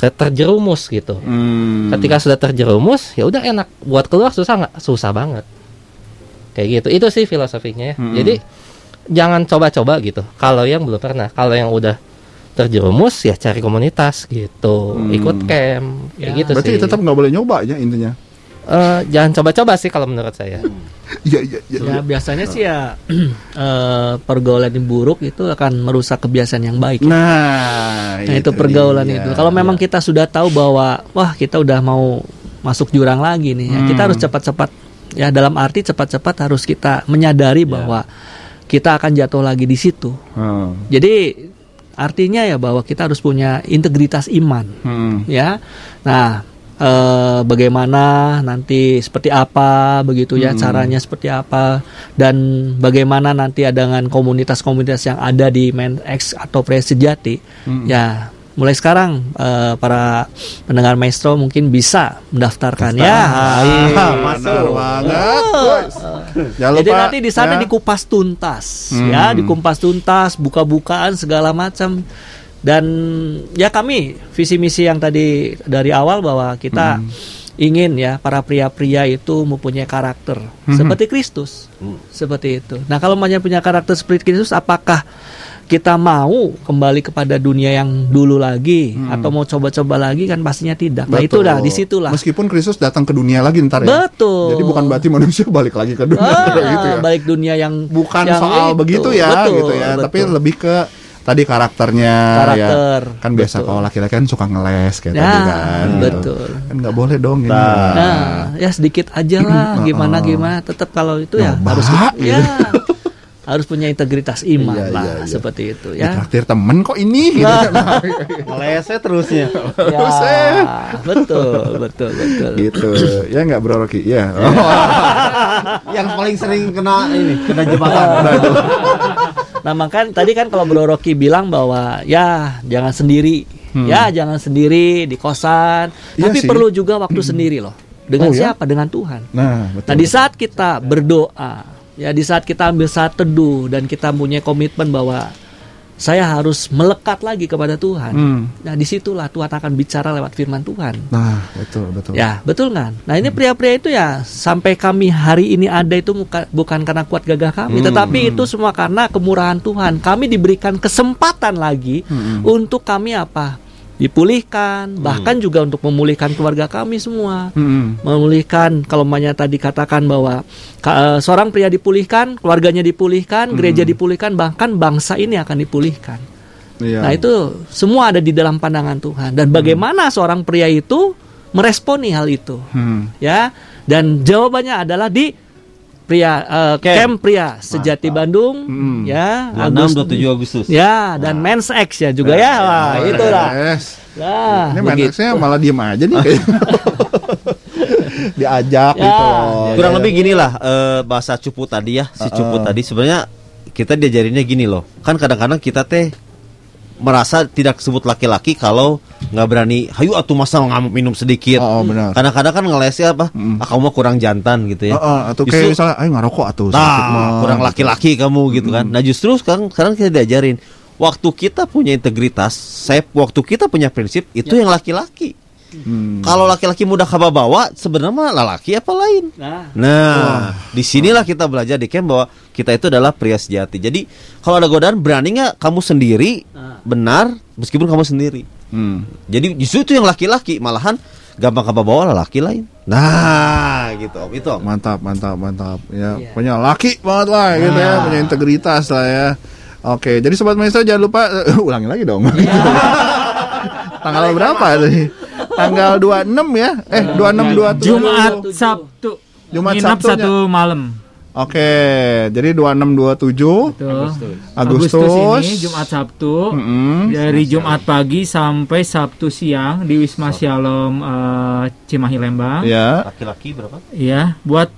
[SPEAKER 6] Ke terjerumus gitu.
[SPEAKER 1] Hmm.
[SPEAKER 6] ketika sudah terjerumus ya udah enak. Buat keluar susah nggak? Susah banget. Kayak gitu. Itu sih filosofinya ya.
[SPEAKER 1] Hmm.
[SPEAKER 6] jadi jangan coba-coba gitu. Kalau yang belum pernah. Kalau yang udah terjerumus ya cari komunitas gitu
[SPEAKER 1] Hmm.
[SPEAKER 6] ikut camp kayak
[SPEAKER 2] Ya.
[SPEAKER 6] gitu
[SPEAKER 1] berarti
[SPEAKER 6] sih
[SPEAKER 1] tetap nggak boleh nyoba ya intinya
[SPEAKER 6] Eh, jangan coba-coba sih kalau menurut saya
[SPEAKER 1] iya iya iya
[SPEAKER 2] Ya biasanya sih ya eh, pergaulan yang buruk itu akan merusak kebiasaan yang baik.
[SPEAKER 1] nah,
[SPEAKER 2] Nah itu pergaulan
[SPEAKER 1] dia.
[SPEAKER 2] itu. Kalau memang kita sudah tahu bahwa wah kita udah mau masuk jurang lagi nih, ya, kita
[SPEAKER 1] Hmm.
[SPEAKER 2] harus cepat-cepat ya dalam arti cepat-cepat harus kita menyadari bahwa kita akan jatuh lagi di situ.
[SPEAKER 1] Hmm.
[SPEAKER 2] Jadi artinya ya bahwa kita harus punya integritas iman,
[SPEAKER 1] Hmm.
[SPEAKER 2] ya. Nah, eh, bagaimana nanti seperti apa begitu ya
[SPEAKER 1] Hmm.
[SPEAKER 2] caranya seperti apa dan bagaimana nanti ada dengan komunitas-komunitas yang ada di Men X atau Pria Sejati,
[SPEAKER 1] Hmm.
[SPEAKER 2] ya. Mulai sekarang eh, para pendengar Maestro mungkin bisa mendaftarkan ya.
[SPEAKER 1] Ah, banget. Guys. Jangan
[SPEAKER 2] Jadi
[SPEAKER 1] lupa,
[SPEAKER 2] nanti di sana
[SPEAKER 1] ya.
[SPEAKER 2] dikupas tuntas,
[SPEAKER 1] Hmm.
[SPEAKER 2] ya, dikupas tuntas, buka-bukaan segala macam. Dan ya kami visi misi yang tadi dari awal bahwa kita
[SPEAKER 1] Hmm.
[SPEAKER 2] ingin ya para pria-pria itu mempunyai karakter
[SPEAKER 1] Hmm.
[SPEAKER 2] seperti Kristus, seperti itu. Nah kalau punya karakter seperti Kristus, apakah kita mau kembali kepada dunia yang dulu lagi atau mau coba-coba lagi kan pastinya tidak. Nah itu
[SPEAKER 1] Hmm. Betul.
[SPEAKER 2] dah di situlah.
[SPEAKER 1] Meskipun Kristus datang ke dunia lagi ntar ya.
[SPEAKER 2] Betul.
[SPEAKER 1] Jadi bukan berarti manusia balik lagi ke dunia
[SPEAKER 2] Ah,
[SPEAKER 1] gitu ya.
[SPEAKER 2] balik dunia yang
[SPEAKER 1] Bukan
[SPEAKER 2] yang
[SPEAKER 1] soal
[SPEAKER 2] itu.
[SPEAKER 1] begitu ya
[SPEAKER 2] Betul,
[SPEAKER 1] gitu ya, tapi
[SPEAKER 2] betul.
[SPEAKER 1] lebih ke tadi karakternya
[SPEAKER 2] Karakter,
[SPEAKER 1] ya. Kan biasa
[SPEAKER 2] betul.
[SPEAKER 1] kalau laki-laki kan suka ngeles kayak
[SPEAKER 2] Ya,
[SPEAKER 1] tadi kan. gitu.
[SPEAKER 2] betul.
[SPEAKER 1] Kan nggak boleh dong ini.
[SPEAKER 2] Nah, ya sedikit aja lah, gimana gimana. Tetap kalau itu ya
[SPEAKER 1] Nyoba,
[SPEAKER 2] harus
[SPEAKER 1] gitu.
[SPEAKER 2] ya harus punya integritas iman
[SPEAKER 1] Iya,
[SPEAKER 2] lah,
[SPEAKER 1] iya, iya.
[SPEAKER 2] seperti itu
[SPEAKER 1] Ya.
[SPEAKER 2] ya.
[SPEAKER 1] Traktir temen kok ini gitu. Nah,
[SPEAKER 3] Ngelesnya terusnya.
[SPEAKER 2] Ya, betul, betul, betul.
[SPEAKER 1] gitu. Ya nggak Bro Rocky? Ya.
[SPEAKER 3] Yang paling sering kena ini, kena jebakan.
[SPEAKER 2] Nah, makanya tadi kan kalau Bro Rocky bilang bahwa ya jangan sendiri.
[SPEAKER 1] Hmm.
[SPEAKER 2] Ya, jangan sendiri di kosan.
[SPEAKER 1] Iya
[SPEAKER 2] Tapi
[SPEAKER 1] sih.
[SPEAKER 2] perlu juga waktu sendiri loh. Dengan
[SPEAKER 1] Oh, ya?
[SPEAKER 2] siapa? Dengan Tuhan.
[SPEAKER 1] Nah, betul.
[SPEAKER 2] Nah, di saat kita berdoa, ya di saat kita ambil saat teduh dan kita punya komitmen bahwa saya harus melekat lagi kepada Tuhan.
[SPEAKER 1] Hmm.
[SPEAKER 2] Nah, di situlah Tuhan akan bicara lewat firman Tuhan.
[SPEAKER 1] Nah, betul, betul.
[SPEAKER 2] Ya, betul kan? Nah, ini pria-pria itu ya sampai kami hari ini ada itu bukan karena kuat gagah kami,
[SPEAKER 1] Hmm.
[SPEAKER 2] tetapi itu semua karena kemurahan Tuhan. Kami diberikan kesempatan lagi
[SPEAKER 1] Hmm.
[SPEAKER 2] untuk kami apa? Dipulihkan, bahkan juga untuk memulihkan keluarga kami semua.
[SPEAKER 1] Hmm.
[SPEAKER 2] Memulihkan kalau namanya tadi katakan bahwa ka- eh, seorang pria dipulihkan, keluarganya dipulihkan, gereja dipulihkan, bahkan bangsa ini akan dipulihkan.
[SPEAKER 1] Iya.
[SPEAKER 2] Nah itu semua ada di dalam pandangan Tuhan dan bagaimana seorang pria itu meresponi hal itu
[SPEAKER 1] Hmm.
[SPEAKER 2] ya dan jawabannya adalah di pria eh, camp. pria sejati Bandung
[SPEAKER 1] Hmm.
[SPEAKER 2] ya
[SPEAKER 3] 26 27 Agustus.
[SPEAKER 2] ya dan Men's X ya juga ya wah itulah
[SPEAKER 1] Yes.
[SPEAKER 2] Nah,
[SPEAKER 1] Ini
[SPEAKER 2] begitu.
[SPEAKER 1] Menexnya malah diem aja nih kayaknya. Diajak
[SPEAKER 2] Ya,
[SPEAKER 1] gitu loh.
[SPEAKER 3] Kurang
[SPEAKER 1] Ya.
[SPEAKER 3] lebih gini lah eh, bahasa cupu tadi ya, si cupu
[SPEAKER 1] Uh-uh.
[SPEAKER 3] tadi sebenarnya kita diajarinnya gini loh. Kan kadang-kadang kita teh merasa tidak sebut laki-laki kalau nggak berani hayu atuh masa ngamuk minum sedikit.
[SPEAKER 1] Oh, benar.
[SPEAKER 3] Kadang-kadang kan ngelesnya apa? Ah, kamu mah kurang jantan gitu ya.
[SPEAKER 1] Heeh, atau
[SPEAKER 3] Justru-
[SPEAKER 1] kayak misalnya, ayo ngerokok mah."
[SPEAKER 3] Nah, kurang laki-laki kamu gitu kan. Nah, justru sekarang sekarang kita diajarin waktu kita punya integritas, saya waktu kita punya prinsip itu yang laki-laki.
[SPEAKER 1] Hmm.
[SPEAKER 3] Kalau laki-laki mudah kaba bawa, sebenarnya mah lelaki apa lain?
[SPEAKER 2] Nah,
[SPEAKER 3] Nah, di sinilah kita belajar di camp bahwa kita itu adalah pria sejati. Jadi kalau ada godaan, berani nggak kamu sendiri
[SPEAKER 2] Nah.
[SPEAKER 3] benar meskipun kamu sendiri.
[SPEAKER 1] Hmm.
[SPEAKER 3] Jadi justru itu yang laki-laki, malahan gampang kaba bawa lelaki lain. Nah, gitu om, itu om.
[SPEAKER 1] Mantap, mantap, mantap. Ya,
[SPEAKER 2] Iya.
[SPEAKER 1] punya laki banget lah gitu ya, punya integritas lah ya. Oke, jadi sobat maestro jangan lupa ulangi lagi dong. Tanggal berapa tadi? Tanggal 26 ya? Eh, 26 27.
[SPEAKER 5] Jumat Sabtu.
[SPEAKER 1] Jumat
[SPEAKER 5] Nginap
[SPEAKER 1] Sabtunya.
[SPEAKER 5] satu malam.
[SPEAKER 1] Oke, jadi 26 27
[SPEAKER 5] Tuh.
[SPEAKER 1] Agustus.
[SPEAKER 5] ini Jumat Sabtu.
[SPEAKER 1] Mm-mm.
[SPEAKER 5] Dari Jumat pagi sampai Sabtu siang di Wisma Shalom eh, Cimahi Lembang.
[SPEAKER 1] Ya.
[SPEAKER 3] Laki-laki berapa?
[SPEAKER 5] Iya, buat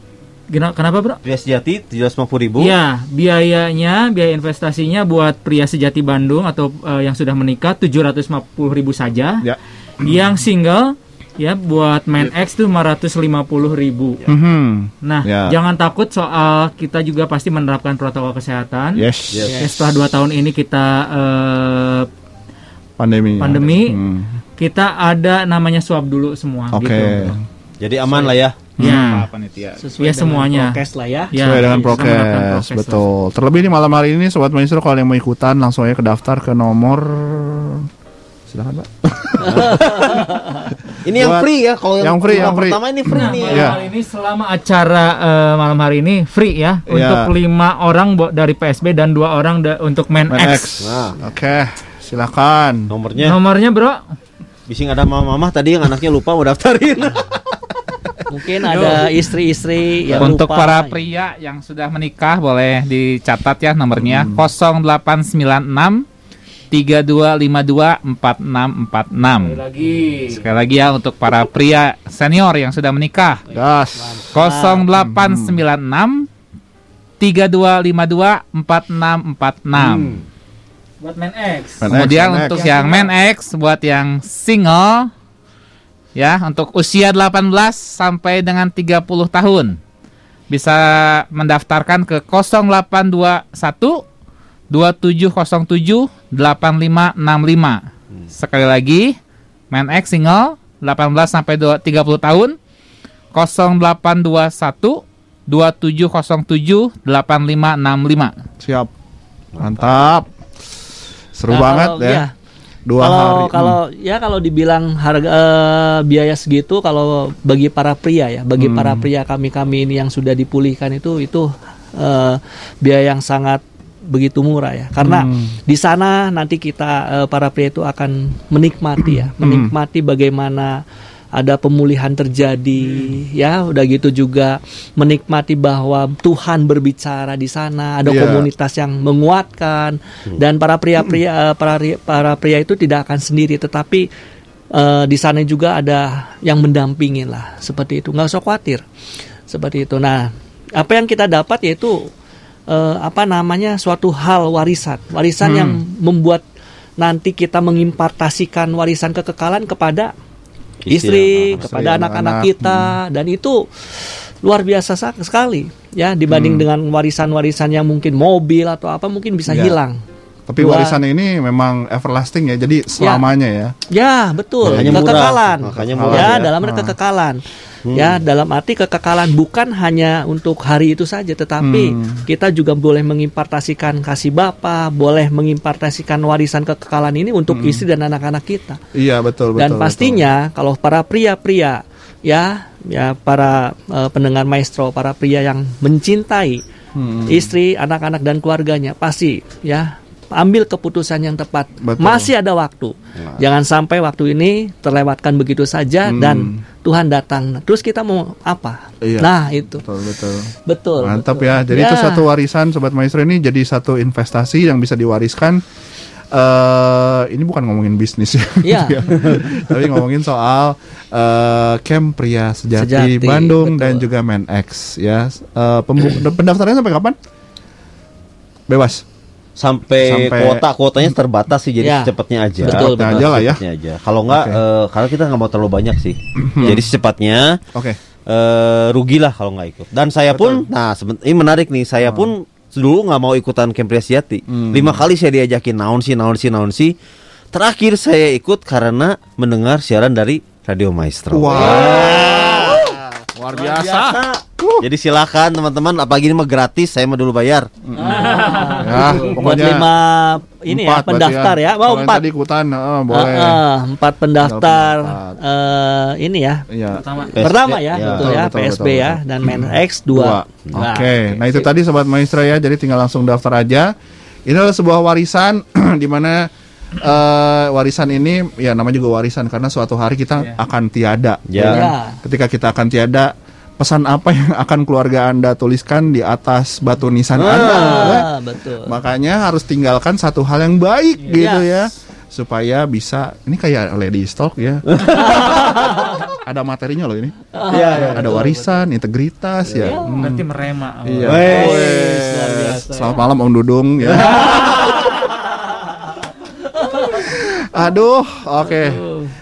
[SPEAKER 5] kenapa, Bro?
[SPEAKER 3] Pria sejati 750 ribu.
[SPEAKER 5] Iya, biayanya, biaya investasinya buat pria sejati Bandung atau eh, yang sudah menikah 750.000 saja.
[SPEAKER 1] Ya.
[SPEAKER 5] Yang single ya buat main X tuh 550.000.
[SPEAKER 1] Mhm.
[SPEAKER 5] Nah,
[SPEAKER 1] Ya.
[SPEAKER 5] jangan takut soal kita juga pasti menerapkan protokol kesehatan.
[SPEAKER 1] Yes.
[SPEAKER 5] Ya, setelah dua tahun ini kita eh,
[SPEAKER 1] Pandemi.
[SPEAKER 5] pandemi,
[SPEAKER 1] Hmm.
[SPEAKER 5] kita ada namanya swab dulu semua.
[SPEAKER 1] Oke.
[SPEAKER 5] Gitu.
[SPEAKER 3] Jadi aman lah ya.
[SPEAKER 5] Ya,
[SPEAKER 4] panitia.
[SPEAKER 2] sesuai
[SPEAKER 5] ya semuanya.
[SPEAKER 2] prokes lah ya.
[SPEAKER 5] Ya,
[SPEAKER 1] Sesuai dengan prokes,
[SPEAKER 5] lah.
[SPEAKER 1] betul. Terlebih di malam hari ini sobat maestro kalau yang mau ikutan langsung aja ke daftar ke nomor silakan, Pak.
[SPEAKER 3] Ini yang free ya kalau
[SPEAKER 1] yang free, yang free.
[SPEAKER 3] pertama ini free
[SPEAKER 5] Nah,
[SPEAKER 3] nih.
[SPEAKER 5] malam
[SPEAKER 1] Iya.
[SPEAKER 5] hari ini selama acara eh, malam hari ini free ya
[SPEAKER 1] Iya.
[SPEAKER 5] untuk lima orang dari PSB dan dua orang da- untuk main,
[SPEAKER 1] Main
[SPEAKER 5] X.
[SPEAKER 1] X.
[SPEAKER 3] Nah,
[SPEAKER 1] Oke, silakan.
[SPEAKER 3] nomornya
[SPEAKER 5] Nomornya bro,
[SPEAKER 3] bising ada mama-mama tadi yang anaknya lupa mau daftarin.
[SPEAKER 2] Mungkin ada istri-istri yang
[SPEAKER 4] Untuk
[SPEAKER 2] lupa.
[SPEAKER 4] para pria yang sudah menikah boleh dicatat ya nomornya 0896 3252 4646.
[SPEAKER 5] lagi.
[SPEAKER 4] Sekali lagi ya untuk para pria senior yang sudah menikah
[SPEAKER 1] Gas.
[SPEAKER 4] 0896 3252 4646.
[SPEAKER 5] Buat main X.
[SPEAKER 4] Kemudian
[SPEAKER 1] X,
[SPEAKER 4] untuk
[SPEAKER 1] X.
[SPEAKER 4] yang main X buat yang single ya untuk usia 18 sampai dengan 30 tahun bisa mendaftarkan ke 0821 2707 8565. Sekali lagi main X single 18 sampai 2 30 tahun 0821 2707 8565.
[SPEAKER 1] Siap. Mantap. Seru
[SPEAKER 2] Nah,
[SPEAKER 1] banget
[SPEAKER 2] kalau-
[SPEAKER 1] ya.
[SPEAKER 2] ya.
[SPEAKER 1] Dua
[SPEAKER 2] kalau
[SPEAKER 1] hari. Hmm.
[SPEAKER 2] kalau ya kalau dibilang harga eh, biaya segitu kalau bagi para pria ya bagi
[SPEAKER 1] Hmm.
[SPEAKER 2] para pria kami kami ini yang sudah dipulihkan itu itu eh, biaya yang sangat begitu murah ya karena
[SPEAKER 1] Hmm.
[SPEAKER 2] di sana nanti kita eh, para pria itu akan menikmati ya
[SPEAKER 1] Hmm.
[SPEAKER 2] menikmati bagaimana ada pemulihan terjadi
[SPEAKER 1] Hmm.
[SPEAKER 2] ya udah gitu juga menikmati bahwa Tuhan berbicara di sana ada
[SPEAKER 1] Iya.
[SPEAKER 2] komunitas yang menguatkan dan para pria-pria eh, para para pria itu tidak akan sendiri tetapi eh, di sana juga ada yang mendampingin lah seperti itu nggak usah khawatir seperti itu nah apa yang kita dapat yaitu eh, apa namanya suatu hal warisan, warisan
[SPEAKER 1] Hmm.
[SPEAKER 2] yang membuat nanti kita mengimpartasikan warisan kekekalan kepada
[SPEAKER 3] Istri,
[SPEAKER 2] istri, kepada anak-anak kita dan itu luar biasa sa- sekali ya dibanding
[SPEAKER 1] Hmm.
[SPEAKER 2] dengan warisan-warisan yang mungkin mobil atau apa mungkin bisa
[SPEAKER 1] Ya.
[SPEAKER 2] hilang.
[SPEAKER 1] Tapi
[SPEAKER 2] Dua-
[SPEAKER 1] warisan ini memang everlasting ya, jadi selamanya ya.
[SPEAKER 2] Ya, betul.
[SPEAKER 3] Makanya murah.
[SPEAKER 2] kekekalan.
[SPEAKER 3] Makanya
[SPEAKER 1] murah
[SPEAKER 2] ya,
[SPEAKER 1] ya.
[SPEAKER 2] dalam arti
[SPEAKER 1] Ah.
[SPEAKER 2] kekekalan. Ya, dalam arti kekekalan bukan hanya untuk hari itu saja, tetapi
[SPEAKER 1] Hmm.
[SPEAKER 2] kita juga boleh mengimpartasikan kasih Bapa, boleh mengimpartasikan warisan kekekalan ini untuk istri dan anak-anak kita.
[SPEAKER 1] Iya betul betul.
[SPEAKER 2] dan pastinya kalau para pria-pria ya, ya para eh, pendengar maestro, para pria yang mencintai
[SPEAKER 1] Hmm.
[SPEAKER 2] istri, anak-anak dan keluarganya pasti ya ambil keputusan yang tepat.
[SPEAKER 1] Betul.
[SPEAKER 2] Masih ada waktu. Jangan sampai waktu ini terlewatkan begitu saja
[SPEAKER 1] Hmm.
[SPEAKER 2] dan Tuhan datang. Terus kita mau apa?
[SPEAKER 1] Iya.
[SPEAKER 2] Nah, itu.
[SPEAKER 1] Betul betul.
[SPEAKER 2] Betul.
[SPEAKER 1] Mantap
[SPEAKER 2] betul.
[SPEAKER 1] ya. Jadi itu
[SPEAKER 2] Ya.
[SPEAKER 1] satu warisan sobat maestro ini jadi satu investasi yang bisa diwariskan. eh ini bukan ngomongin bisnis ya,
[SPEAKER 2] Iya.
[SPEAKER 1] tapi ngomongin soal eh camp pria sejati,
[SPEAKER 2] Sejati,
[SPEAKER 1] Bandung
[SPEAKER 2] betul.
[SPEAKER 1] dan juga Men X ya. Pembu- pendaftarannya sampai kapan? Bebas.
[SPEAKER 3] Sampai,
[SPEAKER 1] Sampai-
[SPEAKER 3] kuota kuotanya terbatas sih jadi
[SPEAKER 2] Ya.
[SPEAKER 3] secepatnya aja.
[SPEAKER 2] Betul,
[SPEAKER 1] Cepatnya aja lah ya.
[SPEAKER 3] Aja. Kalau nggak
[SPEAKER 1] Oke.
[SPEAKER 3] eh, karena kita nggak mau terlalu banyak sih. Jadi secepatnya
[SPEAKER 1] Oke.
[SPEAKER 3] eh rugilah kalau nggak ikut. Dan saya pun nah ini menarik nih saya pun dulu nggak mau ikutan Sejati
[SPEAKER 1] Hmm.
[SPEAKER 3] lima kali saya diajakin naon sih naon sih naon sih. Terakhir saya ikut karena mendengar siaran dari Radio Maestro
[SPEAKER 4] Luar biasa.
[SPEAKER 3] jadi silakan teman-teman apalagi ini mah gratis saya mah dulu bayar
[SPEAKER 1] Ya,
[SPEAKER 2] Buat
[SPEAKER 1] pokoknya
[SPEAKER 2] lima ini ya
[SPEAKER 1] empat berarti
[SPEAKER 2] pendaftar ya. Mau
[SPEAKER 1] yang
[SPEAKER 2] empat.
[SPEAKER 1] Tadi ikutan, eh, boleh.
[SPEAKER 2] Ah, ah, empat pendaftar
[SPEAKER 1] Empat.
[SPEAKER 2] eh, ini ya.
[SPEAKER 1] Iya.
[SPEAKER 2] Pertama ya,
[SPEAKER 3] Ya.
[SPEAKER 2] betul
[SPEAKER 1] Betul,
[SPEAKER 2] ya,
[SPEAKER 1] betul,
[SPEAKER 2] PSB
[SPEAKER 1] betul,
[SPEAKER 2] ya
[SPEAKER 1] betul.
[SPEAKER 2] dan Men X 2.
[SPEAKER 1] Dua. Oke, nah itu tadi sobat maestro ya, jadi tinggal langsung daftar aja. Ini adalah sebuah warisan di mana eh, warisan ini ya namanya juga warisan karena suatu hari kita akan tiada.
[SPEAKER 3] Ya.
[SPEAKER 1] kan?
[SPEAKER 2] Ya.
[SPEAKER 1] Ketika kita akan tiada, pesan apa yang akan keluarga Anda tuliskan di atas batu nisan Anda? ya?
[SPEAKER 2] Ah, betul.
[SPEAKER 1] Makanya harus tinggalkan satu hal yang baik gitu ya supaya bisa ini kayak lady stock ya. Ada materinya loh ini.
[SPEAKER 3] Iya,
[SPEAKER 1] Ada warisan, integritas ya. Hmm.
[SPEAKER 5] Berarti merema.
[SPEAKER 1] Iya. Selamat malam Om Dudung ya. Aduh, oke.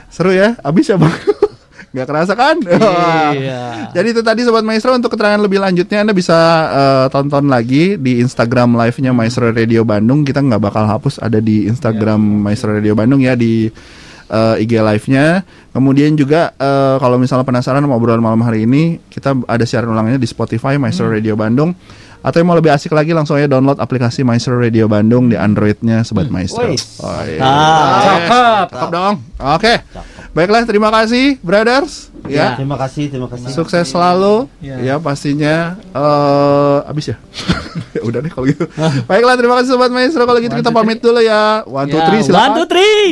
[SPEAKER 1] Seru ya? Abis ya, Bang? Gak kerasa kan?
[SPEAKER 2] Iya.
[SPEAKER 1] Jadi itu tadi Sobat Maestro untuk keterangan lebih lanjutnya Anda bisa eh, tonton lagi di Instagram live-nya Maestro Radio Bandung. Kita nggak bakal hapus ada di Instagram Maestro Radio Bandung ya di eh, IG live-nya. Kemudian juga eh, kalau misalnya penasaran sama obrolan malam hari ini, kita ada siaran ulangnya di Spotify Maestro Radio Bandung. Atau yang mau lebih asik lagi langsung aja download aplikasi Maestro Radio Bandung di Android-nya Sobat Maestro. Oh, iya.
[SPEAKER 2] Ah,
[SPEAKER 1] Cakep. Cakep dong. Oke. Baiklah, terima kasih brothers. Ya.
[SPEAKER 3] terima kasih terima kasih
[SPEAKER 1] Sukses selalu. Ya, pastinya eh abis ya. ya udah deh kalau gitu. Baiklah, terima kasih sobat maestro. Kalau gitu kita pamit dulu ya. One, two,
[SPEAKER 2] Ya,
[SPEAKER 1] three,
[SPEAKER 2] one,
[SPEAKER 1] silakan.
[SPEAKER 2] two, three.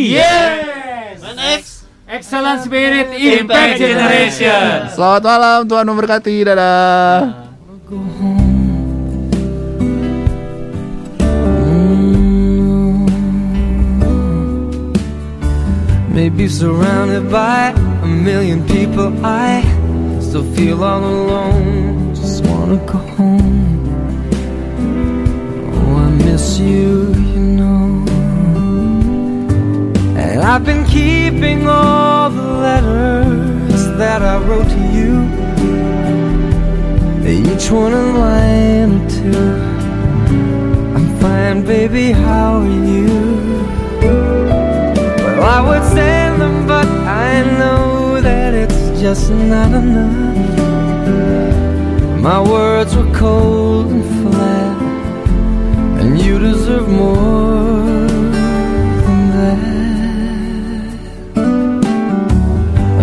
[SPEAKER 5] Excellent Spirit Impact Generation.
[SPEAKER 1] Selamat malam, Tuhan memberkati. Dadah.
[SPEAKER 11] Maybe surrounded by a million people, I still feel all alone. Just wanna go home. Oh, I miss you, you know. And I've been keeping all the letters that I wrote to you. Each one a line or two. I'm fine, baby, how are you? I would send them, but I know that it's just not enough. My words were cold and flat, and you deserve more than that.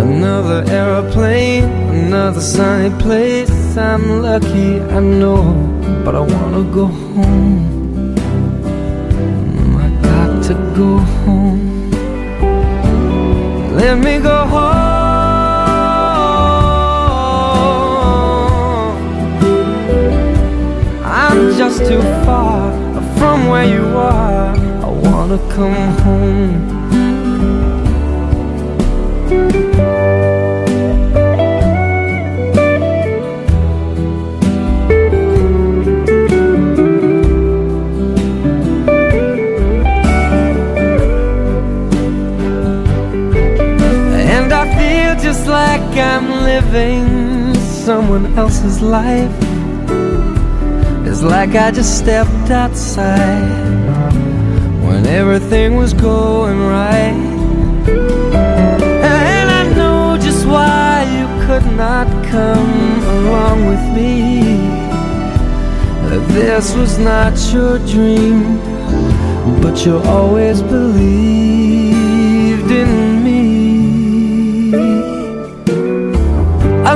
[SPEAKER 11] Another aeroplane, another sunny place. I'm lucky, I know, but I wanna go home. I got to go home. Let me go home. I'm just too far from where you are. I wanna come home. It's like I'm living someone else's life. It's like I just stepped outside when everything was going right. And I know just why you could not come along with me. This was not your dream, but you always believed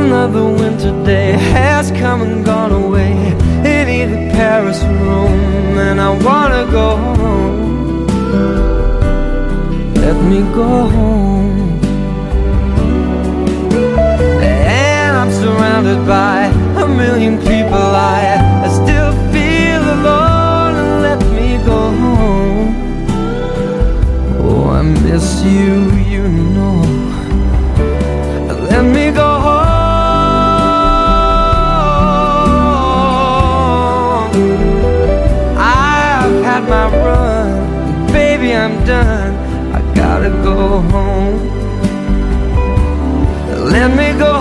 [SPEAKER 11] Another winter day has come and gone away in either Paris or Rome, and I wanna go home. Let me go home. And I'm surrounded by a million people. I, I still feel alone. Let me go home. Oh, I miss you, done. I gotta go home. Let me go